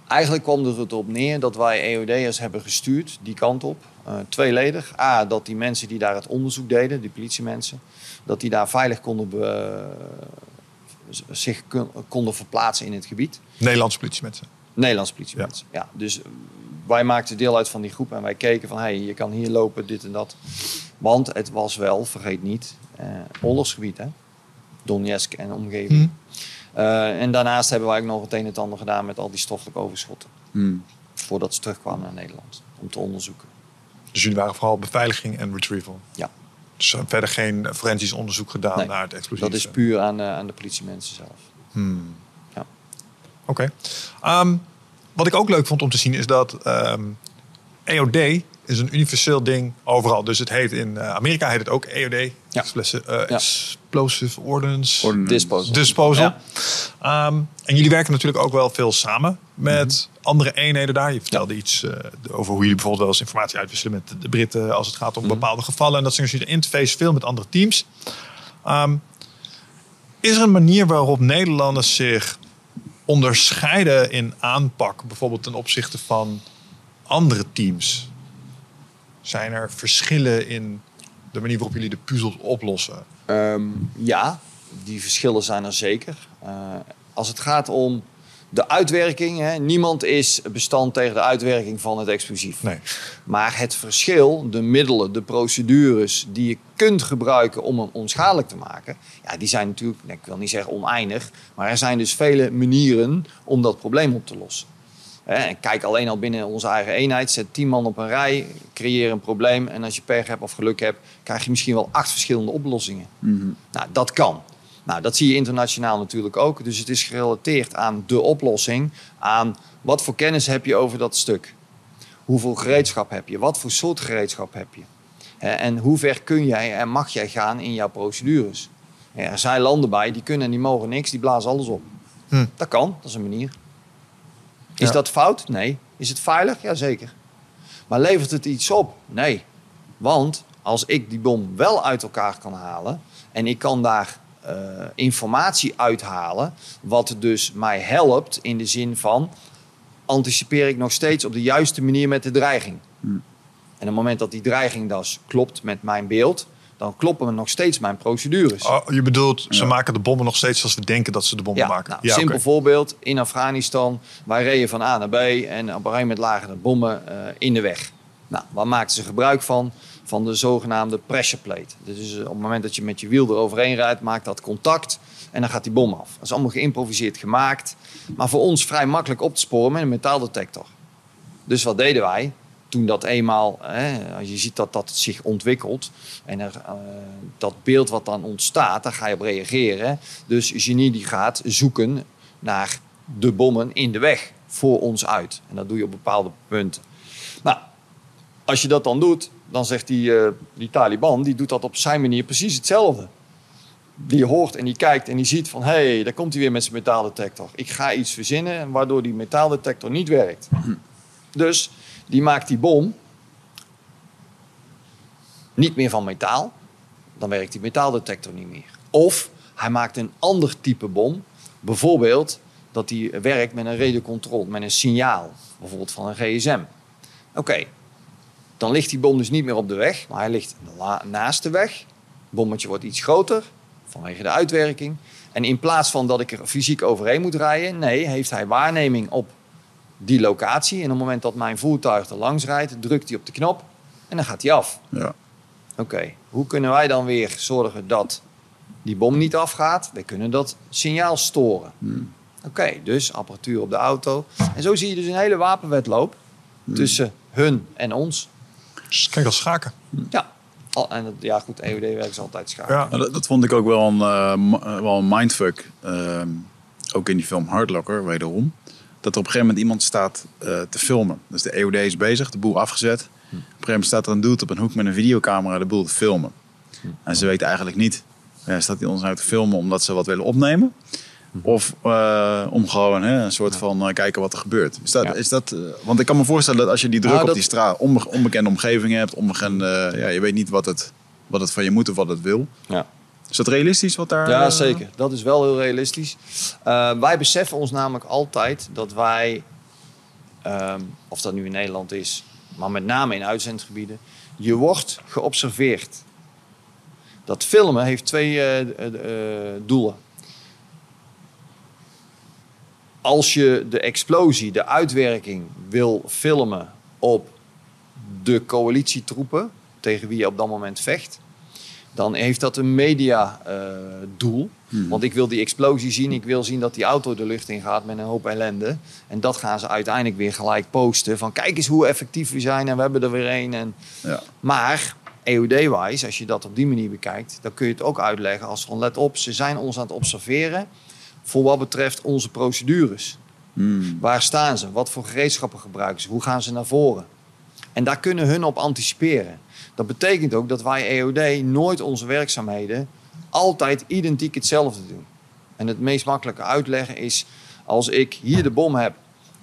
eigenlijk kwam er het op neer dat wij EOD'ers hebben gestuurd die kant op. Eh, tweeledig. A, dat die mensen die daar het onderzoek deden, die politiemensen, dat die daar veilig konden be- zich konden verplaatsen in het gebied. Nederlandse politiemensen. Nederlandse politiemensen. Ja. dus eh, wij maakten deel uit van die groep en wij keken van, hé, hey, je kan hier lopen, dit en dat. Want het was wel, vergeet niet, eh oorlogsgebied, hè. Donetsk en omgeving. Hm. Eh, en daarnaast hebben wij ook nog het een en het ander gedaan met al die stoffelijke overschotten. Hmm. Voordat ze terugkwamen naar Nederland. Om te onderzoeken. Dus jullie waren vooral beveiliging en retrieval. Ja, Dus eh, verder geen forensisch onderzoek gedaan Nee, naar het explosief. dat is puur aan, eh, aan de politiemensen zelf. Hmm. Ja. Oké. Ehm, wat ik ook leuk vond om te zien is dat ehm, EOD is een universeel ding overal. Dus het heet in eh, Amerika heet het ook EOD. Ja. Explosive, eh, Ja. Explosive Ordnance Ordnance. Disposal. Disposal. Ja. Ehm, en jullie werken natuurlijk ook wel veel samen met andere eenheden daar. Je vertelde iets eh, over hoe jullie bijvoorbeeld wel eens informatie uitwisselen met de Britten als het gaat om bepaalde gevallen. En dat zijn jullie interface veel met andere teams. Ehm, is er een manier waarop Nederlanders zich onderscheiden in aanpak, bijvoorbeeld ten opzichte van andere teams? Zijn er verschillen in de manier waarop jullie de puzzels oplossen? Ehm, ja, die verschillen zijn er zeker. Eh, als het gaat om de uitwerking, hè, niemand is bestand tegen de uitwerking van het explosief. Nee. Maar het verschil, de middelen, de procedures die je kunt gebruiken om hem onschadelijk te maken, ja, die zijn natuurlijk, ik wil niet zeggen oneindig, maar er zijn dus vele manieren om dat probleem op te lossen. En kijk alleen al binnen onze eigen eenheid, zet tien man op een rij, creëer een probleem en als je pech hebt of geluk hebt, krijg je misschien wel acht verschillende oplossingen. Nou, dat kan. Nou, dat zie je internationaal natuurlijk ook. Dus het is gerelateerd aan de oplossing, aan wat voor kennis heb je over dat stuk. Hoeveel gereedschap heb je? Wat voor soort gereedschap heb je? En hoe ver kun jij en mag jij gaan in jouw procedures? Er zijn landen bij die kunnen en die mogen niks, die blazen alles op. Hm. Dat kan, dat is een manier. Is Ja. dat fout? Nee. Is het veilig? Jazeker. Maar levert het iets op? Nee. Want als ik die bom wel uit elkaar kan halen en ik kan daar eh, informatie uithalen. Wat dus mij helpt in de zin van anticipeer ik nog steeds op de juiste manier met de dreiging. En op het moment dat die dreiging dus klopt met mijn beeld, dan kloppen nog steeds mijn procedures. Oh, je bedoelt, ze Ja. maken de bommen nog steeds zoals we denken dat ze de bommen Ja, maken. nou, ja, simpel voorbeeld. In Afghanistan, wij reden van A naar B en op een gegeven moment lagen er bommen eh, in de weg. Nou, waar maakten ze gebruik van? Van de zogenaamde pressure plate. Dus eh, op het moment dat je met je wiel eroverheen rijdt, maakt dat contact en dan gaat die bom af. Dat is allemaal geïmproviseerd gemaakt, maar voor ons vrij makkelijk op te sporen met een metaaldetector. Dus wat deden wij? Toen dat eenmaal, als je ziet dat dat zich ontwikkelt en er, eh, dat beeld wat dan ontstaat, daar ga je op reageren. Dus genie die gaat zoeken naar de bommen in de weg voor ons uit. En dat doe je op bepaalde punten. Nou, als je dat dan doet, dan zegt die, eh, die Taliban, die doet dat op zijn manier precies hetzelfde. Die hoort en die kijkt en die ziet van, hé, hey, daar komt hij weer met zijn metaaldetector. Ik ga iets verzinnen waardoor die metaaldetector niet werkt. Dus die maakt die bom niet meer van metaal. Dan werkt die metaaldetector niet meer. Of hij maakt een ander type bom. Bijvoorbeeld dat hij werkt met een radiocontrole, met een signaal. Bijvoorbeeld van een gsm. Oké, dan ligt die bom dus niet meer op de weg, maar hij ligt naast de weg. Het bommetje wordt iets groter vanwege de uitwerking. En in plaats van dat ik er fysiek overheen moet rijden, nee, heeft hij waarneming op die locatie. En op het moment dat mijn voertuig er langs rijdt, drukt hij op de knop en dan gaat hij af. Ja. Oké, hoe kunnen wij dan weer zorgen dat die bom niet afgaat? We kunnen dat signaal storen. Oké, dus apparatuur op de auto. En zo zie je dus een hele wapenwedloop tussen hun en ons. Dus kijk als schaken. Ja, Al- en dat, ja goed, EOD werkt altijd schaken. Ja. Nou, dat, dat vond ik ook wel een, eh, eh, wel een mindfuck. Ehm, ook in die film Hardlocker, wederom. Dat er op een gegeven moment iemand staat eh, te filmen. Dus de EOD is bezig, de boel afgezet. Op een gegeven moment staat er een dude op een hoek met een videocamera de boel te filmen. En ze weten eigenlijk niet, ja, staat hij ons nou te filmen omdat ze wat willen opnemen? Of eh, om gewoon hè, een soort van eh, kijken wat er gebeurt. Is dat, Ja. is dat, eh, want ik kan me voorstellen dat als je die druk Nou, op dat- die straat, onbe- onbekende omgeving hebt, onbekende, ja, je weet niet wat het, wat het van je moet of wat het wil. Ja. Is dat realistisch wat daar... Ja, eh, zeker. Dat is wel heel realistisch. Eh, wij beseffen ons namelijk altijd dat wij, ehm, of dat nu in Nederland is, maar met name in uitzendgebieden, je wordt geobserveerd. Dat filmen heeft twee eh, doelen. Als je de explosie, de uitwerking wil filmen op de coalitietroepen tegen wie je op dat moment vecht, dan heeft dat een media eh, doel. Want ik wil die explosie zien. Ik wil zien dat die auto de lucht in gaat met een hoop ellende. En dat gaan ze uiteindelijk weer gelijk posten. Van kijk eens hoe effectief we zijn en we hebben er weer één. En... Ja. Maar EOD-wise, als je dat op die manier bekijkt, dan kun je het ook uitleggen als van let op, ze zijn ons aan het observeren voor wat betreft onze procedures. Hmm. Waar staan ze? Wat voor gereedschappen gebruiken ze? Hoe gaan ze naar voren? En daar kunnen hun op anticiperen. Dat betekent ook dat wij EOD nooit onze werkzaamheden altijd identiek hetzelfde doen. En het meest makkelijke uitleggen is als ik hier de bom heb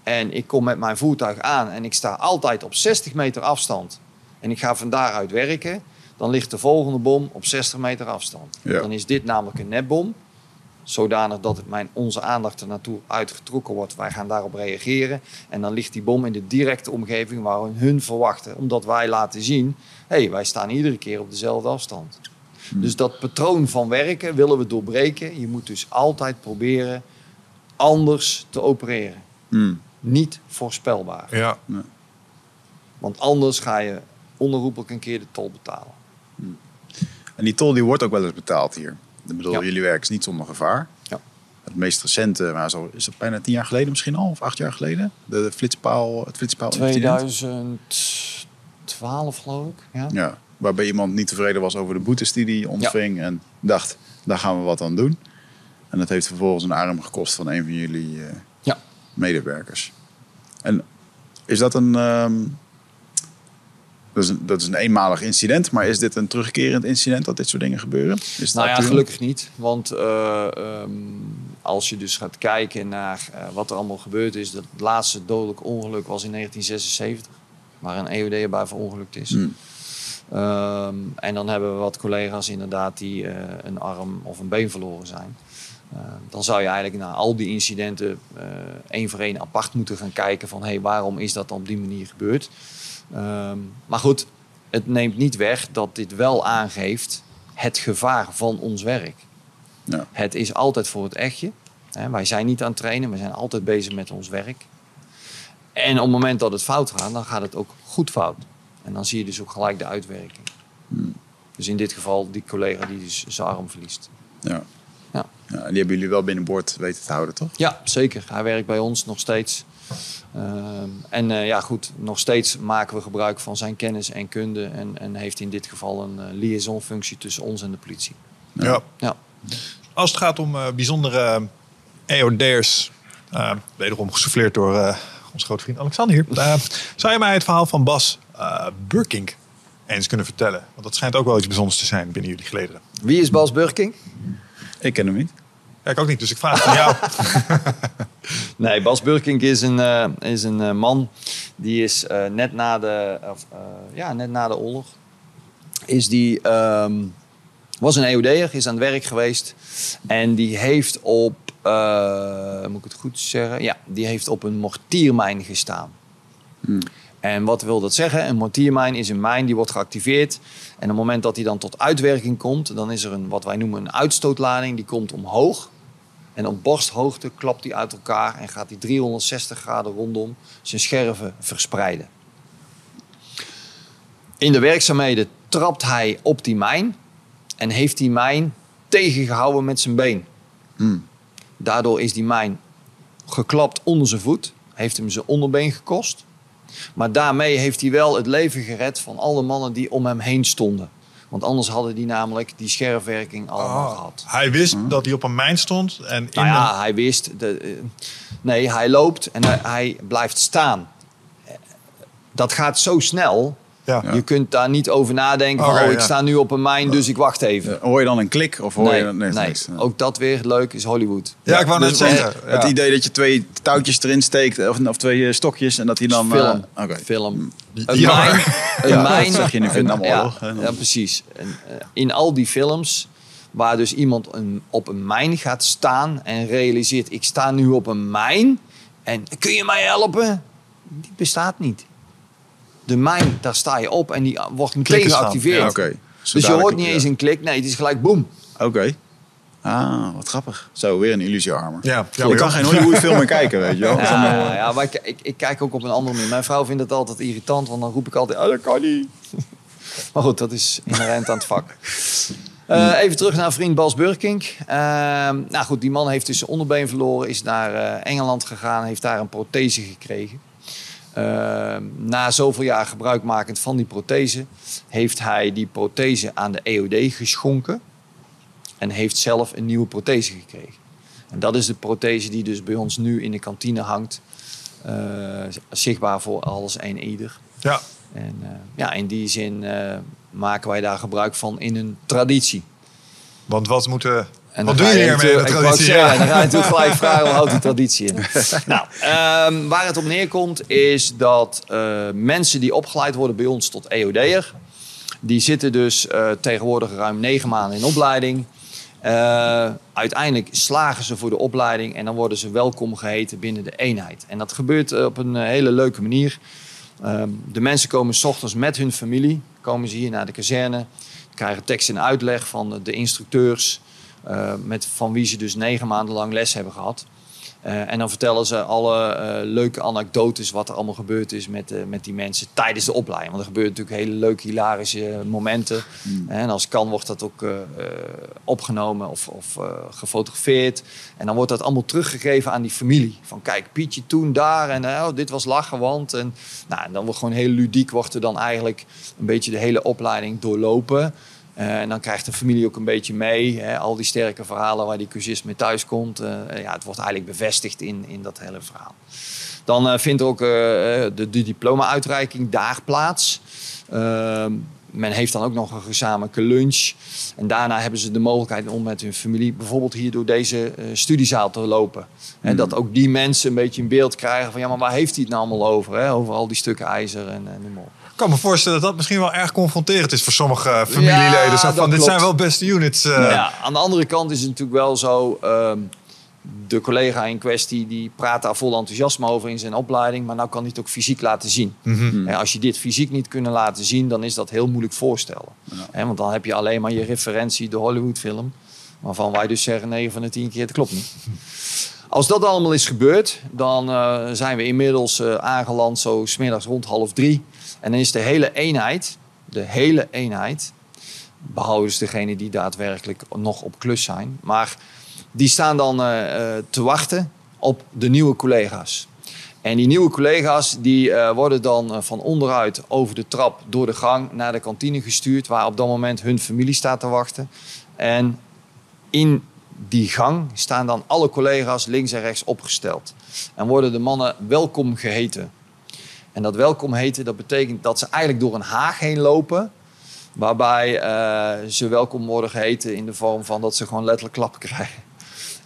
en ik kom met mijn voertuig aan en ik sta altijd op 60 meter afstand en ik ga van daaruit werken, dan ligt de volgende bom op 60 meter afstand. Ja. Dan is dit namelijk een netbom zodanig dat het mijn, onze aandacht er naartoe uitgetrokken wordt. Wij gaan daarop reageren. En dan ligt die bom in de directe omgeving waar we hun verwachten. Omdat wij laten zien, hé, hey, wij staan iedere keer op dezelfde afstand. Dus dat patroon van werken willen we doorbreken. Je moet dus altijd proberen anders te opereren. Hmm. Niet voorspelbaar. Ja. Want anders ga je onherroepelijk een keer de tol betalen. En die tol die wordt ook wel eens betaald hier. Ik bedoel, Ja. jullie werken is niet zonder gevaar. Ja. Het meest recente, maar zo, is dat bijna tien jaar geleden misschien al, of acht jaar geleden? De, de flitspaal, het flitspaal incident. 2012 geloof ik. Ja. Ja, waarbij iemand niet tevreden was over de boetes die hij ontving en dacht, daar gaan we wat aan doen. En dat heeft vervolgens een arm gekost van een van jullie Ja. medewerkers. En is dat een, ehm, dat, is een, dat is een eenmalig incident, maar is dit een terugkerend incident dat dit soort dingen gebeuren? Is Nou ja, gelukkig niet. Want eh, ehm, als je dus gaat kijken naar eh, wat er allemaal gebeurd is. Dat het laatste dodelijk ongeluk was in 1976. Waar een EOD erbij verongelukt is. Hmm. Ehm, en dan hebben we wat collega's inderdaad die eh, een arm of een been verloren zijn. Dan zou je eigenlijk naar al die incidenten eh, één voor één apart moeten gaan kijken van hey, waarom is dat op die manier gebeurd. Ehm, maar goed, het neemt niet weg dat dit wel aangeeft het gevaar van ons werk. Ja. Het is altijd voor het echtje. Hè, wij zijn niet aan het trainen, we zijn altijd bezig met ons werk. En op het moment dat het fout gaat, dan gaat het ook goed fout. En dan zie je dus ook gelijk de uitwerking. Dus in dit geval die collega die dus zijn arm verliest. Ja. Ja. Ja, en die hebben jullie wel binnenboord weten te houden, toch? Ja, zeker. Hij werkt bij ons nog steeds. Ehm, en eh, ja, goed, nog steeds maken we gebruik van zijn kennis en kunde. En, en heeft in dit geval een uh, liaisonfunctie tussen ons en de politie. Ja. Ja. Als het gaat om eh, bijzondere EOD'ers, uh, wederom gesouffleerd door uh, onze grote vriend Alexander hier. Uh, zou je mij het verhaal van Bas Burkink eens kunnen vertellen? Want dat schijnt ook wel iets bijzonders te zijn binnen jullie gelederen. Wie is Bas Burking? Ik ken hem niet. Ja, ik ook niet, dus ik vraag het aan jou. nee, Bas Burkink is een, uh, is een uh, man die is uh, net, na de, of, ja, net na de oorlog. Is die, um, was een EOD'er, is aan het werk geweest. En die heeft op, moet ik het goed zeggen? Ja, die heeft op een mortiermijn gestaan. Hmm. En wat wil dat zeggen? Een mortiermijn is een mijn die wordt geactiveerd. En op het moment dat die dan tot uitwerking komt, dan is er een, wat wij noemen een uitstootlading. Die komt omhoog. En op borsthoogte klapt die uit elkaar en gaat die 360 graden rondom zijn scherven verspreiden. In de werkzaamheden trapt hij op die mijn en heeft die mijn tegengehouden met zijn been. Hmm. Daardoor is die mijn geklapt onder zijn voet, heeft hem zijn onderbeen gekost. Maar daarmee heeft hij wel het leven gered van alle mannen die om hem heen stonden. Want anders hadden die namelijk die scherfwerking allemaal Oh, gehad. Hij wist dat hij op een mijn stond. En in Nou ja, hij wist. De, eh, nee, hij loopt en hij, hij blijft staan. Dat gaat zo snel. Ja. Je kunt daar niet over nadenken van, oh, ik ja. sta nu op een mijn, dus ik wacht even. Eh, hoor je dan een klik of hoor nee, je... Nee, nee. niks. ook dat weer leuk is Hollywood. Ja, ik wou net Dus zeggen. Het idee dat je twee touwtjes erin steekt, of, of twee eh, stokjes, en dat hij dan... film. eh, Oké. film. Die- Een ja, mijn, een Ja, mijn, zag je in de een- Vietnamoorlog, Ja, ja, precies. En, eh, in al die films waar dus iemand een, op een mijn gaat staan en realiseert, ik sta nu op een mijn en kun je mij helpen? Die bestaat niet. De mijn, daar sta je op en die wordt meteen geactiveerd. Ja. Dus je hoort niet eens een klik, nee, het is gelijk boem. Oké. Ah, wat grappig. Zo, weer een illusiearmer. Ja, ja, ik kan geen Hollywood film meer kijken, weet je wel. Allemaal- Ja, ja maar ik, ik, ik kijk ook op een andere manier. Mijn vrouw vindt het altijd irritant, want dan roep ik altijd, oh, dat kan niet. maar goed, dat is inherent aan het vak. Eh, even terug naar vriend Bas Burkink. Ehm, nou goed, die man heeft dus zijn onderbeen verloren, is naar eh, Engeland gegaan, heeft daar een prothese gekregen. Ehm, na zoveel jaar gebruikmakend van die prothese, heeft hij die prothese aan de EOD geschonken en heeft zelf een nieuwe prothese gekregen. En dat is de prothese die dus bij ons nu in de kantine hangt. Eh, zichtbaar voor alles en ieder. Ja. En eh, ja, in die zin eh, maken wij daar gebruik van in een traditie. Want wat moeten... En wat doe je hiermee de traditie? zeggen, Ja. Dan ga je natuurlijk gelijk vragen, hoe houdt die traditie in? nou, ehm, waar het op neerkomt is dat eh, mensen die opgeleid worden bij ons tot EOD'er... die zitten dus eh, tegenwoordig ruim negen maanden in opleiding... Eh, uiteindelijk slagen ze voor de opleiding en dan worden ze welkom geheten binnen de eenheid. En dat gebeurt op een hele leuke manier. Ehm, de mensen komen s ochtends met hun familie, komen ze hier naar de kazerne, krijgen tekst en uitleg van de instructeurs, met, van wie ze dus negen maanden lang les hebben gehad. Eh, en dan vertellen ze alle eh, leuke anekdotes wat er allemaal gebeurd is met, eh, met die mensen tijdens de opleiding. Want er gebeuren natuurlijk hele leuke, hilarische momenten. En als kan wordt dat ook eh, eh, opgenomen of, of eh, gefotografeerd. En dan wordt dat allemaal teruggegeven aan die familie. Van kijk, Pietje toen daar en eh, oh, dit was lachen, want... En, nou, en dan wordt gewoon heel ludiek, wordt er dan eigenlijk een beetje de hele opleiding doorlopen. Eh, en dan krijgt de familie ook een beetje mee. Hè, al die sterke verhalen waar die cursist mee thuis komt. eh, ja, het wordt eigenlijk bevestigd in, in dat hele verhaal. Dan eh, vindt er ook de, de diploma-uitreiking daar plaats. Ehm, men heeft dan ook nog een gezamenlijke lunch. En daarna hebben ze de mogelijkheid om met hun familie bijvoorbeeld hier door deze studiezaal te lopen. En dat ook die mensen een beetje in beeld krijgen van ja, maar waar heeft hij het nou allemaal over? Hè? Over al die stukken ijzer en, en noem maar op. Ik kan me voorstellen dat dat misschien wel erg confronterend is voor sommige familieleden. Ja, Zo dat van, dit klopt. zijn wel beste units. eh. Ja, aan de andere kant is het natuurlijk wel zo. ehm, de collega in kwestie die praat daar vol enthousiasme over in zijn opleiding. Maar nou kan hij het ook fysiek laten zien. Mhm. En als je dit fysiek niet kunnen laten zien, dan is dat heel moeilijk voorstellen. Hè, want dan heb je alleen maar je referentie, de Hollywoodfilm. Waarvan wij dus zeggen 9 van de 10 keer, het klopt niet. Als dat allemaal is gebeurd, dan eh, zijn we inmiddels eh, aangeland zo smiddags rond half drie. En dan is de hele eenheid, de hele eenheid, behalve dus degene die daadwerkelijk nog op klus zijn. Maar die staan dan eh, eh, te wachten op de nieuwe collega's. En die nieuwe collega's die eh, worden dan van onderuit over de trap door de gang naar de kantine gestuurd, waar op dat moment hun familie staat te wachten. En in die gang staan dan alle collega's links en rechts opgesteld. En worden de mannen welkom geheten. En dat welkom heten, dat betekent dat ze eigenlijk door een haag heen lopen. Waarbij eh, ze welkom worden geheten in de vorm van dat ze gewoon letterlijk klappen krijgen.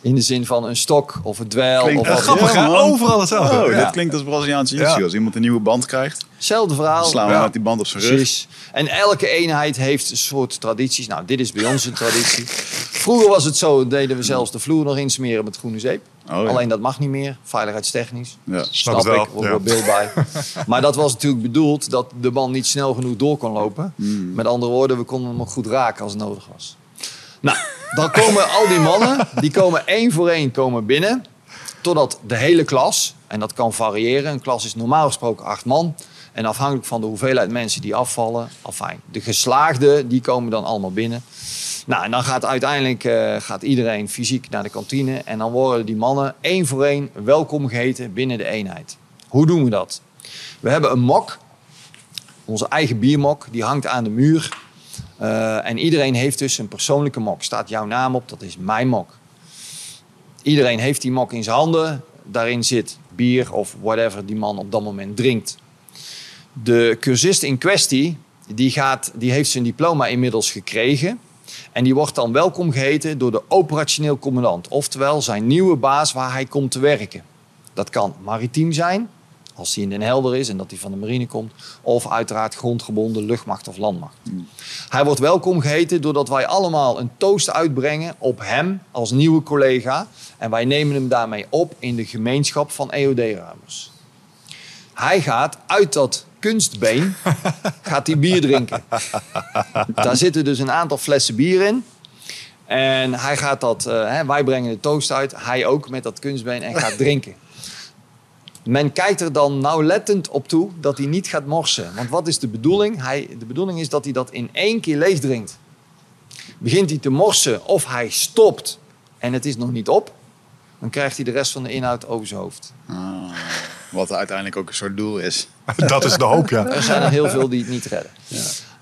In de zin van een stok of een dweil. Klinkt Of wat. grappig, man. Overal hetzelfde. Oh, Ja. dit klinkt als Braziliaanse Ja. Als iemand een nieuwe band krijgt, Hetzelfde verhaal. dan slaan we Ja. met die band op zijn rug. Precies. En elke eenheid heeft een soort tradities. Nou, dit is bij ons een traditie. Vroeger was het zo, deden we zelfs de vloer nog insmeren met groene zeep. Oh, ja. Alleen dat mag niet meer, veiligheidstechnisch. Ja. Snap, wel, ik, ja. wel beeld bij. maar dat was natuurlijk bedoeld dat de man niet snel genoeg door kon lopen. Hmm. Met andere woorden, we konden hem ook goed raken als het nodig was. Nou, dan komen al die mannen, die komen één voor één komen binnen. Totdat de hele klas, en dat kan variëren. Een klas is normaal gesproken acht man. En afhankelijk van de hoeveelheid mensen die afvallen, afijn. De geslaagden, die komen dan allemaal binnen. Nou, en dan gaat uiteindelijk eh, gaat iedereen fysiek naar de kantine. En dan worden die mannen één voor één welkom geheten binnen de eenheid. Hoe doen we dat? We hebben een mok, onze eigen biermok, die hangt aan de muur. Eh, en iedereen heeft dus een persoonlijke mok. Staat jouw naam op, dat is mijn mok. Iedereen heeft die mok in zijn handen. Daarin zit bier of whatever die man op dat moment drinkt. De cursist in kwestie, die, gaat, die heeft zijn diploma inmiddels gekregen. En die wordt dan welkom geheten door de operationeel commandant. Oftewel zijn nieuwe baas waar hij komt te werken. Dat kan maritiem zijn, als hij in Den Helder is en dat hij van de marine komt. Of uiteraard grondgebonden luchtmacht of landmacht. Hij wordt welkom geheten doordat wij allemaal een toast uitbrengen op hem als nieuwe collega. En wij nemen hem daarmee op in de gemeenschap van EOD-ruimers. Hij gaat uit dat kunstbeen gaat hij bier drinken. Daar zitten dus een aantal flessen bier in. En hij gaat dat, eh, hè, wij brengen de toast uit, hij ook met dat kunstbeen en gaat drinken. Men kijkt er dan nauwlettend op toe dat hij niet gaat morsen. Want wat is de bedoeling? Hij, de bedoeling is dat hij dat in één keer leeg drinkt. Begint hij te morsen of hij stopt en het is nog niet op, dan krijgt hij de rest van de inhoud over zijn hoofd. Ah, wat uiteindelijk ook een soort doel is. Dat is de hoop, ja. Er zijn er heel veel die het niet redden.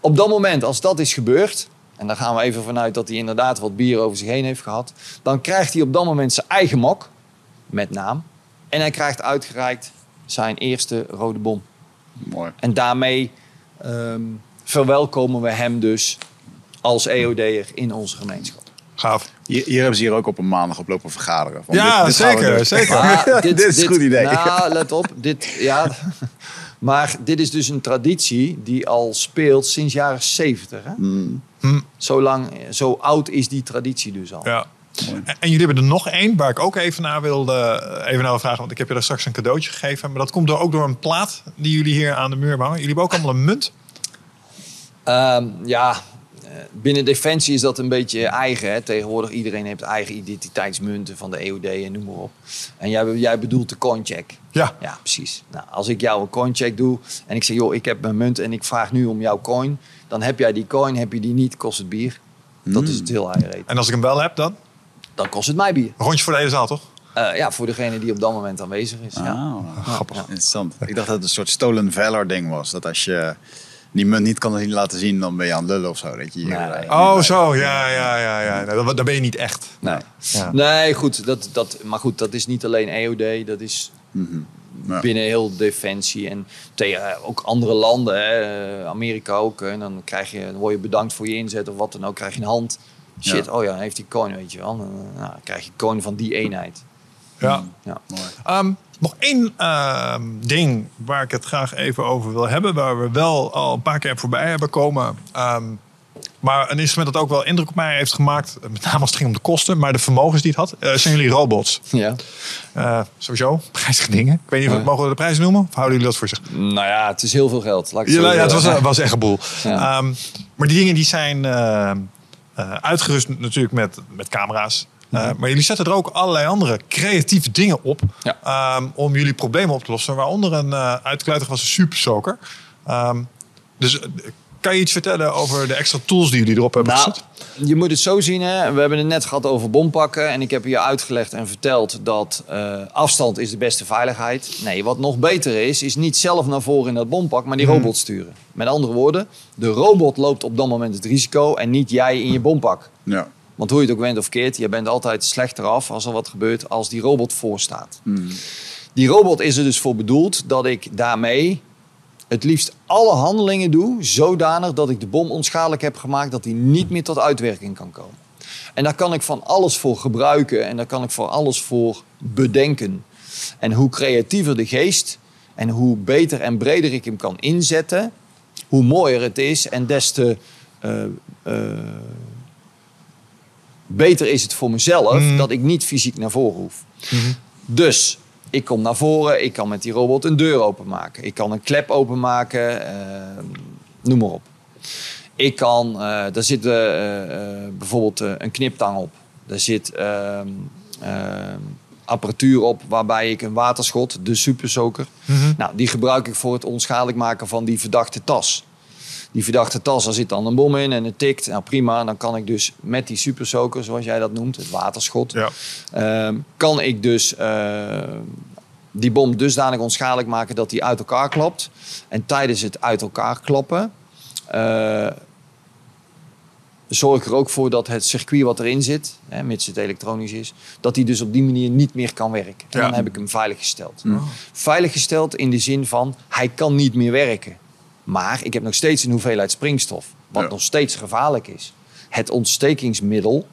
Op dat moment, als dat is gebeurd, en daar gaan we even vanuit dat hij inderdaad wat bier over zich heen heeft gehad, dan krijgt hij op dat moment zijn eigen mok, met naam, en hij krijgt uitgereikt zijn eerste rode bom. Mooi. En daarmee ehm, verwelkomen we hem dus als EOD'er in onze gemeenschap. Gaaf. Hier, hier hebben ze hier ook op een maandag op lopen vergaderen. Van Ja, dit- dit zeker, zeker. Dit is een goed idee. Nou, let op. Dit, ja, maar dit is dus een traditie die al speelt sinds jaren 70. Hè? Mm. Zo, lang, zo oud is die traditie dus al. Ja. En, en jullie hebben er nog één waar ik ook even naar wilde, eh, even naar wil vragen. Want ik heb je daar straks een cadeautje gegeven. Maar dat komt door, ook door een plaat die jullie hier aan de muur hangen. Jullie hebben ook allemaal een munt. Ehm, ja, eh, binnen Defensie is dat een beetje eigen. Hè? Tegenwoordig iedereen heeft eigen identiteitsmunten van de EOD en noem maar op. En jij, jij bedoelt de coincheck. Ja. Ja, precies. Nou, als ik jou een coincheck doe en ik zeg, joh, ik heb mijn munt en ik vraag nu om jouw coin. Dan heb jij die coin, heb je die niet, kost het bier. Dat is het heel eigen. En als ik hem wel heb, dan? Dan kost het mij bier. Een rondje voor de hele zaal, toch? Eh, ja, voor degene die op dat moment aanwezig is. Ja. Ah, grappig. Ja. Interessant. Ik dacht dat het een soort stolen valor ding was. Dat als je die munt niet kan laten zien, dan ben je aan het lullen of zo. Dat je hier, Nee. Oh, zo. Ja, ja, ja. ja. Nee, dan, dan ben je niet echt. Nee. Ja. nee, goed. Dat, dat, maar goed, dat is niet alleen EOD. Dat is Ja. binnen heel Defensie. En tegen eh, ook andere landen. Hè. Eh, Amerika ook. En dan, krijg je, dan word je bedankt voor je inzet of wat dan ook. krijg je een hand. Shit, Ja. oh ja, dan heeft die coin, weet je wel. Dan, eh, nou, dan krijg je coin van die eenheid. Ja. Ja. Mooi. Ehm, nog één ehm, ding waar ik het graag even over wil hebben, waar we wel al een paar keer voorbij hebben komen. Ehm, maar een instrument dat ook wel indruk op mij heeft gemaakt, met name als het ging om de kosten, maar de vermogens die het had, eh, zijn jullie robots. Ja. Eh, sowieso, prijzige dingen. Ik weet niet, of mogen we de prijs noemen? Of houden jullie dat voor zich? Nou ja, het is heel veel geld. Laat ik het Ja, het was, was echt een boel. Ja. Ehm, maar die dingen die zijn eh, eh, uitgerust natuurlijk met, met camera's. Uh, maar jullie zetten er ook allerlei andere creatieve dingen op Ja. ehm, om jullie problemen op te lossen. Waaronder een uh, uitkluitig was een supersoker. Um, dus kan je iets vertellen over de extra tools die jullie erop hebben Nou, gezet? je moet het zo zien. Hè? We hebben het net gehad over bompakken. En ik heb je uitgelegd en verteld dat uh, afstand is de beste veiligheid. Nee, wat nog beter is, is niet zelf naar voren in dat bompak, maar die Mhm. robot sturen. Met andere woorden, de robot loopt op dat moment het risico en niet jij in je bompak. Ja. Want hoe je het ook went of keert, je bent altijd slechter af als er wat gebeurt als die robot voor staat. Die robot is er dus voor bedoeld dat ik daarmee het liefst alle handelingen doe zodanig dat ik de bom onschadelijk heb gemaakt dat die niet meer tot uitwerking kan komen. En daar kan ik van alles voor gebruiken en daar kan ik voor alles voor bedenken. En hoe creatiever de geest en hoe beter en breder ik hem kan inzetten, hoe mooier het is en des te uh, uh, beter is het voor mezelf mm. dat ik niet fysiek naar voren hoef. Mm -hmm. Dus ik kom naar voren, ik kan met die robot een deur openmaken. Ik kan een klep openmaken, uh, noem maar op. Ik kan, uh, daar zit uh, bijvoorbeeld een kniptang op. Daar zit ehm, apparatuur op waarbij ik een waterschot, de supersoker, mm -hmm. nou, die gebruik ik voor het onschadelijk maken van die verdachte tas. Die verdachte tas, daar zit dan een bom in en het tikt. Nou prima, dan kan ik dus met die supersoker, zoals jij dat noemt, het waterschot, ja. uh, kan ik dus uh, die bom dusdanig onschadelijk maken dat die uit elkaar klapt. En tijdens het uit elkaar klappen uh, zorg ik er ook voor dat het circuit wat erin zit, hè, mits het elektronisch is, dat die dus op die manier niet meer kan werken. En Ja. dan heb ik hem veilig gesteld. Veilig gesteld in de zin van, hij kan niet meer werken. Maar ik heb nog steeds een hoeveelheid springstof, wat Ja. nog steeds gevaarlijk is. Het ontstekingsmiddel,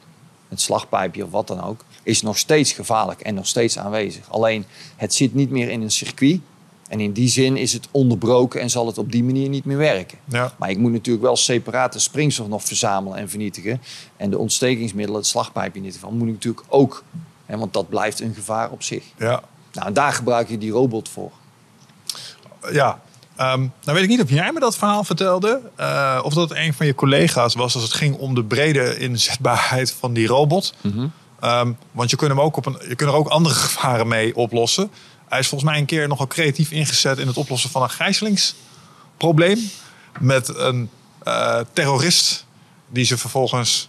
het slagpijpje of wat dan ook, is nog steeds gevaarlijk en nog steeds aanwezig. Alleen het zit niet meer in een circuit. En in die zin is het onderbroken en zal het op die manier niet meer werken. Ja. Maar ik moet natuurlijk wel separate springstof nog verzamelen en vernietigen. En de ontstekingsmiddelen, het slagpijpje in dit geval, moet ik natuurlijk ook. Hè, want dat blijft een gevaar op zich. Ja. Nou, en daar gebruik je die robot voor. ja. Ehm, nou weet ik niet of jij me dat verhaal vertelde. eh, of dat het een van je collega's was als het ging om de brede inzetbaarheid van die robot. Ehm, want je kunt, hem ook op een, je kunt er ook andere gevaren mee oplossen. Hij is volgens mij een keer nogal creatief ingezet in het oplossen van een gijzelingsprobleem. Met een eh, terrorist die ze vervolgens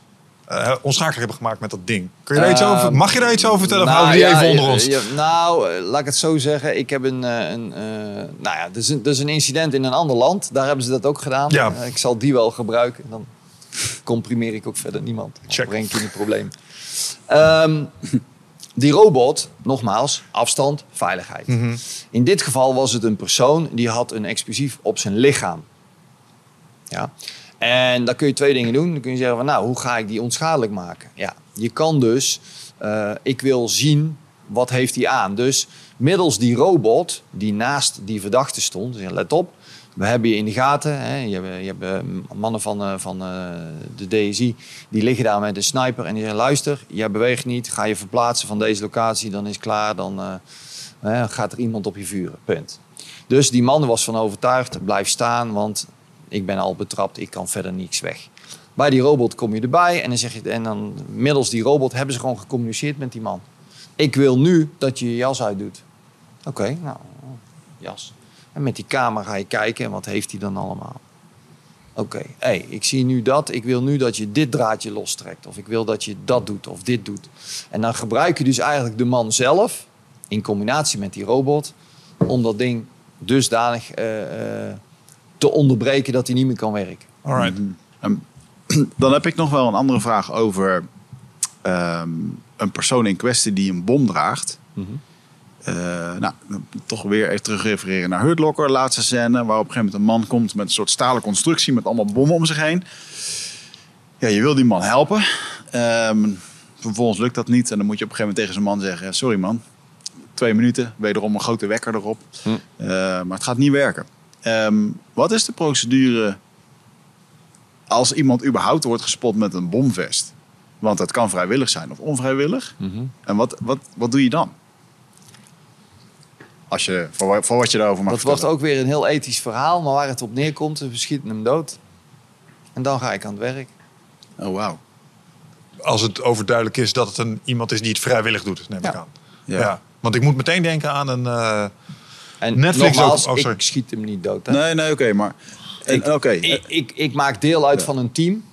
onschakelijk hebben gemaakt met dat ding. Kun je daar iets over, mag je daar iets over vertellen? of Nou, houden we die ja, even onder ons? nou, eh, laat ik het zo zeggen. Ik heb een, eh, een nou ja, is een, een incident in een ander land. Daar hebben ze dat ook gedaan. Ja. Ik zal die wel gebruiken. Dan comprimeer ik ook verder niemand. Check. breng ik je in het probleem. Ehm, die robot, nogmaals, afstand, veiligheid. Mhm. In dit geval was het een persoon die had een explosief op zijn lichaam. Ja. En dan kun je twee dingen doen. Dan kun je zeggen van nou, hoe ga ik die onschadelijk maken? Ja, je kan dus, eh, ik wil zien wat heeft hij aan. Dus middels die robot die naast die verdachte stond, dus let op, we hebben je in de gaten. Hè, je hebt, je hebt eh, mannen van, eh, van de DSI, die liggen daar met een sniper en die zeggen luister, jij beweegt niet, ga je verplaatsen van deze locatie, dan is klaar, dan gaat er iemand op je vuren. Punt. Dus die man was van overtuigd, blijf staan, want ik ben al betrapt, ik kan verder niks weg. Bij die robot kom je erbij en dan zeg je, en dan middels die robot hebben ze gewoon gecommuniceerd met die man. Ik wil nu dat je je jas uitdoet. Oké, nou, jas. En met die camera ga je kijken en wat heeft hij dan allemaal. Oké, hey, ik zie nu dat. Ik wil nu dat je dit draadje lostrekt. Of ik wil dat je dat doet of dit doet. En dan gebruik je dus eigenlijk de man zelf in combinatie met die robot om dat ding dusdanig eh, eh, te onderbreken dat hij niet meer kan werken. Alright. Ehm, dan heb ik nog wel een andere vraag over ehm, een persoon in kwestie die een bom draagt. Eh, nou, toch weer even terug refereren naar Hurtlocker, laatste scène, waar op een gegeven moment een man komt met een soort stalen constructie met allemaal bommen om zich heen. Ja, je wil die man helpen. Ehm, vervolgens lukt dat niet en dan moet je op een gegeven moment tegen zo'n man zeggen, sorry man, twee minuten, wederom een grote wekker erop. Hm. Eh, maar het gaat niet werken. Ehm, wat is de procedure als iemand überhaupt wordt gespot met een bomvest? Want dat kan vrijwillig zijn of onvrijwillig. Mhm. En wat, wat, wat doe je dan? Als je, voor, voor wat je daarover mag Dat wordt ook weer een heel ethisch verhaal, maar waar het op neerkomt, we schieten hem dood. En dan ga ik aan het werk. Oh, wauw. Als het overduidelijk is dat het een, iemand is die het vrijwillig doet, neem ik Ja. aan. Ja. Ja. Want ik moet meteen denken aan een... eh, En Netflix nogmaals, ook- oh, ik schiet hem niet dood. Hè? Nee, nee, oké, maar... en- Ik- Oké, Ik, ik, ik maak deel uit Ja. van een team.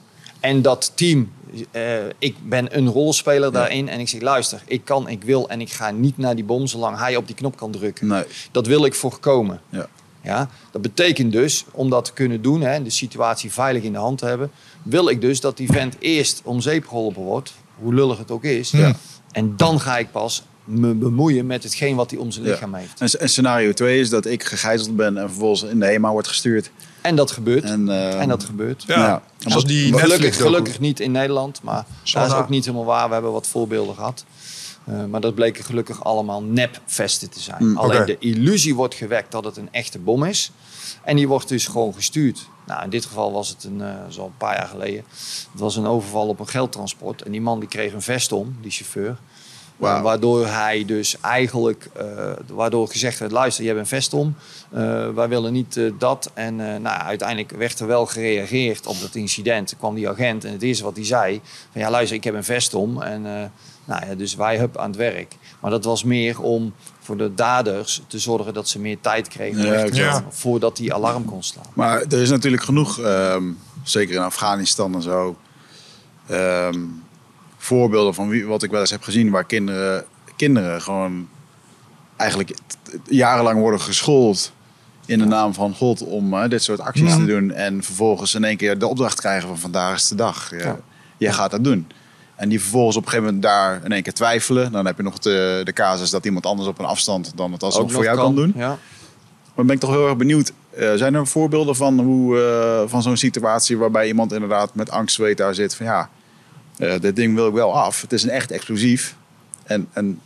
En dat team, eh, ik ben een rolspeler daarin. En ik zeg, luister, ik kan, ik wil en ik ga niet naar die bom zolang hij op die knop kan drukken. nee. Dat wil ik voorkomen. Ja. Ja, dat betekent dus, om dat te kunnen doen, hè, de situatie veilig in de hand te hebben, wil ik dus dat die vent eerst om zeep geholpen wordt, hoe lullig het ook is. Ja. En dan ga ik pas me bemoeien met hetgeen wat hij om zijn Ja. lichaam heeft. En, en scenario 2 is dat ik gegijzeld ben en vervolgens in de HEMA wordt gestuurd. En dat gebeurt. En, En, eh, dat gebeurt. ja, Nou ja, zoals die gelukkig, gelukkig niet in Nederland, maar dat is ook niet helemaal waar. We hebben wat voorbeelden gehad. Eh, maar dat bleken gelukkig allemaal nepvesten te zijn. Mm, Alleen de illusie wordt gewekt dat het een echte bom is. En die wordt dus gewoon gestuurd. Nou, in dit geval was het een, eh zo een paar jaar geleden. Het was een overval op een geldtransport. En die man die kreeg een vest om, die chauffeur. Waardoor hij dus eigenlijk, eh, waardoor gezegd werd, luister, je hebt een vest om. Eh, wij willen niet eh, dat. En nou, uiteindelijk werd er wel gereageerd op dat incident. Kwam die agent en het eerste wat hij zei, van ja luister, ik heb een vest om. En nou ja, dus wij hup aan het werk. Maar dat was meer om voor de daders te zorgen dat ze meer tijd kregen Ja, voordat die alarm kon slaan. Maar er is natuurlijk genoeg, ehm, zeker in Afghanistan en zo, ehm, voorbeelden van wie, wat ik wel eens heb gezien, waar kinderen, kinderen gewoon eigenlijk jarenlang worden geschoold in de naam van God om eh, dit soort acties Ja. te doen. En vervolgens in één keer de opdracht krijgen van vandaag is de dag. Ja, Ja. Jij gaat dat doen. En die vervolgens op een gegeven moment daar in één keer twijfelen. Dan heb je nog de, de casus dat iemand anders op een afstand dan het alsnog Ook voor jou kan doen. Ja. Maar ben ik toch heel erg benieuwd. eh, zijn er voorbeelden van, hoe, eh, van zo'n situatie waarbij iemand inderdaad met angst weet daar zit van ja, dit ding wil ik wel af. Het is een echt explosief. En, en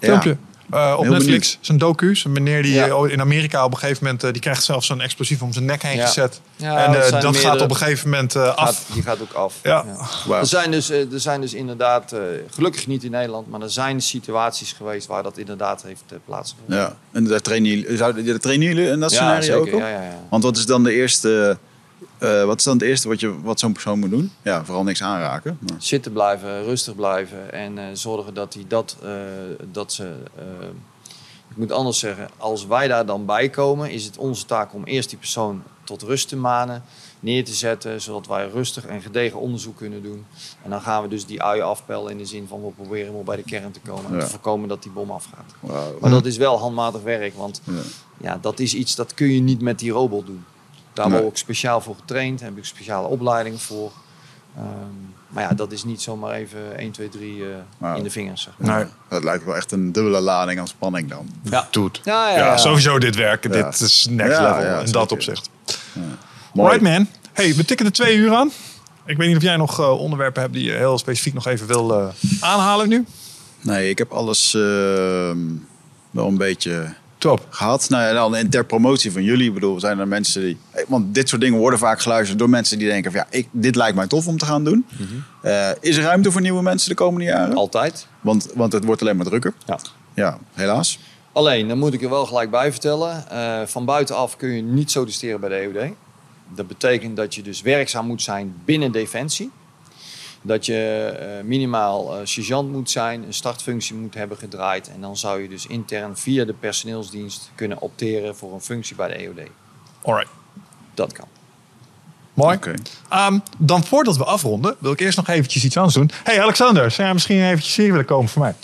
ja, Filmpje. Eh, op Heel Netflix. benieuwd. Zijn docu's. Een meneer die Ja. eh, in Amerika op een gegeven moment... eh, die krijgt zelfs zo'n explosief om zijn nek heen Ja. gezet. Ja, en dat eh, zijn dat gaat op een gegeven moment eh, af. Gaat, die gaat ook af. Ja. Er zijn dus, eh, er zijn dus inderdaad, eh, gelukkig niet in Nederland, maar er zijn situaties geweest waar dat inderdaad heeft eh, plaatsgevonden. Ja, en daar trainen jullie, zouden- trainen jullie in dat Ja, scenario zeker. ook op? Ja, ja, ja. Want wat is dan de eerste, eh, wat is dan het eerste wat, je, wat zo'n persoon moet doen? Ja, vooral niks aanraken. Maar, Zitten blijven, rustig blijven en eh, zorgen dat hij dat, eh, dat ze. ik moet anders zeggen, als wij daar dan bij komen, is het onze taak om eerst die persoon tot rust te manen, neer te zetten, zodat wij rustig en gedegen onderzoek kunnen doen. En dan gaan we dus die uien afpellen in de zin van we proberen om bij de kern te komen en Ja. te voorkomen dat die bom afgaat. Maar dat is wel handmatig werk, want Ja. ja, dat is iets dat kun je niet met die robot doen. Daar Nee. word ik speciaal voor getraind, heb ik speciale opleidingen voor. Ehm, maar ja, dat is niet zomaar even 1, 2, 3 eh, Nou. in de vingers. Zeg maar. Nee. Dat lijkt wel echt een dubbele lading aan spanning dan. Ja. Doet. Ja, ja, Ja, ja. sowieso dit werken. Ja. Dit is next Ja, level ja, in dat opzicht. Mooi. Right man. Hey, we tikken de twee uur aan. Ik weet niet of jij nog eh, onderwerpen hebt die je heel specifiek nog even wil eh, aanhalen nu. Nee, ik heb alles ehm, wel een beetje Top. gehad. Nou ja, dan en ter promotie van jullie. Ik bedoel, zijn er mensen die... Want dit soort dingen worden vaak geluisterd door mensen die denken van... Ja, ik, dit lijkt mij tof om te gaan doen. Eh, is er ruimte voor nieuwe mensen de komende jaren? Altijd. Want, want het wordt alleen maar drukker. Ja. Ja, helaas. Alleen, dan moet ik er wel gelijk bij vertellen. eh, van buitenaf kun je niet solliciteren bij de EOD. Dat betekent dat je dus werkzaam moet zijn binnen Defensie. Dat je eh, minimaal eh, sergeant moet zijn, een startfunctie moet hebben gedraaid. En dan zou je dus intern via de personeelsdienst kunnen opteren voor een functie bij de EOD. Alright. Dat kan. Mooi. Oké. Ehm, dan voordat we afronden, wil ik eerst nog eventjes iets anders doen. Hey Alexander, zou jij misschien eventjes hier willen komen voor mij?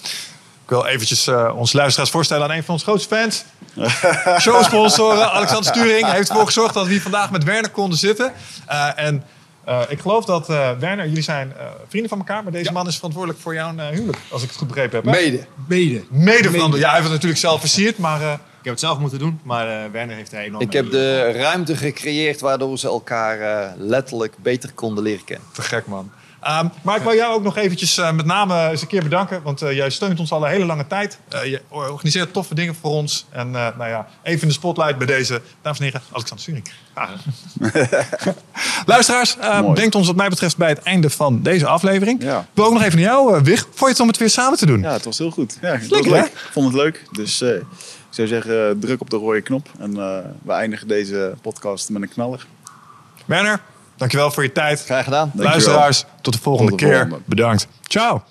Ik wil eventjes eh onze luisteraars voorstellen aan een van onze grootste fans. Showsponsoren, Alexander Sturing, heeft ervoor gezorgd dat we hier vandaag met Werner konden zitten. Eh, en eh, ik geloof dat eh, Werner, jullie zijn eh, vrienden van elkaar, maar deze man is verantwoordelijk voor jouw eh, huwelijk, als ik het goed begrepen heb. hè? Mede. Mede. Mede verantwoordelijk. Ja, hij heeft het natuurlijk zelf versierd, maar eh, Ik heb het zelf moeten doen, maar eh, Werner heeft er enorm Ik heb de ruimte gecreëerd waardoor ze elkaar eh, letterlijk beter konden leren kennen. Te gek, man. Ehm, maar ik wil jou ook nog eventjes eh, met name eens een keer bedanken. Want eh, jij steunt ons al een hele lange tijd. Eh, je organiseert toffe dingen voor ons. En nou ja, even in de spotlight bij deze, dames en heren, Alexander Sturing. Ah. Luisteraars, Mooi. brengt ons wat mij betreft bij het einde van deze aflevering. Ja. Ik wil ook nog even naar jou, Wig. Vond je het om het weer samen te doen? Ja, het was heel goed. Ja, het was Lekker, leuk. Ik vond het leuk. Dus ik zou zeggen, druk op de rode knop. En we eindigen deze podcast met een knaller. Werner, dankjewel voor je tijd. Graag gedaan. Dankjewel. Luisteraars, tot de volgende Tot de keer. volgende. Bedankt. Ciao.